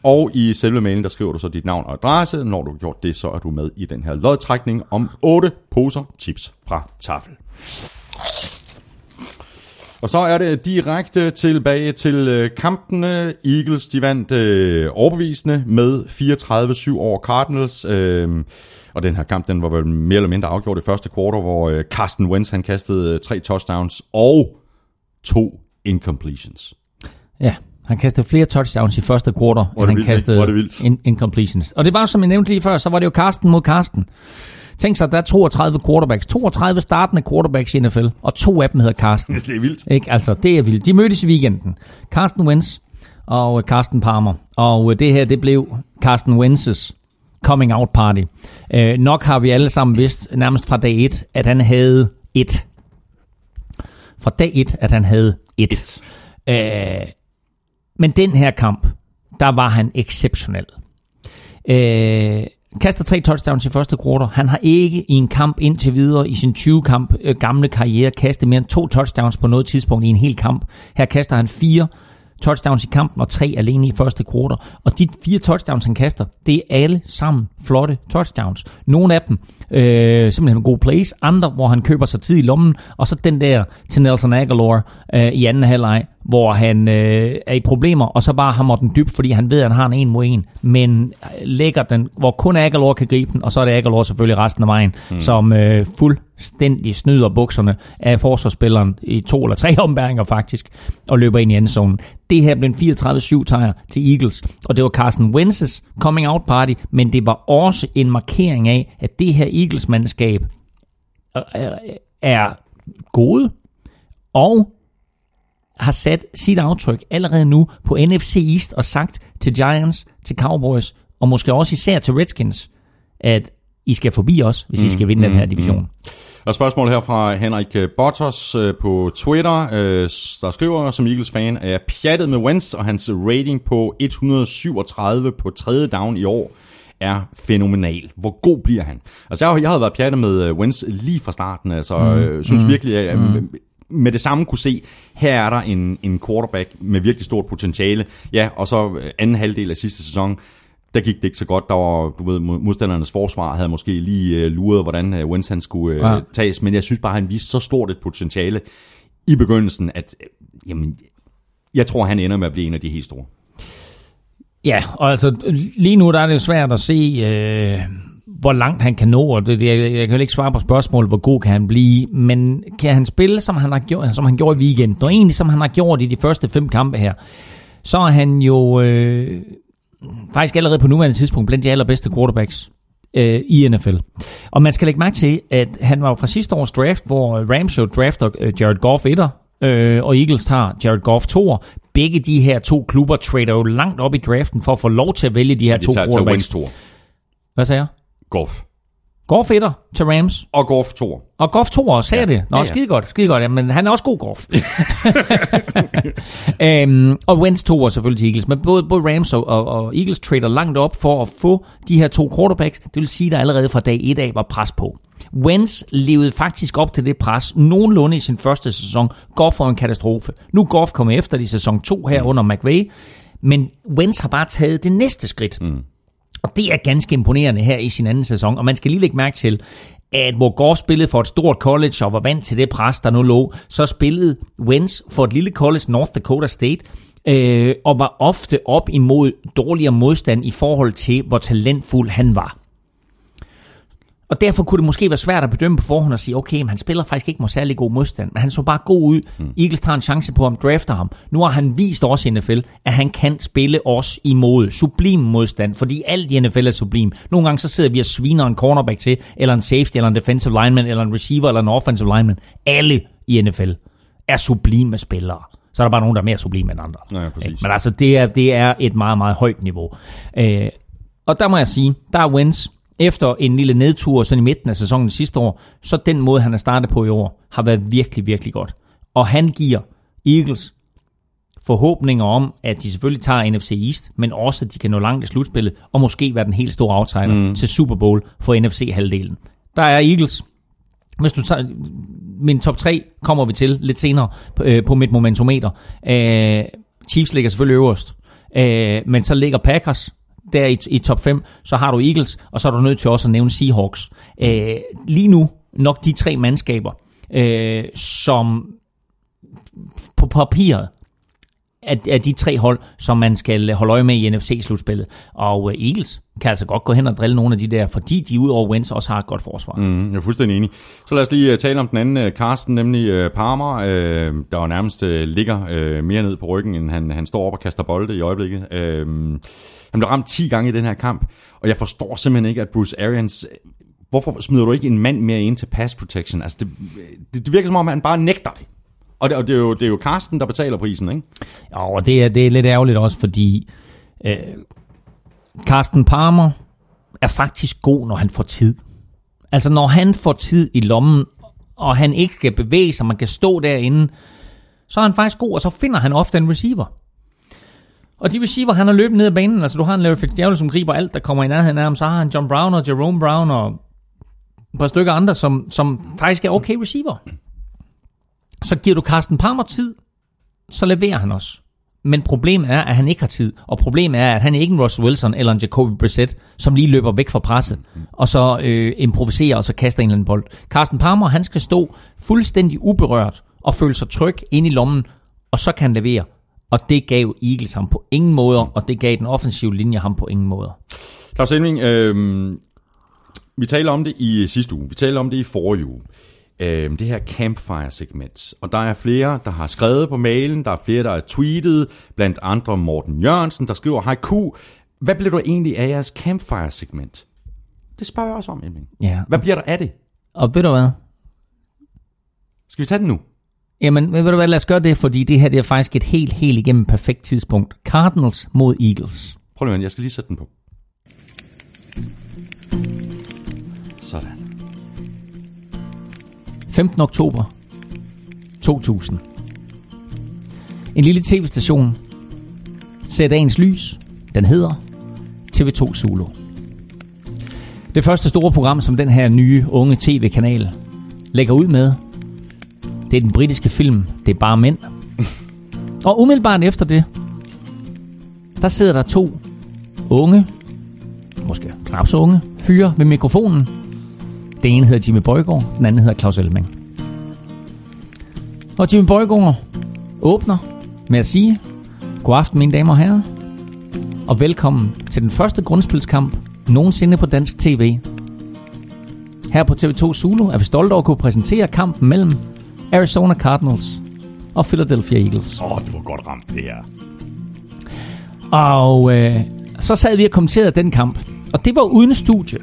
Og i selve mailen, der skriver du så dit navn og adresse. Når du har gjort det, så er du med i den her lodtrækning om 8 poser chips fra Tafel. Og så er det direkte tilbage til øh, kampene. Eagles, de vandt øh, overbevisende med 34-7 over Cardinals. Øh, og den her kamp, den var vel mere eller mindre afgjort i første kvartal, hvor øh, Carsten Wentz, han kastede øh, tre touchdowns og to incompletions. Ja, han kastede flere touchdowns i første er end han vildt, kastede in- incompletions. Og det var, som jeg nævnte lige før, så var det jo Karsten mod Karsten. Tænk sig, der er 32 quarterbacks. 32 startende quarterbacks i NFL, og to af dem hedder Karsten. Det er vildt. Ikke? Altså, det er vildt. De mødtes i weekenden. Carsten Wentz og øh, Carsten Palmer. Og øh, det her, det blev Carsten Wentz's coming out party. Øh, nok har vi alle sammen vidst, nærmest fra dag 1, at han havde et. Fra dag 1, at han havde et. Øh, men den her kamp, der var han exceptionel. Øh, kaster tre touchdowns i første kvartal. Han har ikke i en kamp indtil videre i sin 20-kamp øh, gamle karriere kastet mere end to touchdowns på noget tidspunkt i en hel kamp. Her kaster han fire touchdowns i kampen og tre alene i første kvartal. Og de fire touchdowns, han kaster, det er alle sammen flotte touchdowns. Nogle af dem øh, simpelthen gode plays, andre, hvor han køber sig tid i lommen, og så den der til Nelson Aguilar øh, i anden halvleg, hvor han øh, er i problemer, og så bare hammer den dybt, fordi han ved, at han har en en mod en, men lægger den, hvor kun Aguilar kan gribe den, og så er det Aguilar selvfølgelig resten af vejen, mm. som øh, fuldstændig snyder bukserne af forsvarsspilleren i to eller tre (laughs) ombæringer faktisk, og løber ind i endzonen. Det her blev en 34-7 sejr til Eagles, og det var Carson Wentz's coming out party, men det var også en markering af, at det her Eagles-mandskab er- er gode, og har sat sit aftryk allerede nu på NFC East og sagt til Giants, til Cowboys og måske også især til Redskins, at I skal forbi os, hvis I skal vinde den her division. Og spørgsmål her fra Henrik øh, Bottos øh, på Twitter, øh, der skriver som Eagles-fan, er jeg pjattet med Wentz, og hans rating på 137 på tredje down i år er fænomenal. Hvor god bliver han? Altså, jeg, jeg havde været pjattet med Wentz lige fra starten. Altså, mm. øh, synes mm. virkelig, at mm. med det samme kunne se, her er der en, en quarterback med virkelig stort potentiale. Ja, og så anden halvdel af sidste sæson, der gik det ikke så godt. Der var, du ved, mod- modstandernes forsvar havde måske lige øh, luret, hvordan øh, Wentz han skulle øh, Ja. tages, men jeg synes bare, han viste så stort et potentiale i begyndelsen, at øh, jamen, jeg tror, han ender med at blive en af de helt store. Ja, og altså lige nu der er det svært at se, øh, hvor langt han kan nå, og det, jeg, jeg kan jo ikke svare på spørgsmålet, hvor god kan han blive, men kan han spille, som han, har gjort, som han gjorde i weekenden, og egentlig som han har gjort i de første fem kampe her, så er han jo øh, faktisk allerede på nuværende tidspunkt blandt de allerbedste quarterbacks øh, i NFL. Og man skal lægge mærke til, at han var jo fra sidste års draft, hvor Rams jo drafter øh, Jared Goff 1'er, øh, og Eagles tager Jared Goff 2'er. Begge de her to klubber trader jo langt op i draften for at få lov til at vælge de her De to tager quarterbacks. Tour. Hvad sagde jeg? Goff. Goff 1'er til Rams, Og Goff Tour. og Goff 2'er, sagde Ja. det. Nå, Ja, ja, skide godt, skide godt. Jamen, han er også god Goff. (laughs) øhm, og Wentz 2'er selvfølgelig til Eagles. Men både, både Rams og, og, og Eagles trader langt op for at få de her to quarterbacks. Det vil sige, at der allerede fra dag 1 af var pres på. Wentz levede faktisk op til det pres nogenlunde i sin første sæson. Goff var en katastrofe. Nu Goff kommet efter det i sæson 2 her mm. under McVay. Men Wentz har bare taget det næste skridt. Mm. Og det er ganske imponerende her i sin anden sæson. Og man skal lige lægge mærke til, at hvor Goff spillede for et stort college og var vant til det pres, der nu lå, så spillede Wentz for et lille college, North Dakota State, øh, og var ofte op imod dårligere modstand i forhold til, hvor talentfuld han var. Og derfor kunne det måske være svært at bedømme på forhånd og sige, okay, men han spiller faktisk ikke mod særlig god modstand, men han så bare god ud. Mm. Eagles tager en chance på ham, drafter ham. Nu har han vist også i NFL, at han kan spille os imod sublim modstand, fordi alt i NFL er sublim. Nogle gange så sidder vi og sviner en cornerback til, eller en safety, eller en defensive lineman, eller en receiver, eller en offensive lineman. Alle i NFL er sublime spillere. Så er der bare nogen, der er mere sublime end andre. Ja, præcis. Men altså, det er, det er et meget, meget højt niveau. Øh, og der må jeg sige, der er Wentz, efter en lille nedtur sådan i midten af sæsonen sidste år, så den måde, han er startet på i år, har været virkelig, virkelig godt. Og han giver Eagles forhåbninger om, at de selvfølgelig tager NFC East, men også, at de kan nå langt i slutspillet, og måske være den helt store outsider mm. til Super Bowl for NFC-halvdelen. Der er Eagles. Hvis du tager, min top 3 kommer vi til lidt senere på, øh, på mit momentometer. Øh, Chiefs ligger selvfølgelig øverst, øh, men så ligger Packers der i, i top 5, så har du Eagles, og så er du nødt til også at nævne Seahawks. Øh, lige nu nok de tre mandskaber, øh, som på papiret af, af de tre hold, som man skal holde øje med i NFC-slutspillet. Og øh, Eagles kan altså godt gå hen og drille nogle af de der, fordi de ud over Wentz også har et godt forsvar. Mm. Jeg er fuldstændig enig. Så lad os lige øh, tale om den anden øh, Carsten, nemlig øh, Parma, Parmer, der jo nærmest ligger mere ned på ryggen, end han, han står op og kaster bolde i øjeblikket. Øh, han blev ramt 10 gange i den her kamp, og jeg forstår simpelthen ikke, at Bruce Arians... Øh, hvorfor smider du ikke en mand mere ind til pass protection? Altså, det, øh, det, det virker som om, han bare nægter det. Og det, og det, er, jo, det er jo Carsten, der betaler prisen, ikke? Ja, og det er, det er lidt ærgerligt også, fordi øh, Carsten Palmer er faktisk god, når han får tid. Altså, når han får tid i lommen, og han ikke skal bevæge sig, man kan stå derinde, så er han faktisk god, og så finder han ofte en receiver. Og de receiver, han har løbet ned ad banen, altså du har en Larry Fitzgerald, som griber alt, der kommer i nærheden af ham, så har han John Brown og Jerome Brown og et par stykker andre, som, som faktisk er okay receiver. Så giver du Carsten Palmer tid, så leverer han også. Men problemet er, at han ikke har tid. Og problemet er, at han er ikke en Russell Wilson eller en Jacoby Brissett, som lige løber væk fra presset, og så øh, improviserer og så kaster en eller anden bold. Carsten Palmer, han skal stå fuldstændig uberørt og føle sig tryg ind i lommen, og så kan han levere. Og det gav Eagles ham på ingen måder, og det gav den offensive linje ham på ingen måder. Claus Elming, øh, Vi talte om det i sidste uge. Vi talte om det i forrige uge. Øhm, det her campfire-segment. Og der er flere, der har skrevet på mailen. Der er flere, der har tweetet. Blandt andre Morten Jørgensen, der skriver, Hej hvad bliver du egentlig af jeres campfire-segment? Det spørger jeg også om, Emil. Ja. Hvad bliver der af det? Og ved du hvad? Skal vi tage den nu? Jamen, ved du hvad, lad os gøre det, fordi det her det er faktisk et helt, helt igennem perfekt tidspunkt. Cardinals mod Eagles. Prøv lige, jeg skal lige sætte den på. Sådan. 15. oktober 2000. En lille tv-station ser dagens lys. Den hedder TV2 Zulu. Det første store program, som den her nye unge tv-kanal lægger ud med, det er den britiske film Det er bare mænd. Og umiddelbart efter det, der sidder der to unge, måske knap så unge, fyre ved mikrofonen. Den ene hedder Jimmy Bøjgaard, den anden hedder Claus Elming. Og Jimmy Bøjgaard åbner med at sige, God aften mine damer og herrer, og velkommen til den første grundspilskamp nogensinde på dansk tv. Her på TV2 Zulu er vi stolte over at kunne præsentere kampen mellem Arizona Cardinals og Philadelphia Eagles. Åh, oh, det var godt ramt, det her. Og øh, så sad vi og kommenterede den kamp. Og det var uden studie.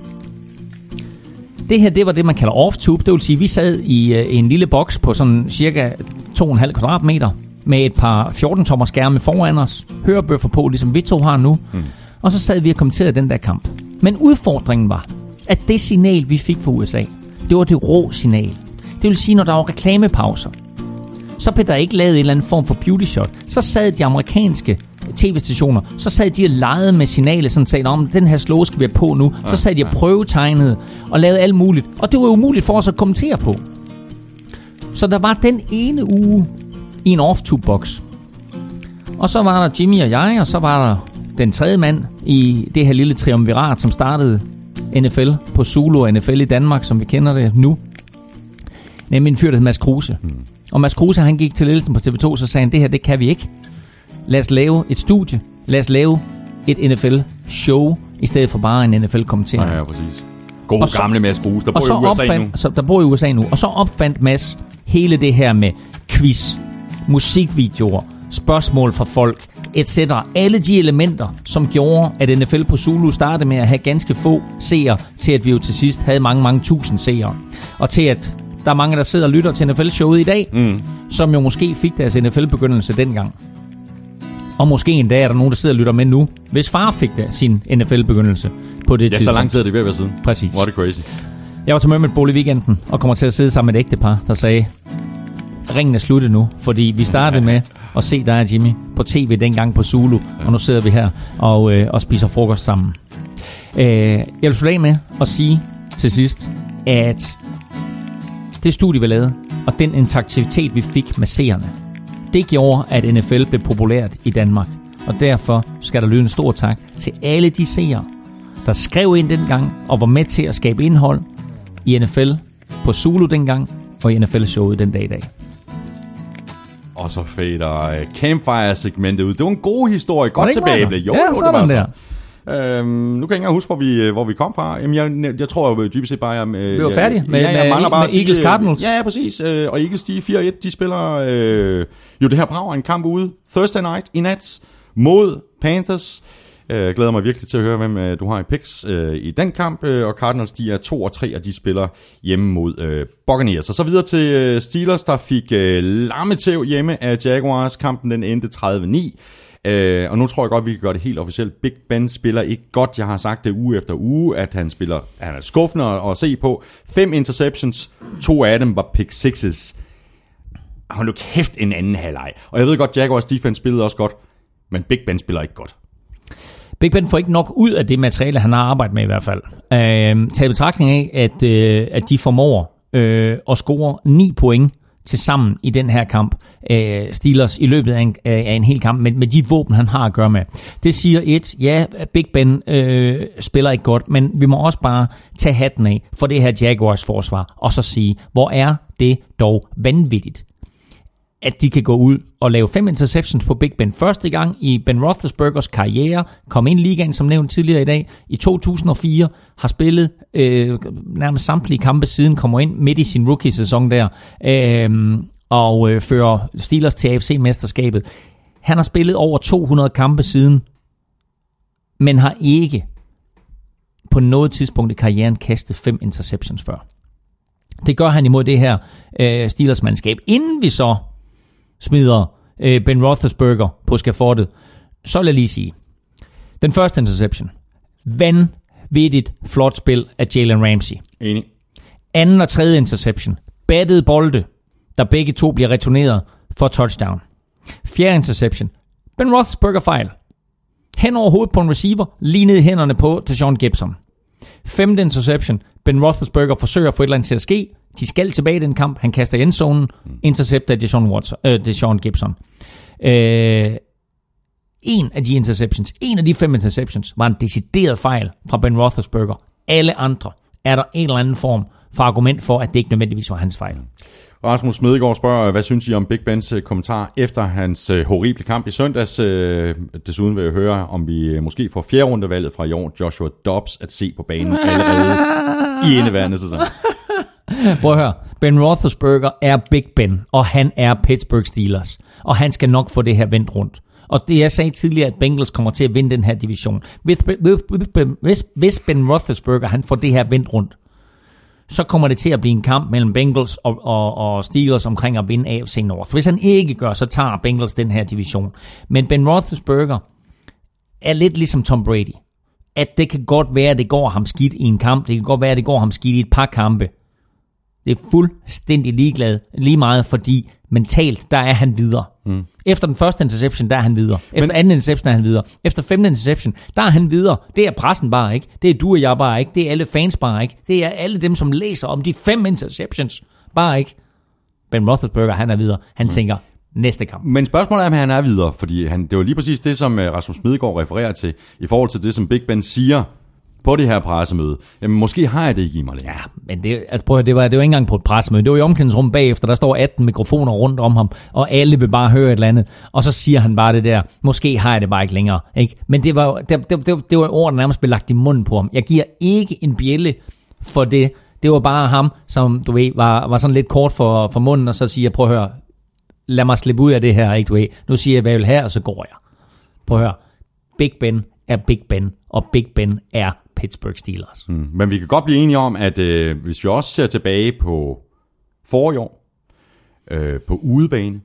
Det her, det var det, man kalder off-tube. Det vil sige, vi sad i øh, en lille boks på sådan cirka 2,5 kvadratmeter med et par 14-tommer skærme foran os. Hørebøffer på, ligesom vi to har nu. Mm. Og så sad vi og kommenterede den der kamp. Men udfordringen var, at det signal, vi fik fra USA, det var det rå signal. Det vil sige, når der var reklamepauser, så blev der ikke lavet en eller anden form for beauty shot. Så sad de amerikanske tv-stationer, så sad de og legede med signalet, sådan sagde, om den her slå skal vi have på nu. Så sad de og prøvetegnede og lavede alt muligt. Og det var umuligt for os at kommentere på. Så der var den ene uge i en off-tube-box. Og så var der Jimmy og jeg, og så var der den tredje mand i det her lille triumvirat, som startede NFL på Zulu og NFL i Danmark, som vi kender det nu. Nemlig en fyr, der hed Mads Kruse. Mm. Og Mads Kruse, han gik til ledelsen på TV2, så sagde han, det her, det kan vi ikke. Lad os lave et studie. Lad os lave et NFL-show, i stedet for bare en NFL-kommentering. Ja, ja, præcis. God Og så- gamle Mads Grus, der bor i USA opfandt, nu. så, der bor i USA nu. Og så opfandt Mads hele det her med quiz, musikvideoer, spørgsmål fra folk, etc. Alle de elementer, som gjorde, at NFL på Zulu startede med at have ganske få seere, til at vi jo til sidst havde mange, mange tusind seere. Og til at der er mange, der sidder og lytter til NFL-showet i dag, mm. som jo måske fik deres NFL-begyndelse dengang. Og måske en dag er der nogen, der sidder og lytter med nu, hvis far fik der sin NFL-begyndelse på det Ja, så tidspunkt. lang tid er det ved at være siden. Præcis. Er det crazy. Jeg var til Mermaid Bowl i weekenden, og kommer til at sidde sammen med et ægtepar, der sagde, ringen er sluttet nu, fordi vi startede med (laughs) at se dig og Jimmy på tv dengang på Zulu, og nu sidder vi her og, øh, og spiser frokost sammen. Øh, jeg vil slutte af med at sige til sidst, at det studie, vi lavede, og den interaktivitet, vi fik med seerne, det gjorde, at NFL blev populært i Danmark. Og derfor skal der lyde en stor tak til alle de seere, der skrev ind dengang og var med til at skabe indhold i NFL på Zulu dengang og i NFL-showet den dag i dag. Og så fader uh, Campfire-segmentet ud. Det var en god historie. Godt det ikke tilbage. meget? Jo, Ja, jo, det sådan var der. så. Øhm, nu kan jeg ikke huske, hvor vi, øh, hvor vi kom fra. Jamen, jeg, jeg tror jo dybest set bare... Jeg, øh, Vi var færdige med- ja, jeg med- mangler bare med sige, Eagles øh, Cardinals. Ja, ja, præcis. Øh, og Eagles, de er 4-1. De spiller øh, jo det her brav en kamp ude. Thursday night i nat mod Panthers. Øh, Jeg glæder mig virkelig til at høre, hvem øh, du har i picks øh, i den kamp. Øh, og Cardinals, de er 2 og 3, og de spiller hjemme mod øh, Buccaneers. Og så videre til øh, Steelers, der fik øh, lammetæv hjemme af Jaguars. Kampen den endte 30-9. Øh, og nu tror jeg godt, vi kan gøre det helt officielt. Big Ben spiller ikke godt. Jeg har sagt det uge efter uge, at han spiller, han er skuffende at, at se på. Fem interceptions, to af dem var pick sixes. Hold nu kæft en anden halvleg. Og jeg ved godt, Jaguars defense spillede også godt, men Big Ben spiller ikke godt. Big Ben får ikke nok ud af det materiale, han har arbejdet med i hvert fald. Øh, tag i betragtning af, at, øh, at de formår øh, at score 9 point til sammen i den her kamp. Øh, Steelers i løbet af en, øh, af en hel kamp med, med de våben, han har at gøre med. Det siger et, ja, Big Ben øh, spiller ikke godt, men vi må også bare tage hatten af for det her Jaguars forsvar, og så sige, hvor er det dog vanvittigt, at de kan gå ud og lave fem interceptions på Big Ben. Første gang i Ben Roethlisbergers karriere, kom ind i ligaen, som nævnt tidligere i dag, i 2004, har spillet øh, nærmest samtlige kampe siden, kommer ind midt i sin rookie-sæson der, øh, og øh, fører Steelers til AFC-mesterskabet. Han har spillet over 200 kampe siden, men har ikke på noget tidspunkt i karrieren kastet fem interceptions før. Det gør han imod det her øh, Steelers-mandskab. Inden vi så smider øh, Ben Roethlisberger på skafottet, så vil jeg lige sige, den første interception, vanvittigt flot spil af Jalen Ramsey. Enig. Anden og tredje interception, battede bolde, der begge to bliver returneret for touchdown. Fjerde interception, Ben Roethlisberger fejl. Hen over hovedet på en receiver, lige ned i hænderne på Deshaun Gibson. Femte interception, Ben Roethlisberger forsøger at få et eller andet til at ske. De skal tilbage i den kamp. Han kaster i endzonen. Intercept af Deshaun, Watson, øh, Deshaun Gibson. Øh, en af de interceptions, en af de fem interceptions, var en decideret fejl fra Ben Roethlisberger. Alle andre er der en eller anden form for argument for, at det ikke nødvendigvis var hans fejl. Rasmus Smedegaard spørger, hvad synes I om Big Bens øh, kommentar efter hans øh, horrible kamp i søndags? Øh, desuden vil jeg høre, om vi måske får fjerde rundevalget fra i år, Joshua Dobbs, at se på banen allerede i indeværende sæson. (laughs) Prøv at høre. Ben Roethlisberger er Big Ben, og han er Pittsburgh Steelers. Og han skal nok få det her vendt rundt. Og det jeg sagde tidligere, at Bengals kommer til at vinde den her division. Hvis, hvis, hvis, Ben Roethlisberger han får det her vendt rundt, så kommer det til at blive en kamp mellem Bengals og, og, og Steelers omkring at vinde AFC North. Hvis han ikke gør, så tager Bengals den her division. Men Ben Roethlisberger er lidt ligesom Tom Brady. At det kan godt være, at det går ham skidt i en kamp. Det kan godt være, at det går ham skidt i et par kampe. Det er fuldstændig ligeglad, lige meget, fordi mentalt, der er han videre. Mm. Efter den første interception, der er han videre. Efter Men, anden interception er han videre. Efter femte interception, der er han videre. Det er pressen bare ikke. Det er du og jeg bare ikke. Det er alle fans bare ikke. Det er alle dem, som læser om de fem interceptions. Bare ikke. Ben Roethlisberger, han er videre. Han mm. tænker, næste kamp. Men spørgsmålet er, om han er videre, fordi han, det var lige præcis det, som øh, Rasmus Smedegaard refererer til, i forhold til det, som Big Ben siger på det her pressemøde. Jamen, måske har jeg det ikke i mig længere. Ja, men det, altså, prøv, at, det, var, det var ikke engang på et pressemøde. Det var i omklædningsrummet bagefter. Der står 18 mikrofoner rundt om ham, og alle vil bare høre et eller andet. Og så siger han bare det der, måske har jeg det bare ikke længere. Ikke? Men det var, det, det, det, det var ord, der nærmest blev lagt i munden på ham. Jeg giver ikke en bjælle for det. Det var bare ham, som du ved, var, var sådan lidt kort for, for munden, og så siger, prøv at høre, lad mig slippe ud af det her, ikke du ved. Nu siger jeg, hvad jeg vil have, og så går jeg. Prøv at høre, Big Ben er Big Ben, og Big Ben er Pittsburgh Steelers. Mm. Men vi kan godt blive enige om, at øh, hvis vi også ser tilbage på forrige år, øh, på udebane,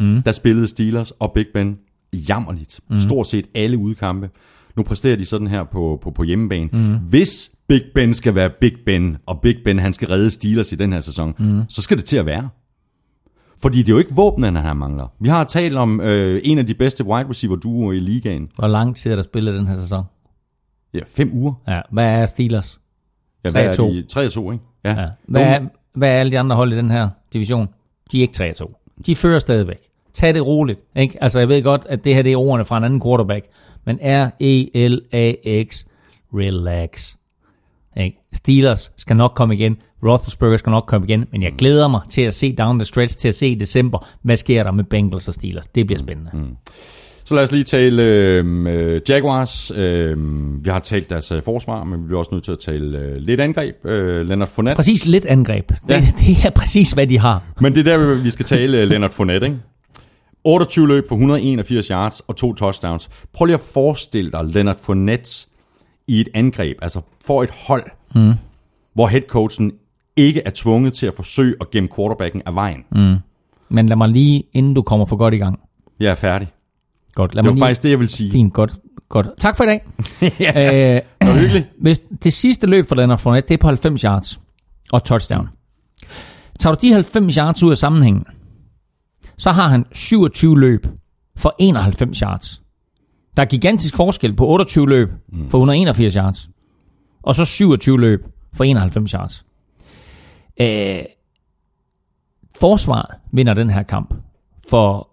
mm. der spillede Steelers og Big Ben jammerligt. Mm. Stort set alle udekampe. Nu præsterer de sådan her på, på, på hjemmebane. Mm. Hvis Big Ben skal være Big Ben, og Big Ben han skal redde Steelers i den her sæson, mm. så skal det til at være. Fordi det er jo ikke våbnene, han mangler. Vi har talt om øh, en af de bedste wide receiver duoer i ligaen. Hvor lang tid er der spillet den her sæson? Ja, fem uger. Ja, hvad er Steelers? Ja, hvad er de? 3-2, ikke? Ja. ja. Hvad, er, hvad er alle de andre hold i den her division? De er ikke 3-2. De fører stadigvæk. Tag det roligt. Ikke? Altså, jeg ved godt, at det her det er ordene fra en anden quarterback. Men R-E-L-A-X. Relax. Ikke? Steelers skal nok komme igen. Roethlisberger skal nok komme igen. Men jeg glæder mig til at se down the stretch, til at se i december, hvad sker der med Bengals og Steelers. Det bliver spændende. Mm. Så lad os lige tale øh, Jaguars. Øh, vi har talt deres øh, forsvar, men vi bliver også nødt til at tale øh, lidt angreb. Øh, Leonard Fournette. Præcis lidt angreb. Det, Ja. det er præcis, hvad de har. Men det er der, vi skal tale øh, Leonard Fournette, ikke? 28 løb for 181 yards og to touchdowns. Prøv lige at forestille dig Leonard Fournette i et angreb, altså for et hold, mm. hvor headcoachen ikke er tvunget til at forsøge at gemme quarterbacken af vejen. Mm. Men lad mig lige, inden du kommer for godt i gang. Jeg er færdig. Godt, lad Det var lige... faktisk det, jeg vil sige. Fint, godt, godt. Tak for i dag. (laughs) ja, Øh, det var hyggeligt. hvis det sidste løb for Leonard Fournette, det er på 90 yards og touchdown. Tager du de 90 yards ud af sammenhængen, så har han 27 løb for 91 yards. Der er gigantisk forskel på 28 løb for 181 yards, og så 27 løb for 91 yards. Øh, forsvaret vinder den her kamp for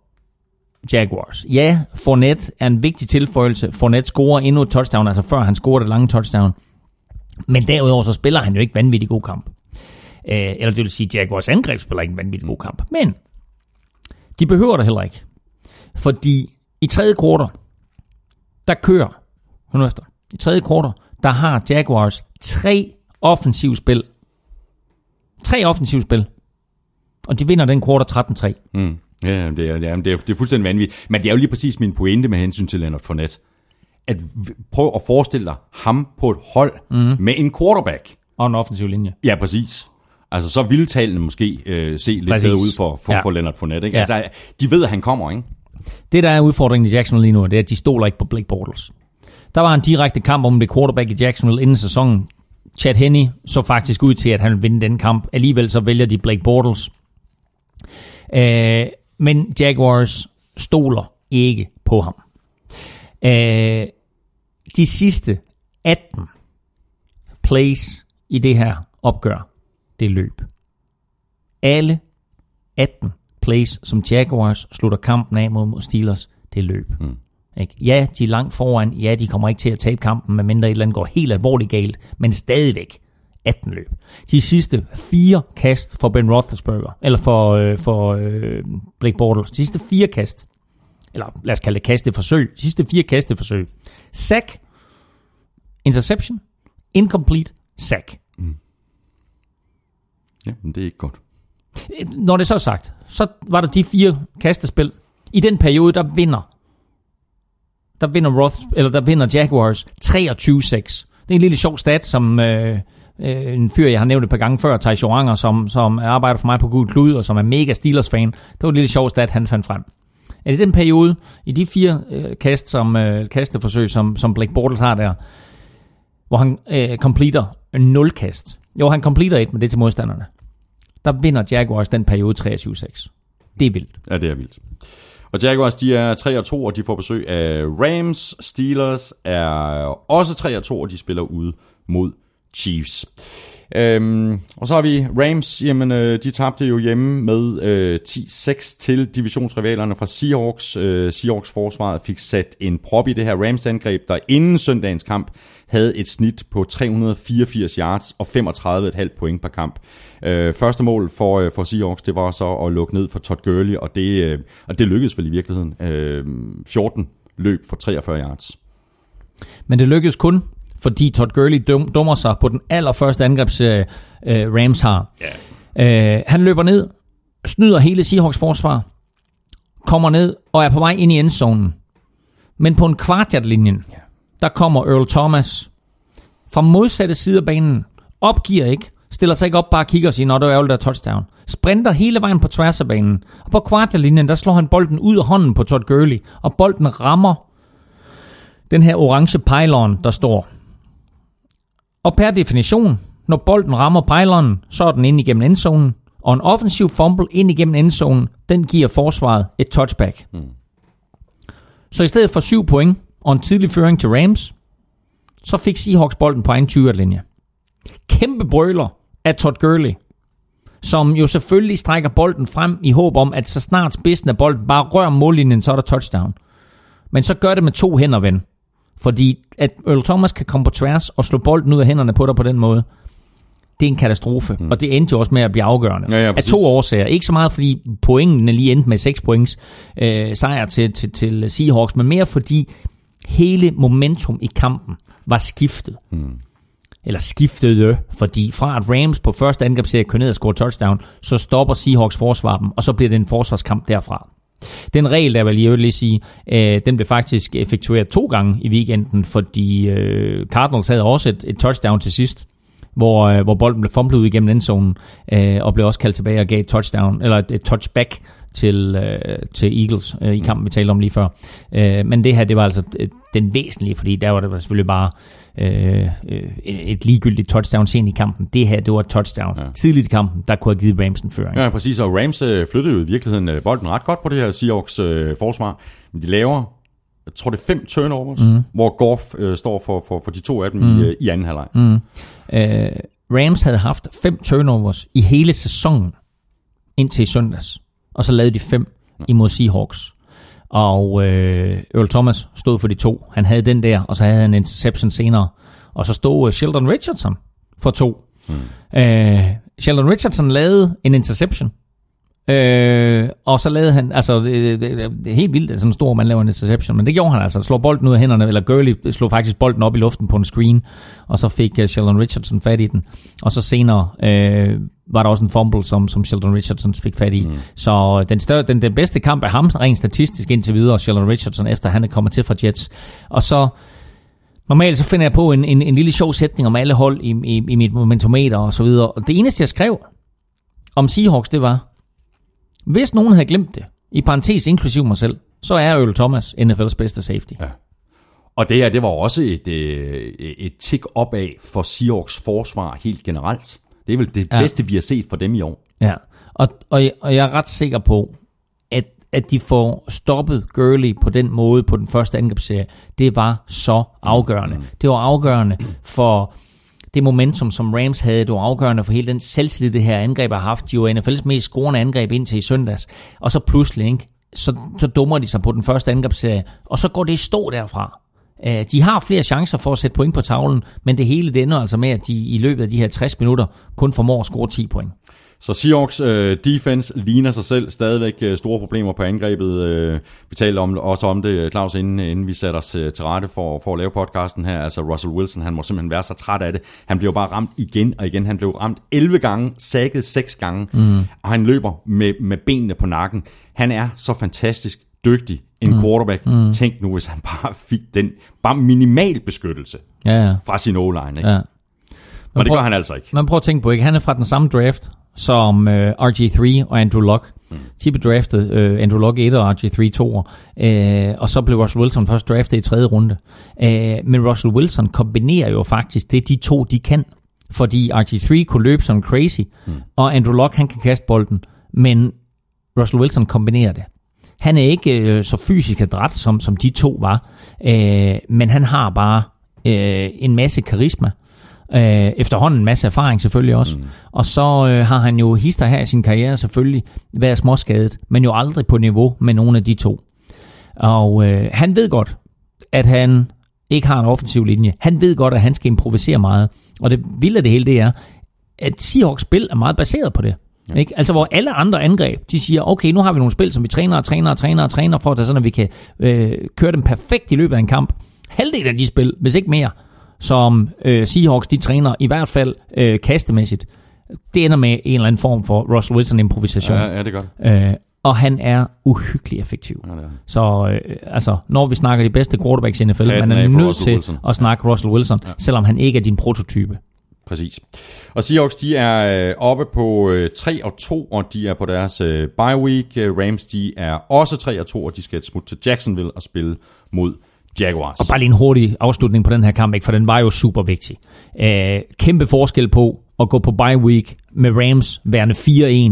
Jaguars. Ja, Fournette er en vigtig tilføjelse. Fournette scorer endnu et touchdown, altså før han scorer det lange touchdown. Men derudover så spiller han jo ikke vanvittig god kamp. Øh, eller det vil sige, Jaguars angreb spiller ikke en vanvittig god kamp. Men De behøver det heller ikke. Fordi i tredje kvartal, der kører, hør nu efter, i tredje kvartal, der har Jaguars tre offensive spil. Tre offensive spil. Og de vinder den kvartal 13-3. Mm. Ja, det er, det, er, det, er, det er fuldstændig vanvittigt. Men det er jo lige præcis min pointe med hensyn til Leonard Fournette. At prøv at forestille dig ham på et hold mm. med en quarterback. Og en offensiv linje. Ja, præcis. Altså, så ville tallene måske øh, se lidt Præcis. bedre ud for, for, Ja. for Leonard Fournette. Ikke? Ja. Altså, de ved, at han kommer, ikke? Det, der er udfordringen i Jacksonville lige nu, det er, at de stoler ikke på Blake Bortles. Der var en direkte kamp om det quarterback i Jacksonville inden sæsonen. Chad Henney så faktisk ud til, at han ville vinde den kamp. Alligevel så vælger de Blake Bortles. Øh, men Jaguars stoler ikke på ham. Øh, de sidste 18 plays i det her opgør, det løb. Alle 18 plays, som Jaguars slutter kampen af mod, Steelers, det løb. Mm. Ikke? Ja, de er langt foran. Ja, de kommer ikke til at tabe kampen, medmindre et eller andet går helt alvorligt galt. Men stadigvæk 18 løb. De sidste fire kast for Ben Roethlisberger, eller for, øh, for øh, Blake Bortles. De sidste fire kast, eller lad os kalde det kasteforsøg. De sidste fire kasteforsøg. Sack, interception, incomplete, sack. Ja, men det er ikke godt. Når det så er sagt, så var der de fire kastespil. I den periode, der vinder der vinder, Roth, eller der vinder Jaguars 23-6. Det er en lille sjov stat, som øh, øh, en fyr, jeg har nævnt et par gange før, Thijs Joranger, som, som arbejder for mig på Gud Klud, og som er mega Steelers-fan. Det var et lille sjovt stat, han fandt frem. At i den periode, i de fire øh, kast, som, øh, kasteforsøg, som, som Blake Bortles har der, hvor han øh, completer 0 kast. Jo, han completer et, men det er til modstanderne. Der vinder Jaguars den periode 23-6. Det er vildt. Ja, det er vildt. Og Jaguars, de er 3 og 2, og de får besøg af Rams. Steelers er også 3 og 2, og de spiller ude mod Chiefs. Øhm, og så har vi Rams, jamen øh, de tabte jo hjemme med øh, 10-6 til divisionsrivalerne fra Seahawks. Øh, Seahawks forsvaret fik sat en prop i det her Rams angreb, der inden søndagens kamp havde et snit på 384 yards og 35,5 point per kamp. Øh, første mål for, øh, for Seahawks, det var så at lukke ned for Todd Gurley, og det, øh, og det lykkedes vel i virkeligheden. Øh, 14 løb for 43 yards. Men det lykkedes kun, fordi Todd Gurley dum, dummer sig på den allerførste angrebsserie, øh, Rams har. Yeah. Øh, han løber ned, snyder hele Seahawks forsvar, kommer ned og er på vej ind i endzonen. Men på en kvartjert-linjen, yeah. der kommer Earl Thomas fra modsatte side af banen, opgiver ikke, stiller sig ikke op, bare kigger og siger, når det er ærgerligt, der er touchdown. Sprinter hele vejen på tværs af banen. Og på kvartjert-linjen, der slår han bolden ud af hånden på Todd Gurley, og bolden rammer den her orange pylon, der står. Og per definition, når bolden rammer pylon, så er den ind igennem endzonen, og en offensiv fumble ind igennem endzonen, den giver forsvaret et touchback. Mm. Så i stedet for 7 point og en tidlig føring til Rams, så fik Seahawks bolden på egen 20-linje. Kæmpe brøler af Todd Gurley, som jo selvfølgelig strækker bolden frem i håb om, at så snart spidsen af bolden bare rører mållinjen, så er der touchdown. Men så gør det med to hænder, ven. Fordi at Earl Thomas kan komme på tværs og slå bolden ud af hænderne på dig på den måde, det er en katastrofe. Mm. Og det endte jo også med at blive afgørende. Ja, ja, af præcis. to årsager. Ikke så meget fordi pointene lige endte med 6 points øh, sejr til, til, til Seahawks, men mere fordi hele momentum i kampen var skiftet. Mm. Eller skiftede, fordi fra at Rams på første angrebsserie kører ned og scorer touchdown, så stopper Seahawks forsvar dem, og så bliver det en forsvarskamp derfra. Den regel, der vil jeg lige sige, øh, den blev faktisk effektueret to gange i weekenden, fordi øh, Cardinals havde også et, et touchdown til sidst, hvor, øh, hvor bolden blev fumblet ud igennem endzonen, øh, og blev også kaldt tilbage og gav et touchdown, eller et, et touchback til, øh, til Eagles øh, i kampen, vi talte om lige før. Øh, men det her, det var altså øh, den væsentlige, fordi der var det selvfølgelig bare øh, øh, et ligegyldigt touchdown sent i kampen. Det her, det var et touchdown. Ja. Tidligt i kampen, der kunne have givet Rams en føring. Ja, præcis, og Rams øh, flyttede jo i virkeligheden øh, bolden ret godt på det her Seahawks øh, forsvar. Men de laver, jeg tror det er fem turnovers, mm. hvor Goff øh, står for, for, for de to af dem mm. i, øh, i anden halvleg. Mm. Øh, Rams havde haft fem turnovers i hele sæsonen indtil i søndags. Og så lavede de fem imod Seahawks. Og øh, Earl Thomas stod for de to. Han havde den der, og så havde han en interception senere. Og så stod øh, Sheldon Richardson for to. Mm. Øh, Sheldon Richardson lavede en interception. Øh, og så lavede han, altså det, det, det er helt vildt, at sådan en stor mand laver en interception, men det gjorde han altså, slår bolden ud af hænderne, eller Gurley slog faktisk bolden op i luften på en screen, og så fik uh, Sheldon Richardson fat i den, og så senere øh, var der også en fumble, som, som Sheldon Richardson fik fat i. Mm. Så den, større, den, den bedste kamp er ham rent statistisk indtil videre, Sheldon Richardson, efter han er kommet til fra Jets. Og så Normalt så finder jeg på en, en, en lille sjov sætning om alle hold i, i, i mit momentometer og så videre. Og det eneste, jeg skrev om Seahawks, det var, hvis nogen havde glemt det, i parentes inklusiv mig selv, så er Earl Thomas NFL's bedste safety. Ja. Og det her, det var også et, øh, et tick opad for Seahawks forsvar helt generelt. Det er vel det Ja. bedste, vi har set for dem i år. Ja, og, og, og jeg er ret sikker på, at, at de får stoppet Gurley på den måde på den første angrebsserie, det var så afgørende. Det var afgørende for det momentum, som Rams havde. Det var afgørende for hele den selvtillid, det her angreb har haft. De var NFL's mest scorende angreb indtil i søndags. Og så pludselig, ikke, så, så dummer de sig på den første angrebsserie, og så går det i stå derfra. Øh, de har flere chancer for at sætte point på tavlen, men det hele det ender altså med, at de i løbet af de her 60 minutter kun formår at score 10 point. Så Seahawks øh, defense ligner sig selv stadigvæk øh, store problemer på angrebet. Øh, vi talte om, også om det, Claus, inden, inden vi satte os øh, til rette for, for at lave podcasten her. Altså Russell Wilson, han må simpelthen være så træt af det. Han blev bare ramt igen og igen. Han blev ramt 11 gange, sækket 6 gange, mm. og han løber med, med benene på nakken. Han er så fantastisk dygtig en mm. quarterback. Mm. Tænk nu, hvis han (laughs) bare fik den bare minimal beskyttelse Ja, ja. fra sin O-line. Ikke? ja. Og det gør han altså ikke. Man prøver at tænke på, ikke? Han er fra den samme draft som øh, RG3 og Andrew Luck. Mm. De blev draftet, øh, Andrew Luck 1 og RG3 2 øh, og så blev Russell Wilson først draftet i tredje runde. Øh, men Russell Wilson kombinerer jo faktisk det, de to de kan. Fordi RG3 kunne løbe som crazy, mm. og Andrew Luck han kan kaste bolden, men Russell Wilson kombinerer det. Han er ikke øh, så fysisk adræt, som, som de to var, øh, men han har bare øh, en masse karisma. Øh, efterhånden en masse erfaring selvfølgelig også. Mm. Og så øh, har han jo hister her i sin karriere selvfølgelig været småskadet, men jo aldrig på niveau med nogen af de to. Og øh, han ved godt, at han ikke har en offensiv linje. Han ved godt, at han skal improvisere meget. Og det vilde af det hele, det er, at Seahawks spil er meget baseret på det. Ja. Ikke? Altså hvor alle andre angreb, de siger, okay, nu har vi nogle spil, som vi træner og træner og træner og træner for, at sådan, at vi kan øh, køre dem perfekt i løbet af en kamp. Halvdelen af de spil, hvis ikke mere, som øh, Seahawks, de træner i hvert fald øh, kastemæssigt, det ender med en eller anden form for Russell Wilson improvisation. Ja, ja, det gør. Øh, og han er uhyggelig effektiv. Ja, er. Så øh, altså, når vi snakker de bedste quarterbacks i NFL, man er nødt til Wilson. at snakke Russell Wilson, ja. selvom han ikke er din prototype. Præcis. Og Seahawks, de er øh, oppe på øh, 3 og 2, og de er på deres øh, bye week. Øh, Rams, de er også 3 og 2, og de skal et smut til Jacksonville og spille mod Jaguars. Og bare lige en hurtig afslutning på den her kamp, ikke? for den var jo super vigtig. Øh, kæmpe forskel på at gå på bye week med Rams værende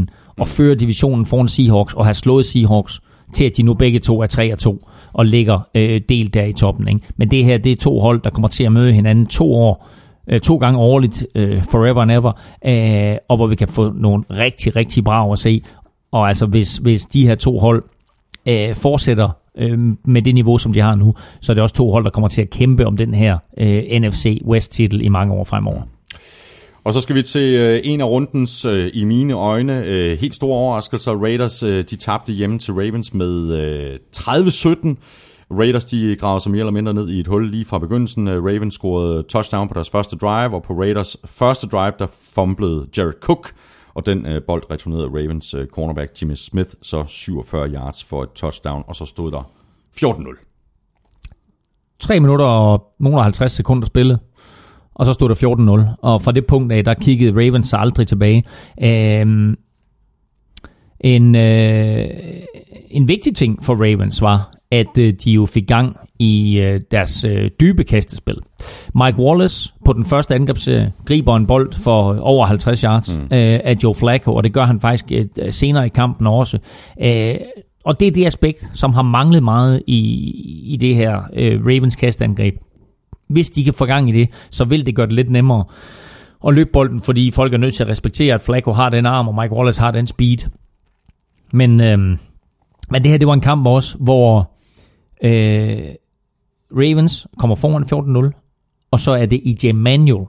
4-1 og føre divisionen foran Seahawks og have slået Seahawks til at de nu begge to er 3-2 og ligger øh, delt der i toppen. Ikke? Men det her, det er to hold, der kommer til at møde hinanden to år, øh, to gange årligt, øh, forever and ever, øh, og hvor vi kan få nogle rigtig, rigtig bra at se. Og altså, hvis, hvis de her to hold øh, fortsætter øh, med det niveau, som de har nu, så er det også to hold, der kommer til at kæmpe om den her øh, NFC West-titel i mange år fremover. Og så skal vi til øh, en af rundens, øh, i mine øjne, øh, helt store overraskelser. Raiders, øh, de tabte hjemme til Ravens med øh, 30-17. Raiders, de gravede sig mere eller mindre ned i et hul lige fra begyndelsen. Øh, Ravens scorede touchdown på deres første drive, og på Raiders første drive, der fumblede Jared Cook, og den øh, bold returnerede Ravens øh, cornerback Jimmy Smith, så 47 yards for et touchdown, og så stod der 14-0. 3 minutter og nogle 50 sekunder spillet, og så stod der 14-0. Og fra det punkt af, der kiggede Ravens sig aldrig tilbage. Øhm, en, øh, en vigtig ting for Ravens var, at øh, de jo fik gang i øh, deres øh, dybe kastespil. Mike Wallace på den første angrebsserie griber en bold for over 50 yards mm. øh, af Joe Flacco, og det gør han faktisk øh, senere i kampen også. Øh, og det er det aspekt, som har manglet meget i, i det her øh, Ravens kastangreb. Hvis de kan få gang i det, så vil det gøre det lidt nemmere at løbe bolden, fordi folk er nødt til at respektere, at Flacco har den arm, og Mike Wallace har den speed. Men, øh, men det her, det var en kamp også, hvor øh, Ravens kommer foran 14-0, og så er det EJ Manuel,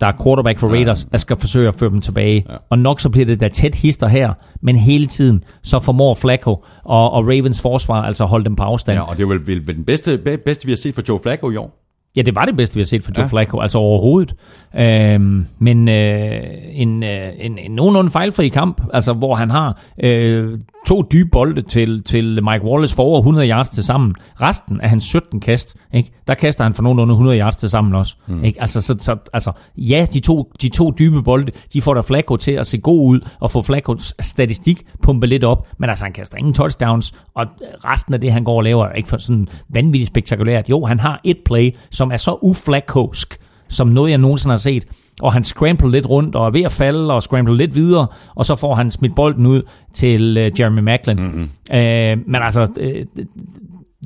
der er quarterback for Raiders, at skal forsøge at føre dem tilbage. Ja. Og nok så bliver det da tæt hister her, men hele tiden så formår Flacco og, og Ravens forsvar altså holde dem på afstand. Ja, og det er vel, vel, vel den bedste, be- bedste, vi har set for Joe Flacco i år. Ja, det var det bedste, vi har set for Joe ja. Flacco, altså overhovedet. Øhm, men øh, en, øh, en, en nogenlunde fejlfri kamp, altså hvor han har øh, to dybe bolde til, til Mike Wallace for over 100 yards til sammen. Resten af hans 17 kast, ikke? der kaster han for nogenlunde 100 yards til sammen også. Mm. Ikke? Altså, så, så, altså, ja, de to, de to dybe bolde, de får da Flacco til at se god ud, og få Flaccos statistik pumpet lidt op, men altså han kaster ingen touchdowns, og resten af det, han går og laver, er ikke for sådan vanvittigt spektakulært. Jo, han har et play, som er så uflaccosk, som noget, jeg nogensinde har set. Og han scrambler lidt rundt og er ved at falde og scrambler lidt videre, og så får han smidt bolden ud til uh, Jeremy Macklin. Mm-hmm. Uh, men altså, uh,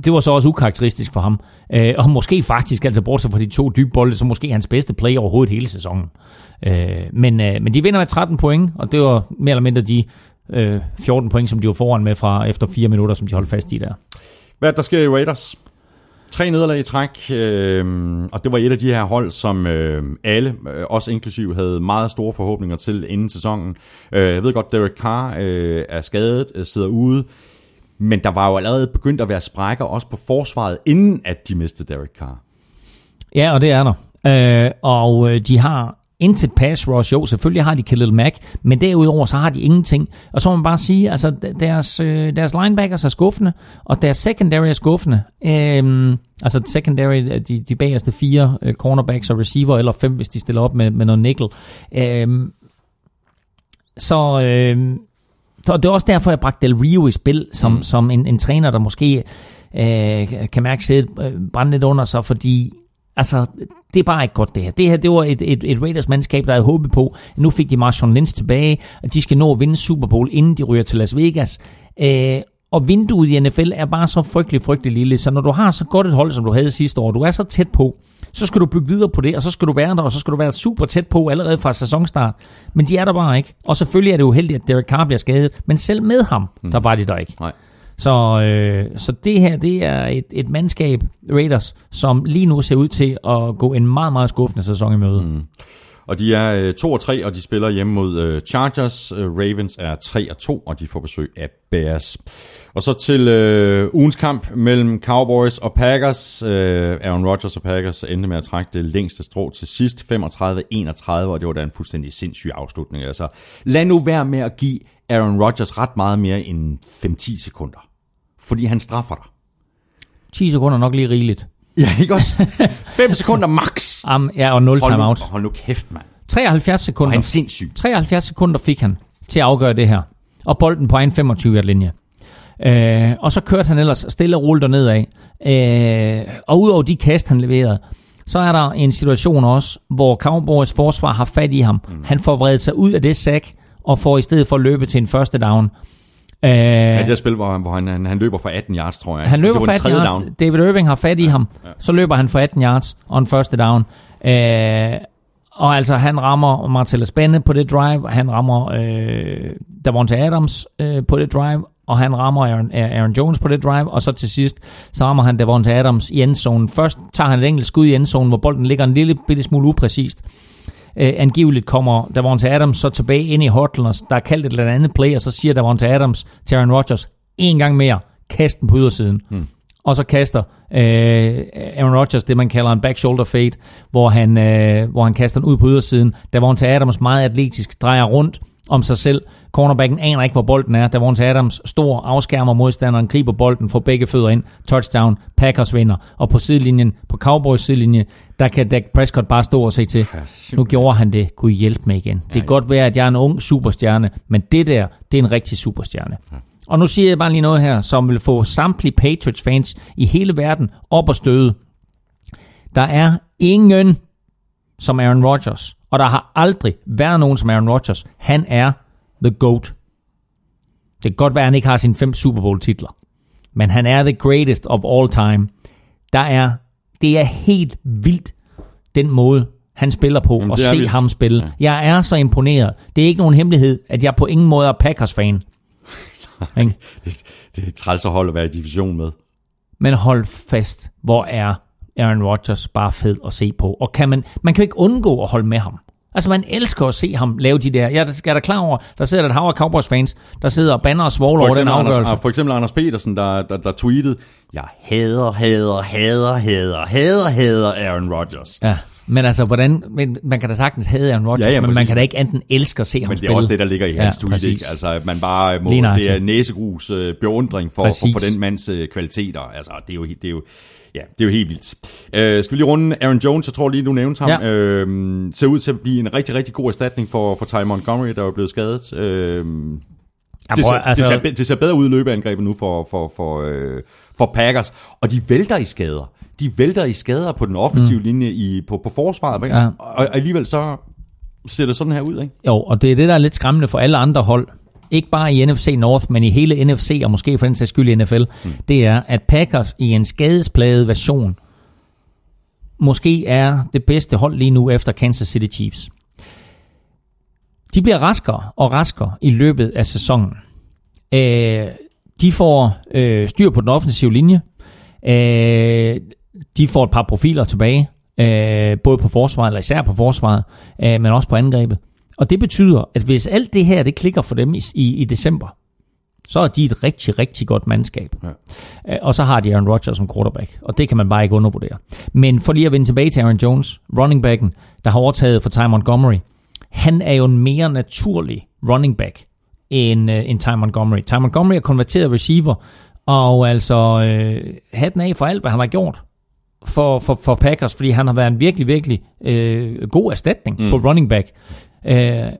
det, var så også ukarakteristisk for ham. Uh, og måske faktisk, altså bortset fra de to dybe bolde, så måske hans bedste play overhovedet hele sæsonen. Uh, men, uh, men de vinder med 13 point, og det var mere eller mindre de uh, 14 point, som de var foran med fra efter 4 minutter, som de holdt fast i der. Hvad er der sker i Raiders? Tre nederlag i træk, øh, og det var et af de her hold, som øh, alle, øh, os også inklusiv, havde meget store forhåbninger til inden sæsonen. Øh, jeg ved godt, Derek Carr øh, er skadet, øh, sidder ude, men der var jo allerede begyndt at være sprækker også på forsvaret, inden at de mistede Derek Carr. Ja, og det er der. Øh, og øh, de har intet pass rush. Jo, selvfølgelig har de Khalil Mack, men derudover så har de ingenting. Og så må man bare sige, altså deres, øh, deres linebackers er skuffende, og deres secondary er skuffende. Øhm, altså secondary, de, de bagerste fire øh, cornerbacks og receiver, eller fem, hvis de stiller op med, med noget nickel. Øhm, så... Øh, så det er også derfor, jeg bragte Del Rio i spil, som, mm. som en, en træner, der måske øh, kan mærke sædet øh, brænde lidt under sig, fordi altså, det er bare ikke godt det her. Det her, det var et, et, et Raiders-mandskab, der havde håbet på, at nu fik de Marshawn Lynch tilbage, at de skal nå at vinde Super Bowl, inden de ryger til Las Vegas. Øh, og vinduet i NFL er bare så frygtelig, frygtelig lille, så når du har så godt et hold, som du havde sidste år, du er så tæt på, så skal du bygge videre på det, og så skal du være der, og så skal du være super tæt på allerede fra sæsonstart. Men de er der bare ikke. Og selvfølgelig er det uheldigt, at Derek Carr bliver skadet, men selv med ham, der var de der ikke. Nej. Så, øh, så det her, det er et, et mandskab, Raiders, som lige nu ser ud til at gå en meget, meget skuffende sæson i møde. Mm. Og de er øh, 2 og 3, og de spiller hjemme mod øh, Chargers. Øh, Ravens er 3 og 2, og de får besøg af Bears. Og så til øh, ugens kamp mellem Cowboys og Packers. Øh, Aaron Rodgers og Packers endte med at trække det længste strå til sidst, 35-31, og det var da en fuldstændig sindssyg afslutning. Altså, lad nu være med at give Aaron Rodgers ret meget mere end 5-10 sekunder. Fordi han straffer dig. 10 sekunder er nok lige rigeligt. Ja, ikke også? (laughs) 5 sekunder max. Um, ja, og 0 Hold nu, timeout. hold nu kæft, mand. 73 Og sekunder. han er sindssyg. 73 sekunder fik han til at afgøre det her. Og bolden på egen 25 linje. Øh, og så kørte han ellers stille og roligt derned af. Øh, og udover de kast, han leverede, så er der en situation også, hvor Cowboys forsvar har fat i ham. Mm. Han får vredet sig ud af det sæk, og får i stedet for at løbe til en første down. Øh, Ja, det der spil, hvor, han, hvor han, han, han løber for 18 yards, tror jeg. han løber det var for den 18 tredje yards. down. David Irving har fat i ham. Så løber han for 18 yards og en første down. Øh, og altså, han rammer Martellus Benne på det drive, han rammer øh, Davante Adams øh, på det drive, og han rammer Aaron, Aaron Jones på det drive, og så til sidst, så rammer han Davante Adams i endzonen. Først tager han et enkelt skud i endzonen, hvor bolden ligger en lille bitte smule upræcist. Øh, angiveligt kommer Davante Adams så tilbage ind i hotlen, og der er kaldt et eller andet play, og så siger Davante Adams til Aaron Rodgers, en gang mere, kast den på ydersiden. Hmm. Og så kaster øh, Aaron Rodgers det, man kalder en back shoulder fade, hvor han, øh, hvor han kaster den ud på ydersiden. Davante Adams meget atletisk drejer rundt om sig selv. Cornerbacken aner ikke, hvor bolden er. Davante Adams stor afskærmer modstanderen, griber bolden, får begge fødder ind. Touchdown, Packers vinder. Og på sidelinjen, på Cowboys sidelinje, der kan Dak Prescott bare stå og se til. Nu gjorde han det. Gud hjælp mig igen. Det kan godt være, at jeg er en ung superstjerne, men det der, det er en rigtig superstjerne. Og nu siger jeg bare lige noget her, som vil få samtlige Patriots-fans i hele verden op og støde. Der er ingen som Aaron Rodgers, og der har aldrig været nogen som Aaron Rodgers. Han er the GOAT. Det kan godt være, at han ikke har sine fem Super Bowl titler, men han er the greatest of all time. Der er, det er helt vildt, den måde, han spiller på, Jamen, og se vildt. ham spille. Ja. Jeg er så imponeret. Det er ikke nogen hemmelighed, at jeg på ingen måde er Packers-fan. (laughs) Det, det er træls at holde at være i division med. Men hold fast, hvor er Aaron Rodgers bare fed at se på. Og kan man, man kan jo ikke undgå at holde med ham. Altså, man elsker at se ham lave de der... Jeg er da klar over, der sidder der et hav af Cowboys fans, der sidder og banner og svogler over den afgørelse. Anders, for eksempel Anders Petersen, der, der, der tweetede, jeg hader, hader, hader, hader, hader, hader Aaron Rodgers. Ja, men altså, hvordan, men man kan da sagtens hade Aaron Rodgers, Ja, ja, men man kan da ikke enten elske at se ham Men det spille. er også det, der ligger i hans Ja, tweet, ikke? Altså, at man bare må, det er næsegrus øh, beundring for, for, Præcis. for den mands øh, kvaliteter. Altså, det er jo, det er jo, ja, det er jo helt vildt. Øh, skal vi lige runde Aaron Jones? Jeg tror lige, du nævnte ham. Ja. Øh, ser ud til at blive en rigtig, rigtig god erstatning for, for Ty Montgomery, der er blevet skadet. Øh, det, ser, altså, det, ser, det ser bedre ud i løbeangrebet nu for, for, for, øh, for Packers. Og de vælter i skader. De vælter i skader på den offensive mm. linje i, på, på forsvaret. Ja. Og, og alligevel så ser det sådan her ud, ikke? Jo, og det er det, der er lidt skræmmende for alle andre hold. Ikke bare i NFC North, men i hele NFC, og måske for den sags skyld i NFL. Mm. Det er, at Packers i en skadespladet version, måske er det bedste hold lige nu efter Kansas City Chiefs. De bliver raskere og raskere i løbet af sæsonen. Øh, de får øh, styr på den offensive linje. Øh, de får et par profiler tilbage, øh, både på forsvaret, eller især på forsvaret, øh, men også på angrebet. Og det betyder, at hvis alt det her, det klikker for dem i, i, i december, så er de et rigtig, rigtig godt mandskab. Ja. Øh, Og så har de Aaron Rodgers som quarterback, og det kan man bare ikke undervurdere. Men for lige at vende tilbage til Aaron Jones, running backen, der har overtaget for Ty Montgomery, han er jo en mere naturlig running back end, uh, end Ty Montgomery. Ty Montgomery er konverteret receiver, og altså øh, hatten af for alt, hvad han har gjort for, for, for Packers, fordi han har været en virkelig, virkelig øh, god erstatning mm. på running back. Øh,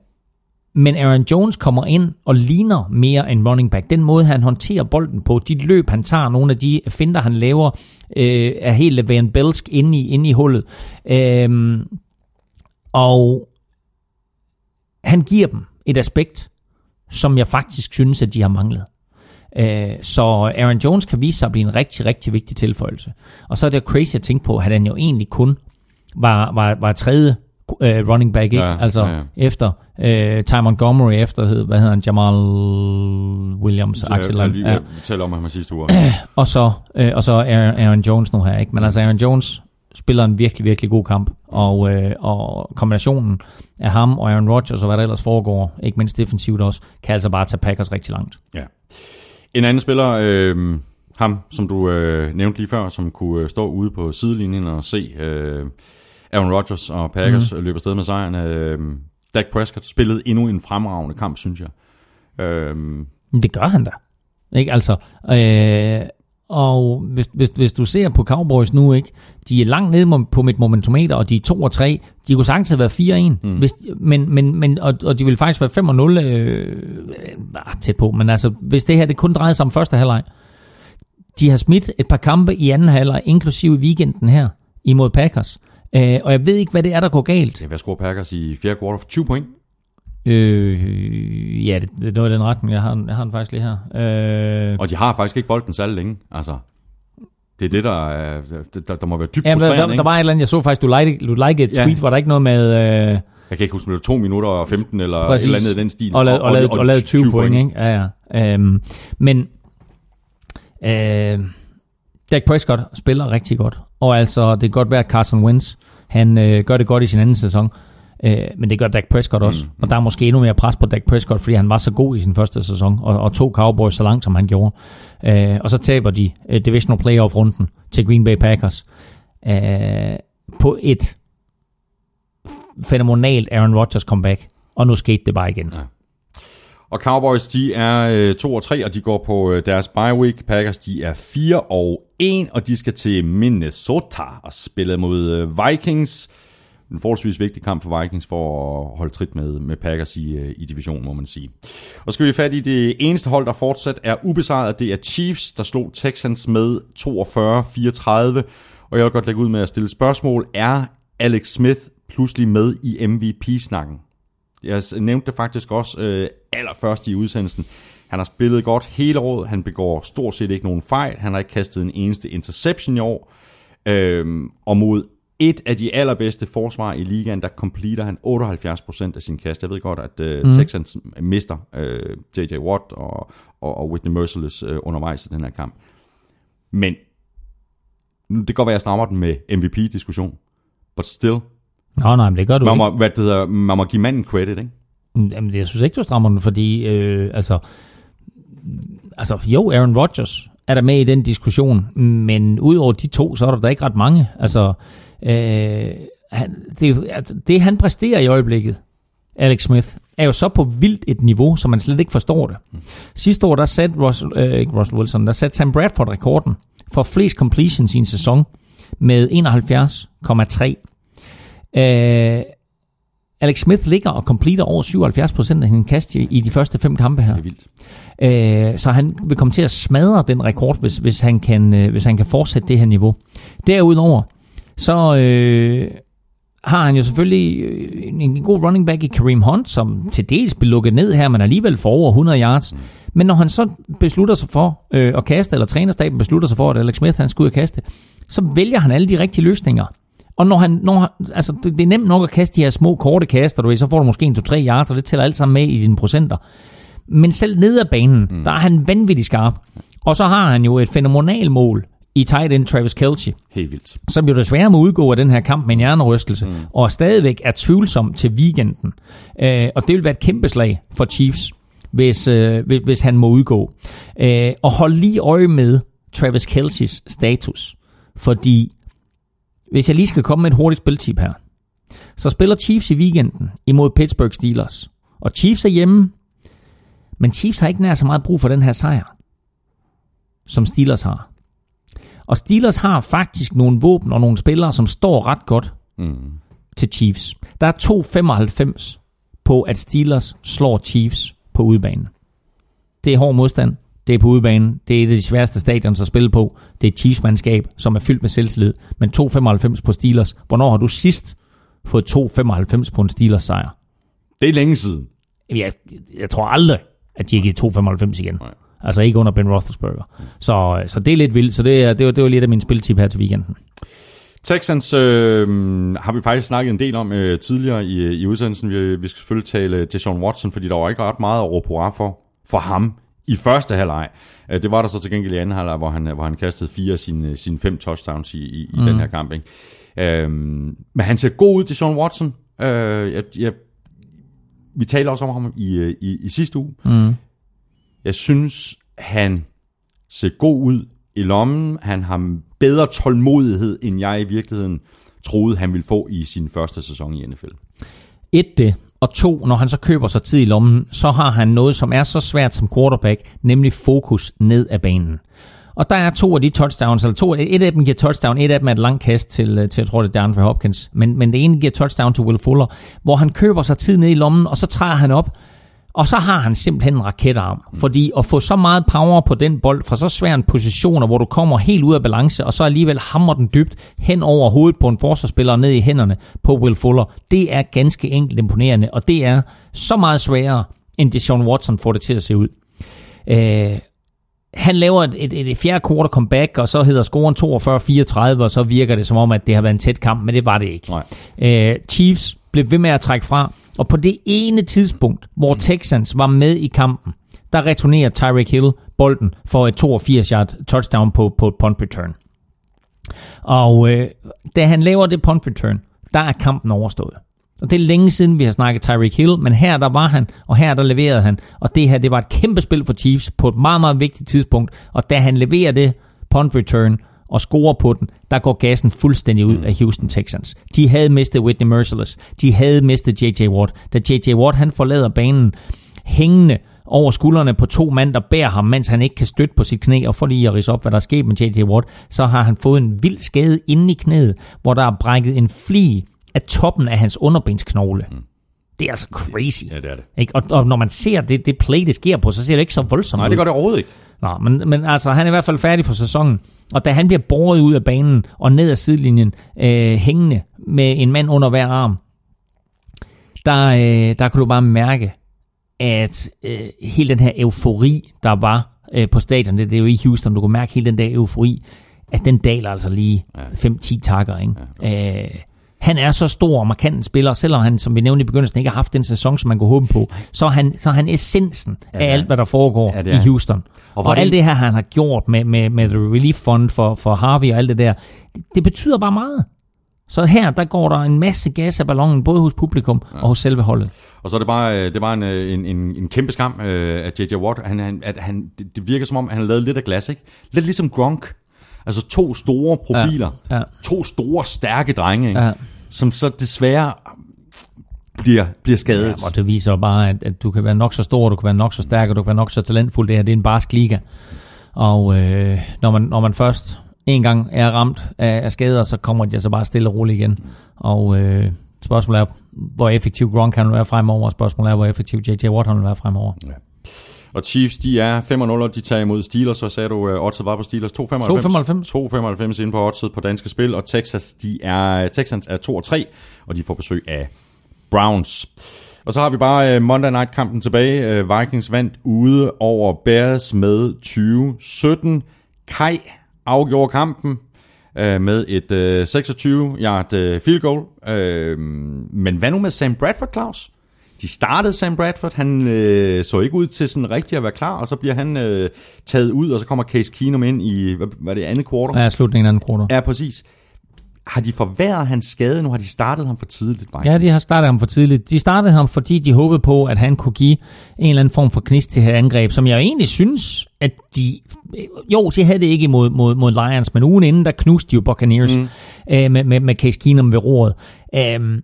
men Aaron Jones kommer ind og ligner mere en running back. Den måde, han håndterer bolden på, de løb, han tager, nogle af de finder, han laver, øh, er helt Levan Belsk inde i, inde i hullet. Øh, og han giver dem et aspekt, som jeg faktisk synes, at de har manglet. Øh, Så Aaron Jones kan vise sig at blive en rigtig, rigtig vigtig tilføjelse. Og så er det jo crazy at tænke på, at han jo egentlig kun var, var, var tredje øh, running back, ikke? Ja, altså ja, ja. efter øh, Ty Montgomery, efter, hed- hvad hedder han, Jamal Williams, Axel jeg, jeg, jeg, ja. om ham sidste uge. (clears throat) Og så, øh, og så Aaron, Aaron Jones nu her, ikke? Men altså Aaron Jones spiller en virkelig, virkelig god kamp, og, øh, og kombinationen af ham og Aaron Rodgers og hvad der ellers foregår, ikke mindst defensivt også, kan altså bare tage Packers rigtig langt. Ja. En anden spiller, øh, ham som du øh, nævnte lige før, som kunne stå ude på sidelinjen og se øh, Aaron Rodgers og Packers mm. løbe afsted med sejren. Øh, Dak Prescott spillede endnu en fremragende kamp, synes jeg. Øh, det gør han da. Ikke? Altså, øh, og hvis, hvis, hvis du ser på Cowboys nu, ikke, de er langt nede på mit momentometer, og de er 2 og 3. De kunne sagtens have været 4-1, mm. hvis, men, men, men, og, og de vil faktisk være 5 og 0 øh, ah, tæt på. Men altså, hvis det her det kun drejede sig om første halvleg. De har smidt et par kampe i anden halvleg, inklusive weekenden her, imod Packers. Øh, og jeg ved ikke, hvad det er, der går galt. er, hvad scorer Packers i fjerde for 20 point. Øh, ja, det, det er noget i den retning. Jeg har, jeg har den faktisk lige her. Øh, Og de har faktisk ikke bolden særlig længe. Altså, det er det, der, er, der, der må være dybt Ja, men der, frustrerende. der, der var et eller andet, jeg så faktisk, du likede, du likede et Ja. tweet, var der ikke noget med... Øh, Jeg kan ikke huske, om det var 2 minutter og 15 eller Præcis. et eller andet i den stil. og, lavede, og, lavede, og, lavede 20, point, ikke? Ja, ja. Øhm, men øh, Dak Prescott spiller rigtig godt. Og altså, det kan godt være, at Carson Wentz, han øh, gør det godt i sin anden sæson. Øh, men det gør Dak Prescott også. Mm, og der er måske endnu mere pres på Dak Prescott, fordi han var så god i sin første sæson, og, og tog Cowboys så langt, som han gjorde. Øh, og så taber de øh, Divisional Playoff-runden til Green Bay Packers. Øh, på et fænomenalt Aaron Rodgers comeback. Og nu skete det bare igen. Ja. Og Cowboys, de er øh, 2 og 3, og de går på øh, deres bye week. Packers, de er 4 og 1, og de skal til Minnesota og spille mod øh, Vikings. En forholdsvis vigtig kamp for Vikings for at holde trit med, med Packers i, øh, i divisionen, må man sige. Og så skal vi have fat i det eneste hold, der fortsat er ubesejret. Det er Chiefs, der slog Texans med 42-34. Og jeg vil godt lægge ud med at stille spørgsmål. Er Alex Smith pludselig med i MVP-snakken? Jeg nævnte det faktisk også øh, allerførst i udsendelsen. Han har spillet godt hele året. Han begår stort set ikke nogen fejl. Han har ikke kastet en eneste interception i år. Øhm, og mod et af de allerbedste forsvar i ligaen, der completer han 78% af sin kast. Jeg ved godt, at øh, mm. Texans mister øh, J.J. Watt og, og, og Whitney Merciless øh, undervejs i den her kamp. Men det kan godt være, jeg snammer den med MVP-diskussion, but still, Nå, nej, men det gør du man ikke. må, hvad det hedder, man må give manden credit, ikke? Jamen, jeg synes ikke, du strammer den, fordi, øh, altså, altså, jo, Aaron Rodgers er der med i den diskussion, men udover de to, så er der da ikke ret mange. Altså, øh, han, det, altså, det han præsterer i øjeblikket, Alex Smith, er jo så på vildt et niveau, så man slet ikke forstår det. Sidste år, der satte Russell, øh, ikke Russell Wilson, der satte Sam Bradford rekorden for flest completions i en sæson med 71,3. Øh, Alex Smith ligger og completer over 77% af sin kast i, i de første fem kampe her. Det er vildt. Øh, så han vil komme til at smadre den rekord, hvis, hvis, han, kan, øh, hvis han kan fortsætte det her niveau. Derudover, så øh, har han jo selvfølgelig øh, en, en god running back i Kareem Hunt, som til dels blev lukket ned her, men alligevel får over 100 yards. Men når han så beslutter sig for øh, at kaste, eller trænerstaben beslutter sig for, at Alex Smith han skal ud og kaste, så vælger han alle de rigtige løsninger. Og når han, når han, altså det, det er nemt nok at kaste de her små korte kaster, du ved, så får du måske en 2-3 yards, og det tæller alt sammen med i dine procenter. Men selv ned ad banen, mm. der er han vanvittig skarp. Og så har han jo et fænomenal mål i tight end Travis Kelce, Helt vildt. som jo desværre må udgå af den her kamp med en hjernerystelse, mm. og stadigvæk er tvivlsom til weekenden. Øh, og det vil være et kæmpe slag for Chiefs, hvis, øh, hvis, hvis han må udgå. Øh, og hold lige øje med Travis Kelce's status, fordi hvis jeg lige skal komme med et hurtigt spiltip her, så spiller Chiefs i weekenden imod Pittsburgh Steelers. Og Chiefs er hjemme, men Chiefs har ikke nær så meget brug for den her sejr, som Steelers har. Og Steelers har faktisk nogle våben og nogle spillere, som står ret godt Mm. til Chiefs. Der er 2,95 på, at Steelers slår Chiefs på udebane. Det er hård modstand. Det er på udebane. Det er et af de sværeste stadions at spille på. Det er et Chiefs-mandskab, som er fyldt med selvtillid. Men 2,95 på Steelers. Hvornår har du sidst fået 2,95 på en Steelers sejr? Det er længe siden. Jeg, jeg tror aldrig, at de har givet 2,95 igen. Nej. Altså ikke under Ben Roethlisberger. Så, så det er lidt vildt. Så det, er, det, var, det var lidt af min spiltip her til weekenden. Texans øh, har vi faktisk snakket en del om øh, tidligere i, i udsendelsen. Vi, vi skal selvfølgelig tale Deshaun Watson, fordi der var ikke ret meget at råbe for, for ham i første halvleg. Øh, det var der så til gengæld i anden halvleg, hvor han, hvor han kastede fire af sine, sine fem touchdowns i, i, mm. den her kamp. Ikke? Øh, men han ser god ud, Deshaun Watson. Øh, jeg, jeg, vi talte også om ham i, øh, i, i sidste uge. Mm. Jeg synes, han ser god ud i lommen. Han har bedre tålmodighed, end jeg i virkeligheden troede, han ville få i sin første sæson i NFL. Et det, og to, når han så køber sig tid i lommen, så har han noget, som er så svært som quarterback, nemlig fokus ned ad banen. Og der er to af de touchdowns, eller to, et af dem giver touchdown, et af dem er et langt kast til, øh, til jeg tror det er for Hopkins, men, men det ene giver touchdown til Will Fuller, hvor han køber sig tid ned i lommen, og så træder han op, og så har han simpelthen en raketarm. Fordi at få så meget power på den bold fra så svær en position, hvor du kommer helt ud af balance, og så alligevel hammer den dybt hen over hovedet på en forsvarsspiller ned i hænderne på Will Fuller, det er ganske enkelt imponerende, og det er så meget sværere, end Deshaun Watson får det til at se ud. Øh, han laver et, et, et fjerde quarter comeback, og så hedder scoren 42-34, og så virker det som om, at det har været en tæt kamp, men det var det ikke. Nej. Øh, Chiefs blev ved med at trække fra, og på det ene tidspunkt, hvor Texans var med i kampen, der returnerer Tyreek Hill bolden for et 82-yard touchdown på, på et punt return. Og øh, da han laver det punt return, der er kampen overstået. Og det er længe siden, vi har snakket Tyreek Hill, men her der var han, og her der leverede han. Og det her, det var et kæmpe spil for Chiefs på et meget, meget vigtigt tidspunkt. Og da han leverer det punt return og scorer på den, der går gassen fuldstændig ud af Houston Texans. De havde mistet Whitney Merciless. De havde mistet J.J. Watt. Da J.J. Watt han forlader banen hængende over skuldrene på to mand, der bærer ham, mens han ikke kan støtte på sit knæ, og for lige at rise op, hvad der er sket med J.J. Watt, så har han fået en vild skade inde i knæet, hvor der er brækket en fli af toppen af hans underbensknogle. Mm. Det er altså crazy. Ja, det er det. Ikke? Og, og når man ser det, det play, det sker på, så ser det ikke så voldsomt Nej, det gør det overhovedet ikke. Nå, men, men altså, han er i hvert fald færdig for sæsonen. Og da han bliver båret ud af banen og ned ad sidelinjen, øh, hængende med en mand under hver arm, der, øh, der kan du bare mærke, at øh, hele den her eufori, der var øh, på stadion, det, det er jo i Houston, du kan mærke hele den der eufori, at den daler altså lige Ja. 5-10 takker. Ikke? Øh, Han er så stor og markant en spiller, selvom han, som vi nævnte i begyndelsen, ikke har haft den sæson, som man kunne håbe på. Så er han, så er han essensen Ja, af alt, hvad der foregår Ja, i. Houston. Og Og, alt det her, han har gjort med, med, med The Relief Fund for, for Harvey og alt det der, det, det betyder bare meget. Så her, der går der en masse gas af ballonen, både hos publikum ja. og hos selve holdet. Og så er det bare, øh, det er bare en, øh, en, en, en kæmpe skam, øh, at J.J. Watt, han, han, at han, det, det virker som om, han har lavet lidt af glas, ikke? Lidt ligesom Gronk. Altså to store profiler. Ja, ja. To store, stærke drenge, ikke? Ja. Som så desværre bliver, bliver skadet. Ja, og det viser jo bare, at, at du kan være nok så stor, du kan være nok så stærk, og du kan være nok så talentfuld. Det her det er en barsk liga. Og øh, når, man, når man først en gang er ramt af, af skader, så kommer de altså bare stille og roligt igen. Og øh, spørgsmålet er, hvor effektiv Gronk kan være fremover, og spørgsmålet er, hvor effektiv J.J. Watt kan være fremover. Og Chiefs, de er 5-0, og de tager imod Steelers. Så sagde du, uh, oddset var på Steelers 2,95. 2,95. 2,95 inde på oddset på danske spil. Og Texas, de er, Texans er 2-3, og de får besøg af Browns. Og så har vi bare uh, Monday Night-kampen tilbage. Uh, Vikings vandt ude over Bears med 20-17. Kai afgjorde kampen med et 26-yard field goal. Men hvad nu med Sam Bradford, Claus? De startede Sam Bradford, han øh, så ikke ud til sådan rigtig at være klar, og så bliver han øh, taget ud, og så kommer Case Keenum ind i, hvad, hvad er det, andet kvartal? Ja, slutningen af den kvartal. Ja, præcis. Har de forværret hans skade nu? Har de startet ham for tidligt? Vikings? Ja, de har startet ham for tidligt. De startede ham, fordi de håbede på, at han kunne give en eller anden form for knist til her angreb, som jeg egentlig synes, at de... Jo, de havde det ikke mod, mod, mod Lions, men ugen inden, der knuste de jo Buccaneers mm. øh, med, med, med Case Keenum ved roret. Øh,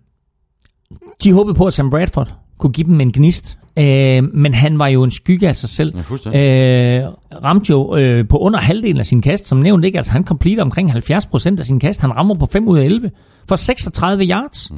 de håbede på, at Sam Bradford kunne give dem en gnist, øh, men han var jo en skygge af sig selv. Ja. Øh, ramte jo øh, på under halvdelen af sin kast, som nævnt ikke. Altså han completer omkring 70% af sin kast. Han rammer på 5 ud af 11 for 36 yards. Mm.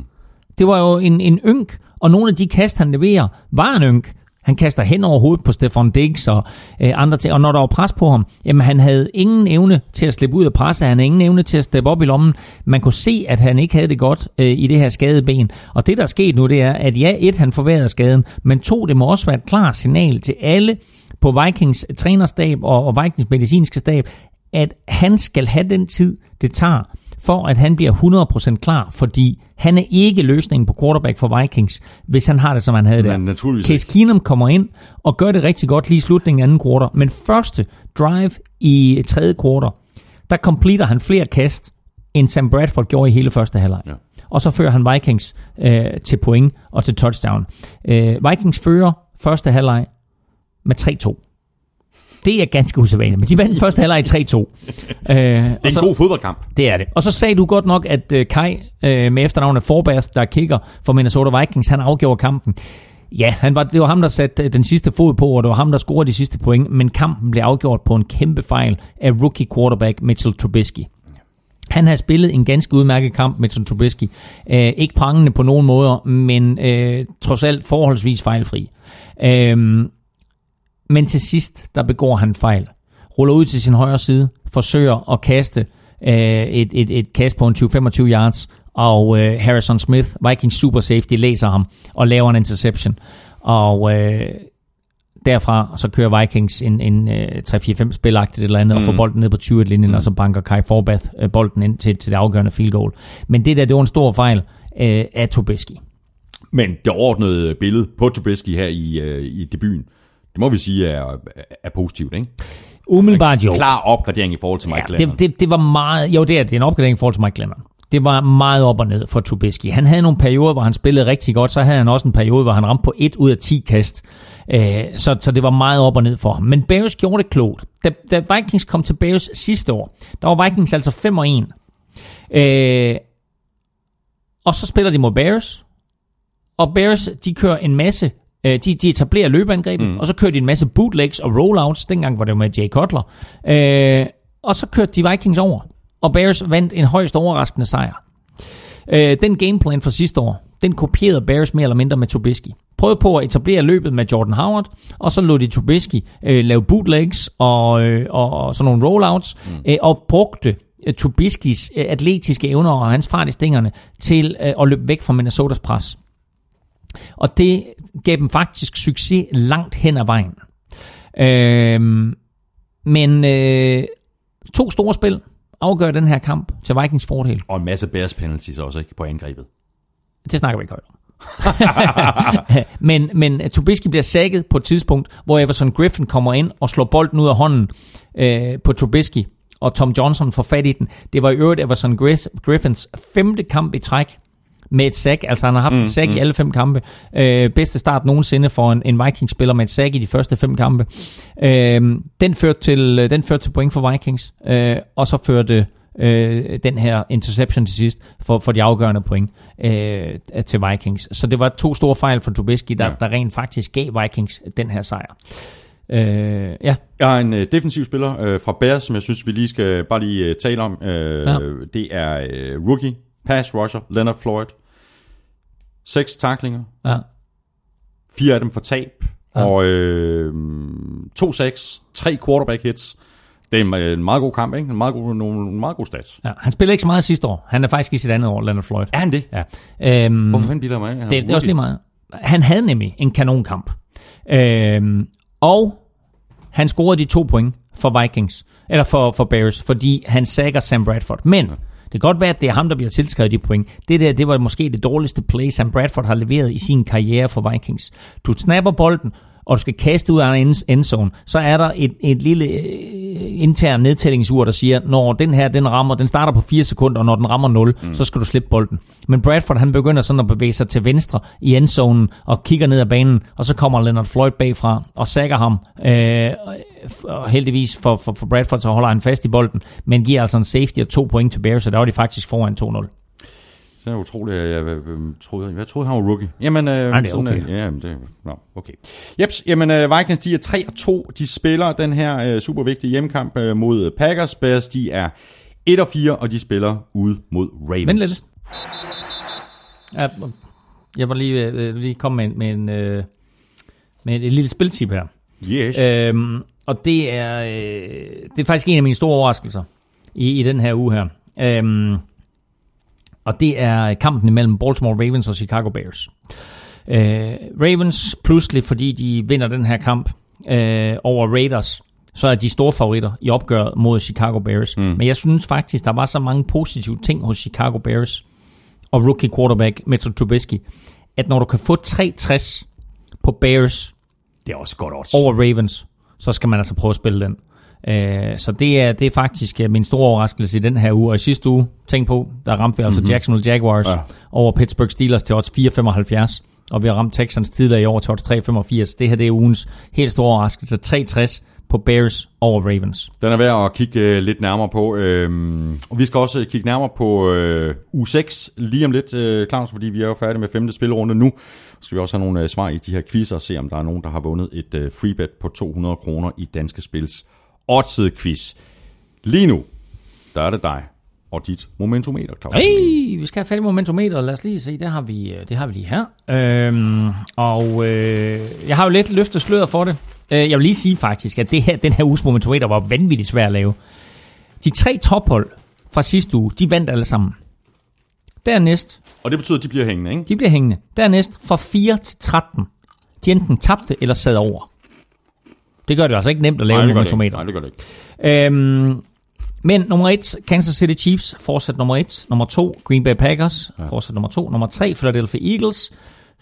Det var jo en, en ynk, og nogle af de kast, han leverer, var en ynk. Han kaster hen over hovedet på Stefan Diggs og øh, andre ting. Og når der var pres på ham, jamen han havde ingen evne til at slippe ud af presset. Han havde ingen evne til at steppe op i lommen. Man kunne se, at han ikke havde det godt øh, i det her skadede ben. Og det, der er sket nu, det er, at ja, et, han forværrede skaden, men to, det må også være et klart signal til alle på Vikings trænerstab og, og Vikings medicinske stab, at han skal have den tid, det tager, for at han bliver 100% klar, fordi han er ikke løsningen på quarterback for Vikings, hvis han har det, som han havde der. Men naturligvis Case Keenum kommer ind og gør det rigtig godt lige i slutningen af anden kvartal, men første drive i tredje kvartal, der completer han flere kast, end Sam Bradford gjorde i hele første halvleg. Ja. Og så fører han Vikings øh, til point og til touchdown. Øh, Vikings fører første halvleg med 3-2. Det er ganske usædvanligt, men de vandt første halvleg i 3-2. Øh, Det er en god fodboldkamp. det er det. Og så sagde du godt nok, at øh, Kai øh, med efternavnet Forbath, der kigger for Minnesota Vikings, han afgjorde kampen. Ja, han var, det var ham, der satte øh, den sidste fod på, og det var ham, der scorede de sidste point, men kampen blev afgjort på en kæmpe fejl af rookie quarterback Mitchell Trubisky. Han har spillet en ganske udmærket kamp, Mitchell Trubisky. Øh, ikke prangende på nogen måder, men øh, trods alt forholdsvis fejlfri. Øh, men til sidst, der begår han fejl. Ruller ud til sin højre side, forsøger at kaste øh, et, et, et kast på en 20-25 yards, og øh, Harrison Smith, Vikings super safety, læser ham og laver en interception. Og øh, derfra så kører Vikings en, en øh, 3-4-5 spilagtigt eller andet, mm. og får bolden ned på 20-linjen, mm. og så banker Kai Forbath øh, bolden ind til, til det afgørende field goal. Men det der, det var en stor fejl øh, af Trubisky. Men det overordnede billede på Trubisky her i, øh, i debuten, det må vi sige er, er positivt, ikke? Umiddelbart jo. Klar opgradering i forhold til Mike Ja, Glennon. det, det, det var meget, jo det er, det er en opgradering i forhold til Mike Glennon. Det var meget op og ned for Trubisky. Han havde nogle perioder, hvor han spillede rigtig godt, så havde han også en periode, hvor han ramte på 1 ud af 10 kast. Øh, så, så det var meget op og ned for ham. Men Bears gjorde det klogt. Da, da Vikings kom til Bears sidste år, der var Vikings altså 5 og 1. Øh, og så spiller de mod Bears, og Bears, de kører en masse, øh, de, de etablerer løbeangrebet, mm. og så kører de en masse bootlegs og rollouts, dengang var det jo med Jay Cutler, øh, og så kørte de Vikings over, og Bears vandt en højst overraskende sejr. Øh, den gameplan fra sidste år, den kopierede Bears mere eller mindre med Trubisky. Prøvede på at etablere løbet med Jordan Howard, og så lod de Trubisky øh, lave bootlegs og, øh, og, og sådan nogle rollouts, mm. øh, og brugte øh, Trubiskys øh, atletiske evner og hans fart i stingerne til øh, at løbe væk fra Minnesotas pres. Og det gav dem faktisk succes langt hen ad vejen. Øh, men øh, to store spil, afgøre den her kamp til Vikings fordel. Og en masse Bears penalties også, ikke? På angrebet. Det snakker vi ikke højt om. (laughs) men, men Trubisky bliver sækket på et tidspunkt, hvor Everson Griffin kommer ind og slår bolden ud af hånden øh, på Trubisky, og Tom Johnson får fat i den. Det var i øvrigt Everson Griffins femte kamp i træk med et sack. Altså han har haft mm, et sack mm. i alle fem kampe. Øh, bedste start nogensinde for en, en Vikings-spiller med et sack i de første fem kampe. Øh, den, førte til, den førte til point for Vikings, øh, og så førte øh, den her interception til sidst for, for de afgørende point øh, til Vikings. Så det var to store fejl for Trubisky, der, ja. der rent faktisk gav Vikings den her sejr. Øh, ja. Jeg har en øh, defensiv spiller øh, fra Bears, som jeg synes, vi lige skal bare lige øh, tale om. Øh, Ja. Det er øh, rookie, pass rusher, Leonard Floyd. Seks taklinger, Ja. fire af dem for tab, Ja. ja. og øh, to sacks, tre quarterback hits. Det er en, øh, en meget god kamp, ikke? En meget god, nogle, nogle meget gode stats. Ja, han spillede ikke så meget sidste år. Han er faktisk i sit andet år, Leonard Floyd. Er han det? Ja. Øhm, Hvorfor fanden bilder mig? af? det, det er også lige meget. Han havde nemlig en kanonkamp. Øhm, og han scorede de to point for Vikings, eller for, for Bears, fordi han sækker Sam Bradford. Men det kan godt være, at det er ham, der bliver tilskrevet de point. Det der, det var måske det dårligste play, Sam Bradford har leveret i sin karriere for Vikings. Du snapper bolden, og du skal kaste ud af en end- endzone, så er der et, et lille øh, intern nedtællingsur, der siger, når den her, den rammer, den starter på 4 sekunder, og når den rammer 0, mm. så skal du slippe bolden. Men Bradford, han begynder sådan at bevæge sig til venstre i endzonen, og kigger ned ad banen, og så kommer Leonard Floyd bagfra, og sækker ham, øh, og heldigvis for, for, for Bradford, så holder han fast i bolden, men giver altså en safety og to point til Bears, så der var de faktisk foran 2-0. Det er utroligt, at jeg, jeg, jeg, troede, jeg troede, han var rookie. Jamen, øh, Nej, det er sådan, okay. øh, ja, men det, no, okay. Jeps, jamen øh, Vikings, de er 3 og 2. De spiller den her øh, super vigtige hjemmekamp øh, mod Packers. Bears, de er 1 og 4, og de spiller ude mod Ravens. Vent lidt. Ja, jeg var lige, øh, lige komme med, en- med, en, øh, med et, et lille spiltip her. Yes. Øhm, og det er, øh, det er faktisk en af mine store overraskelser i, i den her uge her. Øhm, og det er kampen imellem Baltimore Ravens og Chicago Bears. Øh, Ravens pludselig, fordi de vinder den her kamp øh, over Raiders, så er de store favoritter i opgøret mod Chicago Bears. Mm. Men jeg synes faktisk, der var så mange positive ting hos Chicago Bears og rookie quarterback Metro Trubisky, at når du kan få 3-60 på Bears det er også godt odds. over Ravens, så skal man altså prøve at spille den. Øh, så det er, det er faktisk øh, min store overraskelse i den her uge. Og i sidste uge, tænk på, der ramte vi altså mm-hmm. Jacksonville Jaguars ja. Over Pittsburgh Steelers til odds 4,75. Og vi har ramt Texans tidligere i år til odds 3,85. Det her det er ugens helt store overraskelse. 3,60 på Bears over Ravens. Den er værd at kigge øh, lidt nærmere på. Øhm, og vi skal også kigge nærmere på øh, u 6 lige om lidt, øh, Claus, fordi vi er jo færdige med femte spillerunde nu. Så skal vi også have nogle øh, svar i de her quizzer og se, om der er nogen, der har vundet et øh, freebet på 200 kroner i Danske Spils odds quiz. Lige nu, der er det dig og dit momentometer, Claus. Hey, vi skal have fat i momentometeret. Lad os lige se, det har vi, øh, det har vi lige her. Øhm, og øh, jeg har jo lidt løftet sløret for det. Øh, jeg vil lige sige faktisk, at det her, den her uges momentometer var vanvittigt svær at lave. De tre tophold fra sidste uge, de vandt alle sammen. Dernæst, Og det betyder, at de bliver hængende, ikke? de bliver hængende. Dernæst fra 4 til 13. De enten tabte eller sad over. Det gør det altså ikke nemt at lave Nej, momentometer. Nej, det gør det ikke. Øhm, men nummer 1, Kansas City Chiefs, fortsat nummer 1. Nummer 2, Green Bay Packers, ja. fortsat nummer 2. Nummer 3, Philadelphia Eagles.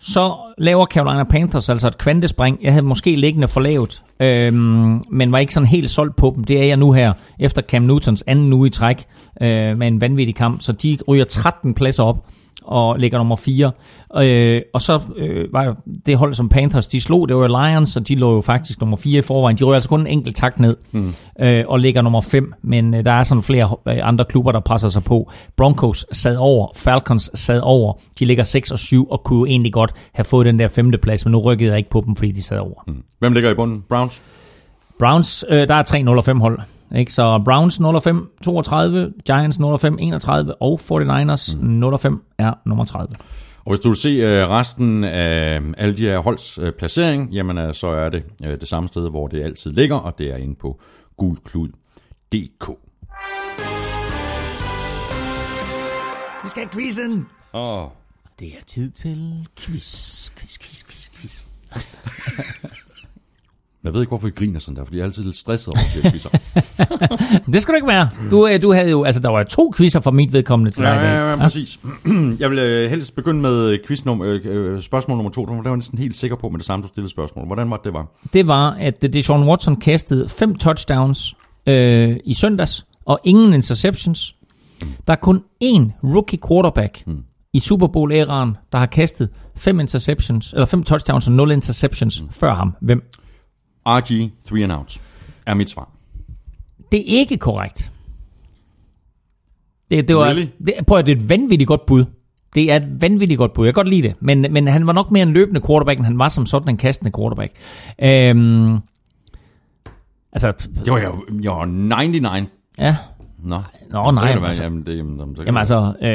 Så laver Carolina Panthers altså et kvantespring. Jeg havde måske liggende for lavt, øhm, men var ikke sådan helt solgt på dem. Det er jeg nu her, efter Cam Newtons anden uge i træk øh, med en vanvittig kamp. Så de ryger 13 pladser op og ligger nummer 4. Øh, og så øh, var det hold, som Panthers de slog, det var Lions, og de lå jo faktisk nummer 4 i forvejen. De ryger altså kun en enkelt takt ned mm. øh, og ligger nummer 5, men øh, der er sådan flere øh, andre klubber, der presser sig på. Broncos sad over, Falcons sad over, de ligger 6 og 7 og kunne jo egentlig godt have fået den der femte plads, men nu rykkede jeg ikke på dem, fordi de sad over. Mm. Hvem ligger i bunden? Browns? Browns, øh, der er 3 0 5 hold. Ikke? Så Browns 0 5 32, Giants 0 5 31 og 49ers mm. 0 5 er nummer 30. Og hvis du vil se øh, resten af alle de her holds øh, placering, jamen øh, så er det det samme sted, hvor det altid ligger, og det er inde på gulklud.dk. Vi skal have quizzen! Åh, Det er tid til quiz, quiz, quiz, quiz, quiz. (laughs) Jeg ved ikke, hvorfor I griner sådan der, fordi jeg er altid lidt stresset over her quizzer. (laughs) Det skal du ikke være. Du, øh, du havde jo, altså der var to quizzer for mit vedkommende til dig ja, i dag. ja, ja, præcis. (clears throat) Jeg vil øh, helst begynde med quiz nummer, øh, øh, spørgsmål nummer to. Det var jeg næsten helt sikker på med det samme, du stillede spørgsmål. Hvordan var det, det var? Det var, at Deshaun Watson kastede fem touchdowns øh, i søndags, og ingen interceptions. Der er kun én rookie quarterback mm. i Super Bowl-æraen, der har kastet fem interceptions, eller fem touchdowns og nul interceptions mm. før ham. Hvem? RG, three and out, er mit svar. Det er ikke korrekt. Det, det var, Really? det, prøv at det er et vanvittigt godt bud. Det er et vanvittigt godt bud. Jeg kan godt lide det. Men, men han var nok mere en løbende quarterback, end han var som sådan en kastende quarterback. Øhm, altså, var jeg, var 99. ja. Nå, Nå, nej. kan det være, altså, jamen, det, jamen, så kan jamen altså, øh,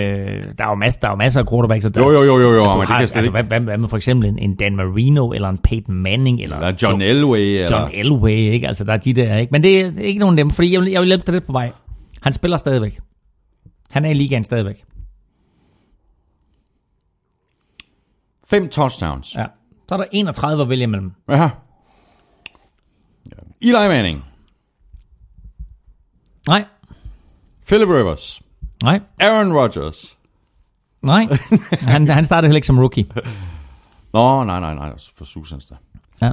der er jo masser, der er jo masser af quarterbacks. Der, Jo, jo, jo, jo, jo, men det kan altså, hvad, hvad, hvad med for eksempel en, en Dan Marino, eller en Peyton Manning, eller, Eller John Elway. Eller, John Elway, ikke? Altså, der er de der, ikke? Men det er ikke nogen af dem, fordi jeg vil, jeg vil hjælpe dig lidt på vej. Han spiller stadigvæk. Han er i ligaen stadigvæk. Fem touchdowns. Ja. Så er der 31 at vælge imellem. Ja. Eli Manning. Nej, Philip Rivers. nej, Aaron Rodgers. nej. (laughs) Han, han startede heller ikke som rookie. Nå, nej, nej, nej. For Susans der. Ja.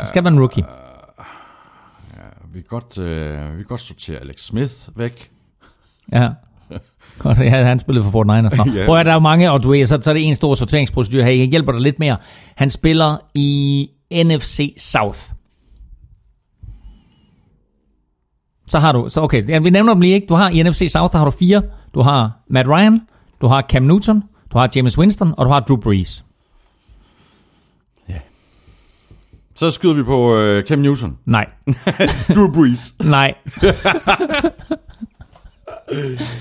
Det skal være en rookie. Vi kan godt, øh, vi kan godt sortere Alex Smith væk. Ja. Godt, ja, han spillede for Fort Niners. Nå. Ja. Prøv at der er jo mange, og du ved, så, så er det en stor sorteringsprocedur her. Jeg hjælper dig lidt mere. Han spiller i NFC South. Så har du, så okay, ja, vi nævner dem lige ikke. Du har i NFC South, der har du fire. Du har Matt Ryan, du har Cam Newton, du har James Winston, og du har Drew Brees. Så skyder vi på øh, Cam Newton. Nej, (laughs) Drew Brees. nej. (laughs)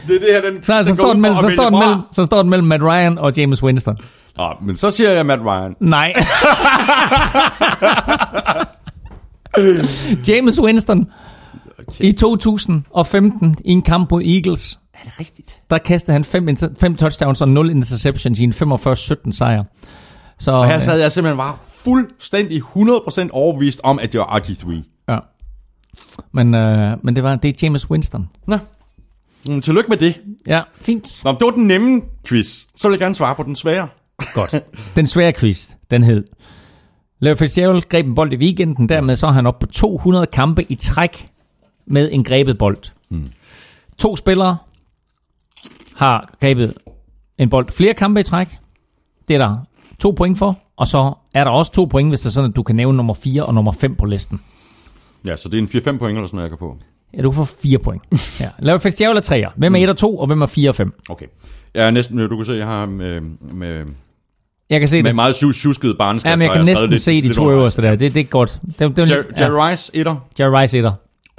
Det er det her, den, Så, så, den står, går den mellem, så, står den mellem, så står den mellem Matt Ryan og James Winston. Nå, men så siger jeg Matt Ryan. Nej. (laughs) James Winston i 2015 i en kamp mod Eagles, Er det rigtigt? der kastede han fem, fem touchdowns og 0 interceptions i en 45-17 sejr. Så, Og her øh, sad jeg simpelthen bare fuldstændig 100% overbevist om, at det var RG3. ja. Men, øh, men det var det er James Winston. Nå. Mm, tillykke med det. Ja, fint. Nå, det var den nemme quiz. Så vil jeg gerne svare på den svære. Godt. Den svære quiz, den hed. Larry Fitzgerald greb en bold i weekenden, dermed så er han oppe på 200 kampe i træk med en grebet bold. Hmm. To spillere har grebet en bold flere kampe i træk. Det er der to point for, og så er der også to point, hvis det er sådan, at du kan nævne nummer 4 og nummer 5 på listen. Ja, så det er en 4-5 point eller sådan noget, jeg kan få. Ja, du får fire point. Ja. Larry Fitzgerald er 3'er. Hvem er 1 og 2, og hvem er 4 og 5? Okay. Jeg er næsten, du kan se, jeg har med, med, Jeg kan se med det. meget tjusket barneskrift. Ja, men jeg kan skrevet næsten lidt- se de to øverste der. Det, det er godt. Det, det, Jerry, ja. Jerry Rice, etter, Jerry Rice 1'er.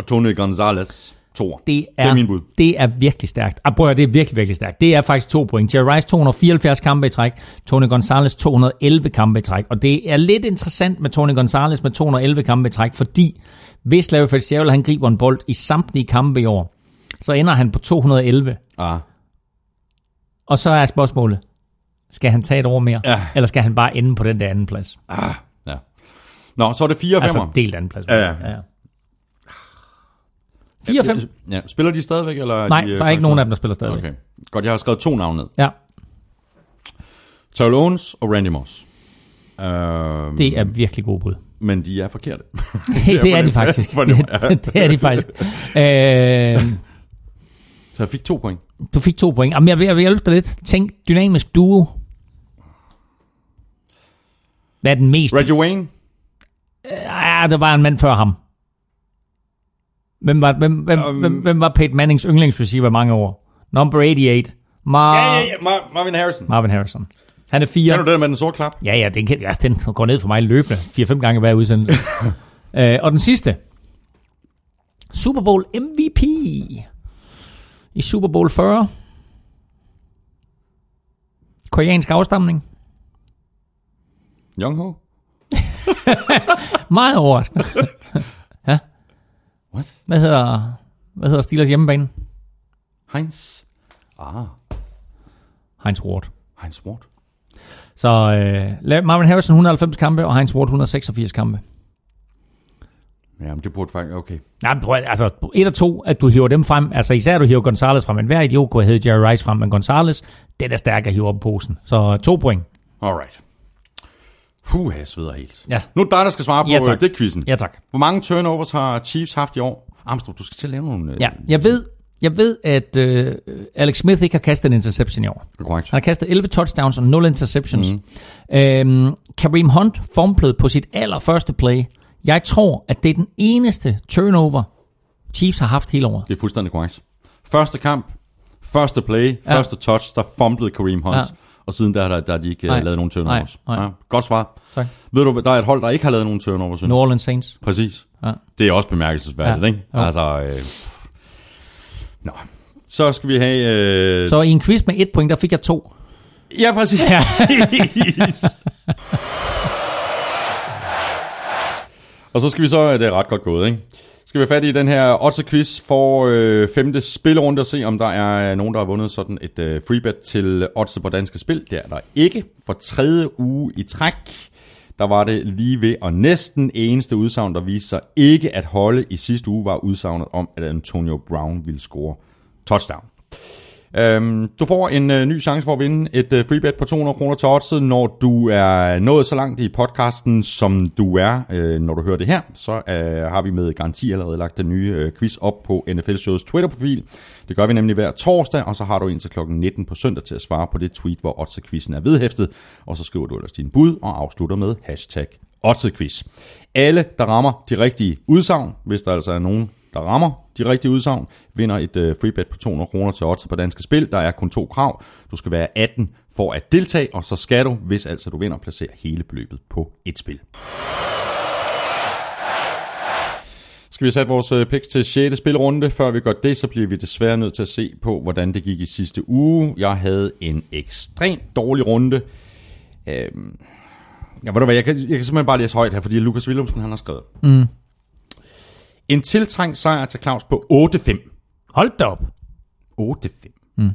Og Tony Gonzalez, toer. Det er, det er min bud. Det er virkelig stærkt. Ah, prøv at, det er virkelig, virkelig stærkt. Det er faktisk to point. Jerry Rice 274 kampe i træk. Tony Gonzalez 211 kampe i træk. Og det er lidt interessant med Tony Gonzalez med 211 kampe i træk, fordi hvis Larry Fitzgerald han griber en bold i samtlige kampe i år, så ender han på 211. Ah. Og så er spørgsmålet, skal han tage et år mere? Ja. Eller skal han bare ende på den der anden plads? Ah. Ja. Nå, så er det 4 og 5. Altså delt anden plads. Ja, ja. ja. 4 og 5. Ja, spiller de stadigvæk? Eller Nej, de, øh, der er ikke nogen af dem, der spiller stadigvæk. Okay. Godt, jeg har skrevet to navne ned. Ja, Terrell Owens og Randy Moss. Øhm, det er virkelig god bud. Men de er forkerte. (laughs) Hey, (laughs) det er de faktisk. Det, det er de faktisk. Øh, Så jeg fik to point. du fik to point. Jamen, jeg vil, jeg vil hjælpe dig lidt. Tænk dynamisk duo. Hvad er den mest? Reggie Wayne. Ja, der var en mand før ham. Hvem var, hvem, hvem, Um, hvem, hvem var Peyton Mannings yndlingsreceiver i mange år? Number 88. Mar- Ja, ja, ja. Mar- Marvin Harrison. Marvin Harrison. Han er Kan fire. du det med den sorte klap? Ja, ja, den, kan, ja, den går ned for mig løbende. 4-5 gange hver udsendelse. (laughs) øh, og den sidste. Super Bowl MVP. I Super Bowl 40. Koreansk afstamning. Young Ho? (laughs) Meget overraskende. (laughs) What? Hvad hedder, hvad hedder Steelers hjemmebane? Heinz? Ah, Heinz Ward. Heinz Ward. Så øh, Marvin Harrison 190 kampe, og Heinz Ward 186 kampe. Jamen, det burde faktisk... Okay. Ja, men prøv, altså, et og to, at du hiver dem frem. Altså, især du hiver Gonzalez frem. Men hver idiot kunne have Jerry Rice frem, men Gonzalez, den er stærk at hive op i posen. Så to point. Alright. Puh, jeg sveder helt. Ja. Nu er det dig, der skal svare på Ja, tak. det quizzen. Ja, tak. Hvor mange turnovers har Chiefs haft i år? Armstrong, du skal til at lave nogle... øh, Ja, jeg ved, jeg ved at øh, Alex Smith ikke har kastet en interception i år. Korrekt. Han har kastet 11 touchdowns og 0 interceptions. Mm. Øhm, Kareem Hunt fumblede på sit allerførste play. Jeg tror, at det er den eneste turnover, Chiefs har haft hele året. Det er fuldstændig korrekt. Første kamp, første play, ja. første touch, der fumblede Kareem Hunt. Ja. Ja. Og siden der, der, der har de ikke Nej. nej. lavet nogen turnovers. Nej, nej. Ja, godt svar. Tak. Ved du, der er et hold, der ikke har lavet nogen turnovers. New Orleans Saints. Præcis. Ja. Det er også bemærkelsesværdigt, Ja. ikke? Jo. Altså, øh... Nå. Så skal vi have... Øh... Så i en quiz med et point, der fik jeg to. Ja, præcis. Ja. (laughs) Og så skal vi så, det er ret godt gået, ikke? Skal vi have fat i den her odds-quiz for øh, femte spillerunde og se, om der er øh, nogen, der har vundet sådan et øh, freebet til odds på danske spil. Det er der ikke. For tredje uge i træk, der var det lige ved, og næsten eneste udsagn, der viste sig ikke at holde i sidste uge, var udsagnet om, at Antonio Brown ville score touchdown. Øhm, du får en øh, ny chance for at vinde et øh, freebet på 200 kroner til oddset, når du er nået så langt i podcasten, som du er, øh, når du hører det her. Så øh, har vi med garanti allerede lagt den nye øh, quiz op på NFL Shows Twitter-profil. Det gør vi nemlig hver torsdag, og så har du indtil kl. 19 på søndag til at svare på det tweet, hvor Otze-quizzen er vedhæftet. Og så skriver du ellers din bud og afslutter med hashtag Otze-quiz. Alle, der rammer de rigtige udsagn, hvis der altså er nogen, der rammer de rigtige udsagn, vinder et øh, freebet på 200 kroner til odds på danske spil. Der er kun to krav. Du skal være 18 for at deltage, og så skal du, hvis altså du vinder, placere hele beløbet på et spil. Skal vi sætte vores øh, picks til 6. spilrunde? Før vi gør det, så bliver vi desværre nødt til at se på, hvordan det gik i sidste uge. Jeg havde en ekstremt dårlig runde. Øhm, ja, ved du hvad, jeg kan, jeg kan simpelthen bare læse højt her, fordi Lukas Willumsen han har skrevet. Mm. En tiltrængt sejr til Claus på 8-5. Hold da op. 8-5. Mm.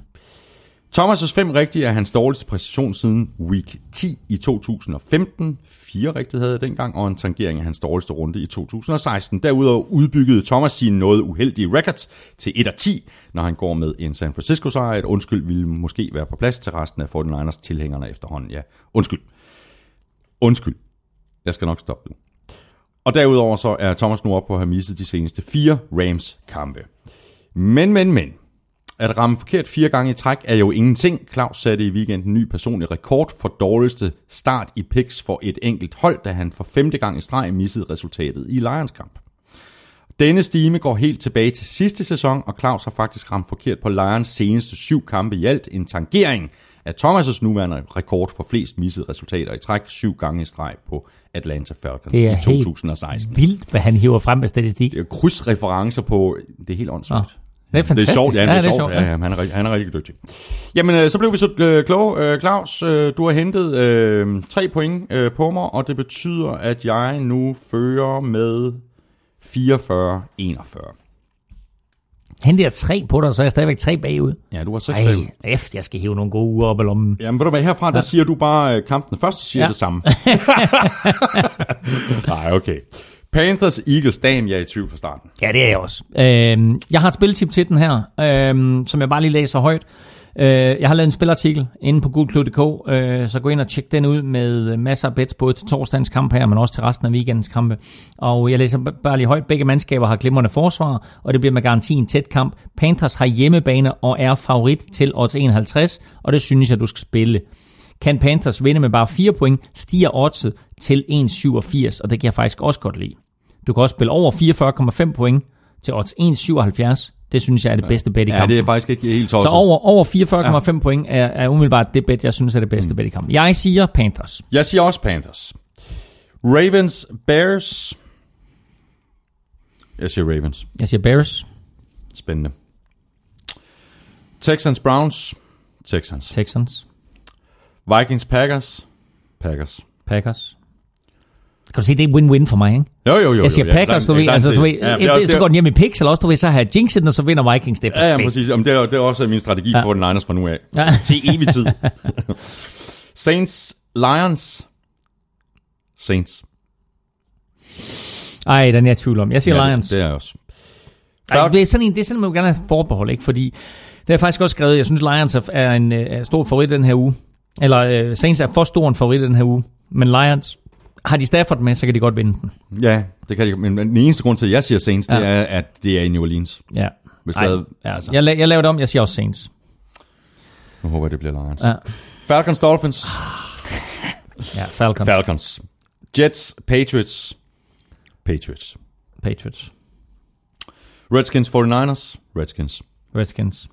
Thomas' fem rigtige er hans dårligste præstation siden week 10 i 2015. Fire rigtige havde jeg dengang, og en tangering af hans dårligste runde i 2016. Derudover udbyggede Thomas sine noget uheldige records til 1 10, når han går med en San Francisco sejr. Et undskyld ville måske være på plads til resten af 49ers tilhængerne efterhånden. Ja, undskyld. Undskyld. Jeg skal nok stoppe nu. Og derudover så er Thomas nu op på at have misset de seneste fire Rams kampe. Men, men, men. At ramme forkert fire gange i træk er jo ingenting. Claus satte i weekenden ny personlig rekord for dårligste start i picks for et enkelt hold, da han for femte gang i streg missede resultatet i Lions kamp. Denne stime går helt tilbage til sidste sæson, og Claus har faktisk ramt forkert på Lions seneste syv kampe i alt. En tangering af Thomas' nuværende rekord for flest missede resultater i træk syv gange i streg på Atlanta Falcons Det er i helt 2016. vildt, hvad han hiver frem med statistik. Det er krydsreferencer på, det er helt åndssvagt. Det er Det fantastisk. er sjovt, ja, det er, sjovt. sjovt, Ja, ja, han, er, han er rigtig dygtig. Jamen, øh, så blev vi så øh, kloge. Øh, Claus, øh, du har hentet øh, tre point øh, på mig, og det betyder, at jeg nu fører med 44-41. Hente jeg tre på dig, så er jeg stadigvæk tre bagud. Ja, du har seks bagud. Ej, efter jeg skal hive nogle gode uger op i lommen. Jamen, ved du hvad, herfra, der siger du bare øh, kampen først, siger ja. det samme. (laughs) Nej, okay. Panthers, Eagles, damn, jeg er i tvivl fra starten. Ja, det er jeg også. Øhm, jeg har et spiltip til den her, øhm, som jeg bare lige læser højt. Øh, jeg har lavet en spilartikel inde på gulklub.dk, øh, så gå ind og tjek den ud med øh, masser af bets, både til torsdagens kamp her, men også til resten af weekendens kampe. Og jeg læser bare lige højt. Begge mandskaber har glimrende forsvar, og det bliver med garanti en tæt kamp. Panthers har hjemmebane og er favorit til odds 51, og det synes jeg, du skal spille. Kan Panthers vinde med bare 4 point, stiger oddset til 1,87, og det kan jeg faktisk også godt lide. Du kan også spille over 44,5 point til odds 1,77. Det synes jeg er det bedste bet i Ja, kampen. det er faktisk ikke helt Så tosset. over, over 44,5 ja. point er, er umiddelbart det bet, jeg synes er det bedste mm. bet i kampen. Jeg siger Panthers. Jeg siger også Panthers. Ravens, Bears. Jeg siger Ravens. Jeg siger Bears, Spændende. Texans, Browns. Texans. Texans, Vikings, Packers. Packers. Packers. Kan du se, det er win-win for mig, ikke? Jo, jo, jo. Jeg siger jo, Packers, du ved, altså, du ved, ja, ja, det er- så går den hjem i eller også du ved, så har jeg jinxet den, og så vinder Vikings. Det er Ja, ja, præcis. Jamen, det, er, det er også min strategi Ja. ja. for den Niners fra nu af. Ja. (laughs) Til evig tid. (laughs) Saints, Lions. Saints. Ej, den er jeg tvivl om. Jeg siger Ja, Lions. Det, det er jeg også. Ej, det er sådan en, det er sådan, man gerne have forbehold, ikke? Fordi det har faktisk også skrevet, jeg synes, Lions er- en øh, er stor favorit den her uge. Eller øh, Saints er for stor en favorit den her uge. Men Lions, har de Stafford med, så kan de godt vinde den. Ja, det kan de, men den eneste grund til, at jeg siger Saints, det Ja. er, at det er i New Orleans. Ja. Hvis Ej, ja. altså. Jeg, la- jeg laver det om, jeg siger også Saints. Nu håber jeg, det bliver Lions. Ja, Falcons, Dolphins. ja Falcons, Falcons. Jets, Patriots. Patriots. Patriots, Redskins, 49ers. Redskins. Redskins.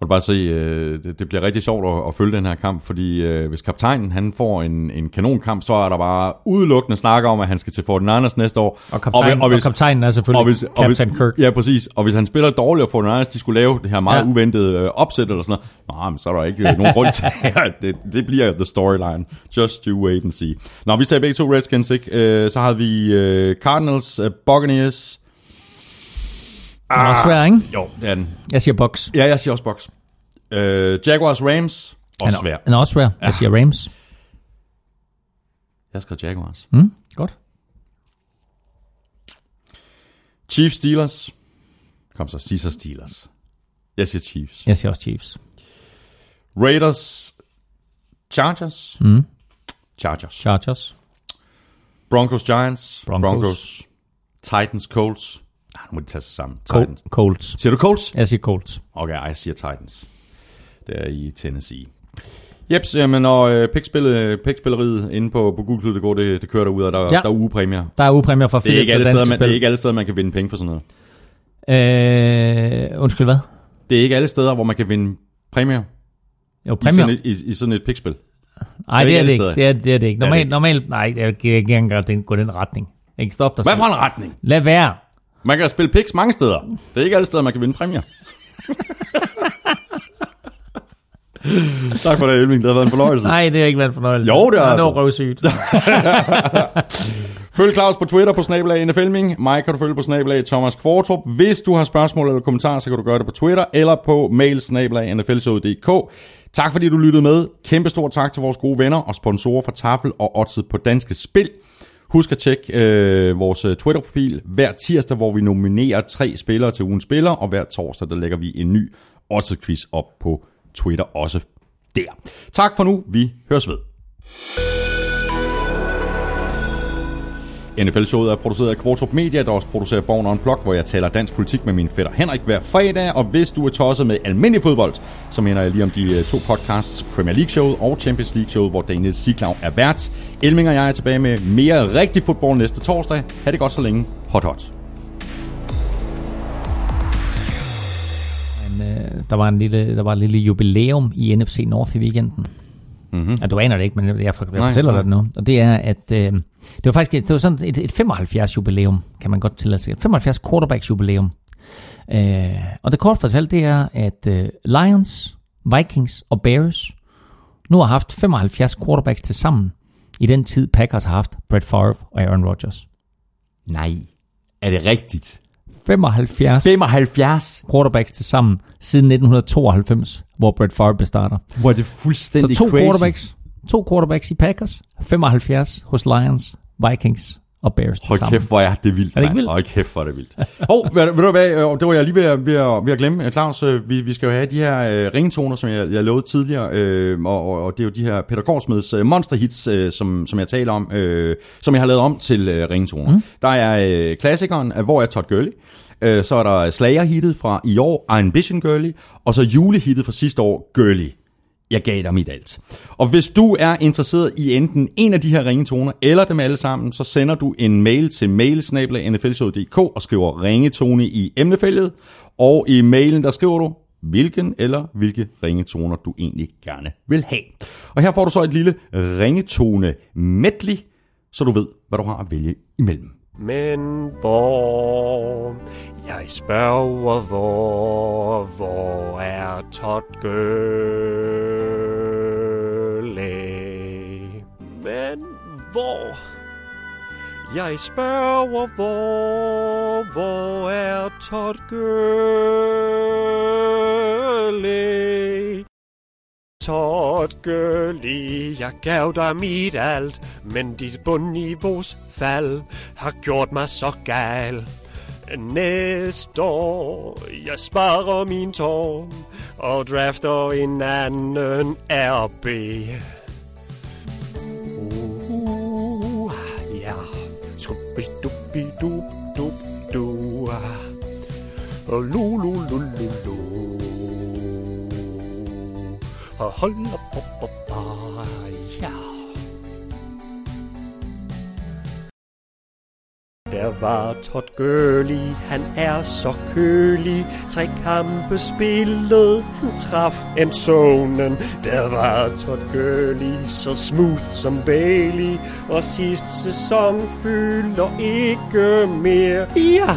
Og du bare se, øh, det, det bliver rigtig sjovt at, at følge den her kamp, fordi øh, hvis kaptajnen han får en, en kanonkamp, så er der bare udelukkende snak om, at han skal til 49ers næste år. Og, kaptajn, og, og, kaptajnen er selvfølgelig og hvis, og hvis, Captain Kirk. Ja, præcis. Og hvis han spiller dårligt, og 49ers de skulle lave det her meget Ja. ja. uventede øh, opsæt eller sådan noget, nej, men så er der ikke øh, nogen grund til, at (laughs) (laughs) det, det bliver the storyline. Just you wait and see. Nå, vi sagde begge to Redskins, ikke? Øh, så havde vi øh, Cardinals, øh, Buccaneers. Den er også svær, ikke? Jo, det er den. Jeg siger Bucks. Ja, jeg siger også Bucks. Øh, Jaguars, Rams. Også svær. Den er også svær. Jeg siger Rams. Jeg skrev Jaguars. Mm, godt. Chiefs, Steelers. Kom så, Caesar Steelers. Jeg siger Chiefs. Jeg siger også Chiefs. Raiders, Chargers. Mm. Chargers. Chargers. Broncos, Giants. Broncos. Broncos. Titans, Colts. Ah, nu må de tage sig sammen. Col- Titans. Colts. Siger du Colts? Jeg siger Colts. Okay, jeg siger Titans. Det er i Tennessee. Jeps, jamen, og øh, pikspillet, pikspilleriet inde på, på Google.dk, det, det kører derude, og der, Ja. der er ugepræmier. Der er ugepræmier fra Det er, Philips ikke alle steder, man, det er ikke alle steder, man kan vinde penge for sådan noget. Øh, undskyld, hvad? Det er ikke alle steder, hvor man kan vinde præmier Jo, i præmier. sådan, et, i, i sådan et pikspil. Nej, det er det ikke. Det er, det er det ikke. Normalt, normalt nej, jeg kan ikke engang den- gå den retning. Ikke stop dig Hvad for en retning? Lad være. Man kan spille piks mange steder. Det er ikke alle steder, man kan vinde præmier. tak for det, Elving. Det har været en fornøjelse. Nej, det har ikke været en fornøjelse. Jo, det er Nej, altså. Det røvsygt. (laughs) Følg Claus på Twitter på snabelag NFLming. Mig kan du følge på snabelag Thomas Kvartrup. Hvis du har spørgsmål eller kommentarer, så kan du gøre det på Twitter eller på mail snabelag nflshowet.dk. Tak fordi du lyttede med. Kæmpe stor tak til vores gode venner og sponsorer fra Tafel og Odset på Danske Spil. Husk at tjekke øh, vores øh, Twitter-profil hver tirsdag, hvor vi nominerer tre spillere til ugens spiller, og hver torsdag, der lægger vi en ny også quiz op på Twitter også der. Tak for nu. Vi høres ved. NFL-showet er produceret af Kvartrup Media, der også producerer Born Unplugged, hvor jeg taler dansk politik med min fætter Henrik hver fredag. Og hvis du er tosset med almindelig fodbold, så mener jeg lige om de øh, to podcasts, Premier League-showet og Champions League-showet, hvor Daniel Siglau er vært. Elming og jeg er tilbage med mere rigtig fodbold næste torsdag. Ha' det godt så længe. Hot hot. Men, øh, der, var en lille, der var et lille jubilæum i NFC North i weekenden. Mm-hmm. Ja, du aner det ikke, men jeg, jeg, jeg Nej, fortæller nej. dig det nu. Og det er, at øh, det var faktisk det var sådan et, et 75 jubilæum, kan man godt tillade sig. Et 75 quarterbacks jubilæum. Øh, og det kort fortalt, det er, at øh, Lions, Vikings og Bears nu har haft 75 quarterbacks til sammen i den tid Packers har haft Brett Favre og Aaron Rodgers. Nej. Er det rigtigt? 75 75? quarterbacks til sammen siden 1992, hvor Brett Favre blev starter. Hvor er det Så fuldstændig to crazy. quarterbacks, to quarterbacks i Packers, 75 hos Lions, Vikings og Bears Hold sammen. kæft, hvor er det vildt. Er det ikke vildt? Hold kæft, hvor er det vildt. (laughs) Hov, ved, ved du hvad, øh, det var jeg lige ved at, ved at, ved at glemme. Øh, Claus, øh, vi, vi skal jo have de her øh, ringtoner, som jeg, jeg lovede tidligere, øh, og, og, og det er jo de her Peter Korsmeds øh, monster hits, øh, som, som jeg taler om, øh, som jeg har lavet om til øh, ringtoner. Mm. Der er øh, klassikeren, Hvor er Todd Gurley? Øh, så er der Slayer-hittet fra i år, Ambition Gurley, og så julehittet fra sidste år, Gurley. Jeg gav dig mit alt. Og hvis du er interesseret i enten en af de her ringetoner, eller dem alle sammen, så sender du en mail til mailsnabla.nflshow.dk og skriver ringetone i emnefeltet. Og i mailen, der skriver du, hvilken eller hvilke ringetoner du egentlig gerne vil have. Og her får du så et lille ringetone medley, så du ved, hvad du har at vælge imellem. Men hvor, jeg spørger hvor, hvor er Todd Gurley? Men hvor, jeg spørger hvor, hvor er Todd Gurley? Todd Gurley, jeg gav dig mit alt, men dit bundniveaus fald har gjort mig så gal. Næste år, jeg sparer min tår og drafter en anden RB. Og lu lu lu lu lu. Og hold op, op, op, op, ja. Der var Todd Gurley, han er så kølig. Tre kampe spillet, han traf en zonen. Der var Todd Gurley, så smooth som Bailey. Og sidste sæson fylder ikke mere. Ja,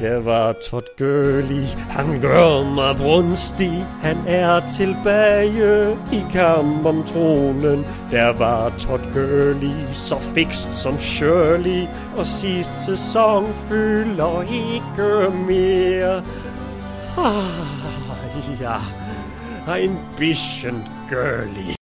der var Todd Gurley, han gør mig brunstig. Han er tilbage i kamp om tronen. Der var Todd Gurley, så fix som Shirley. Og sidste sæson fylder ikke mere. Ah, ja, ein bisschen girly.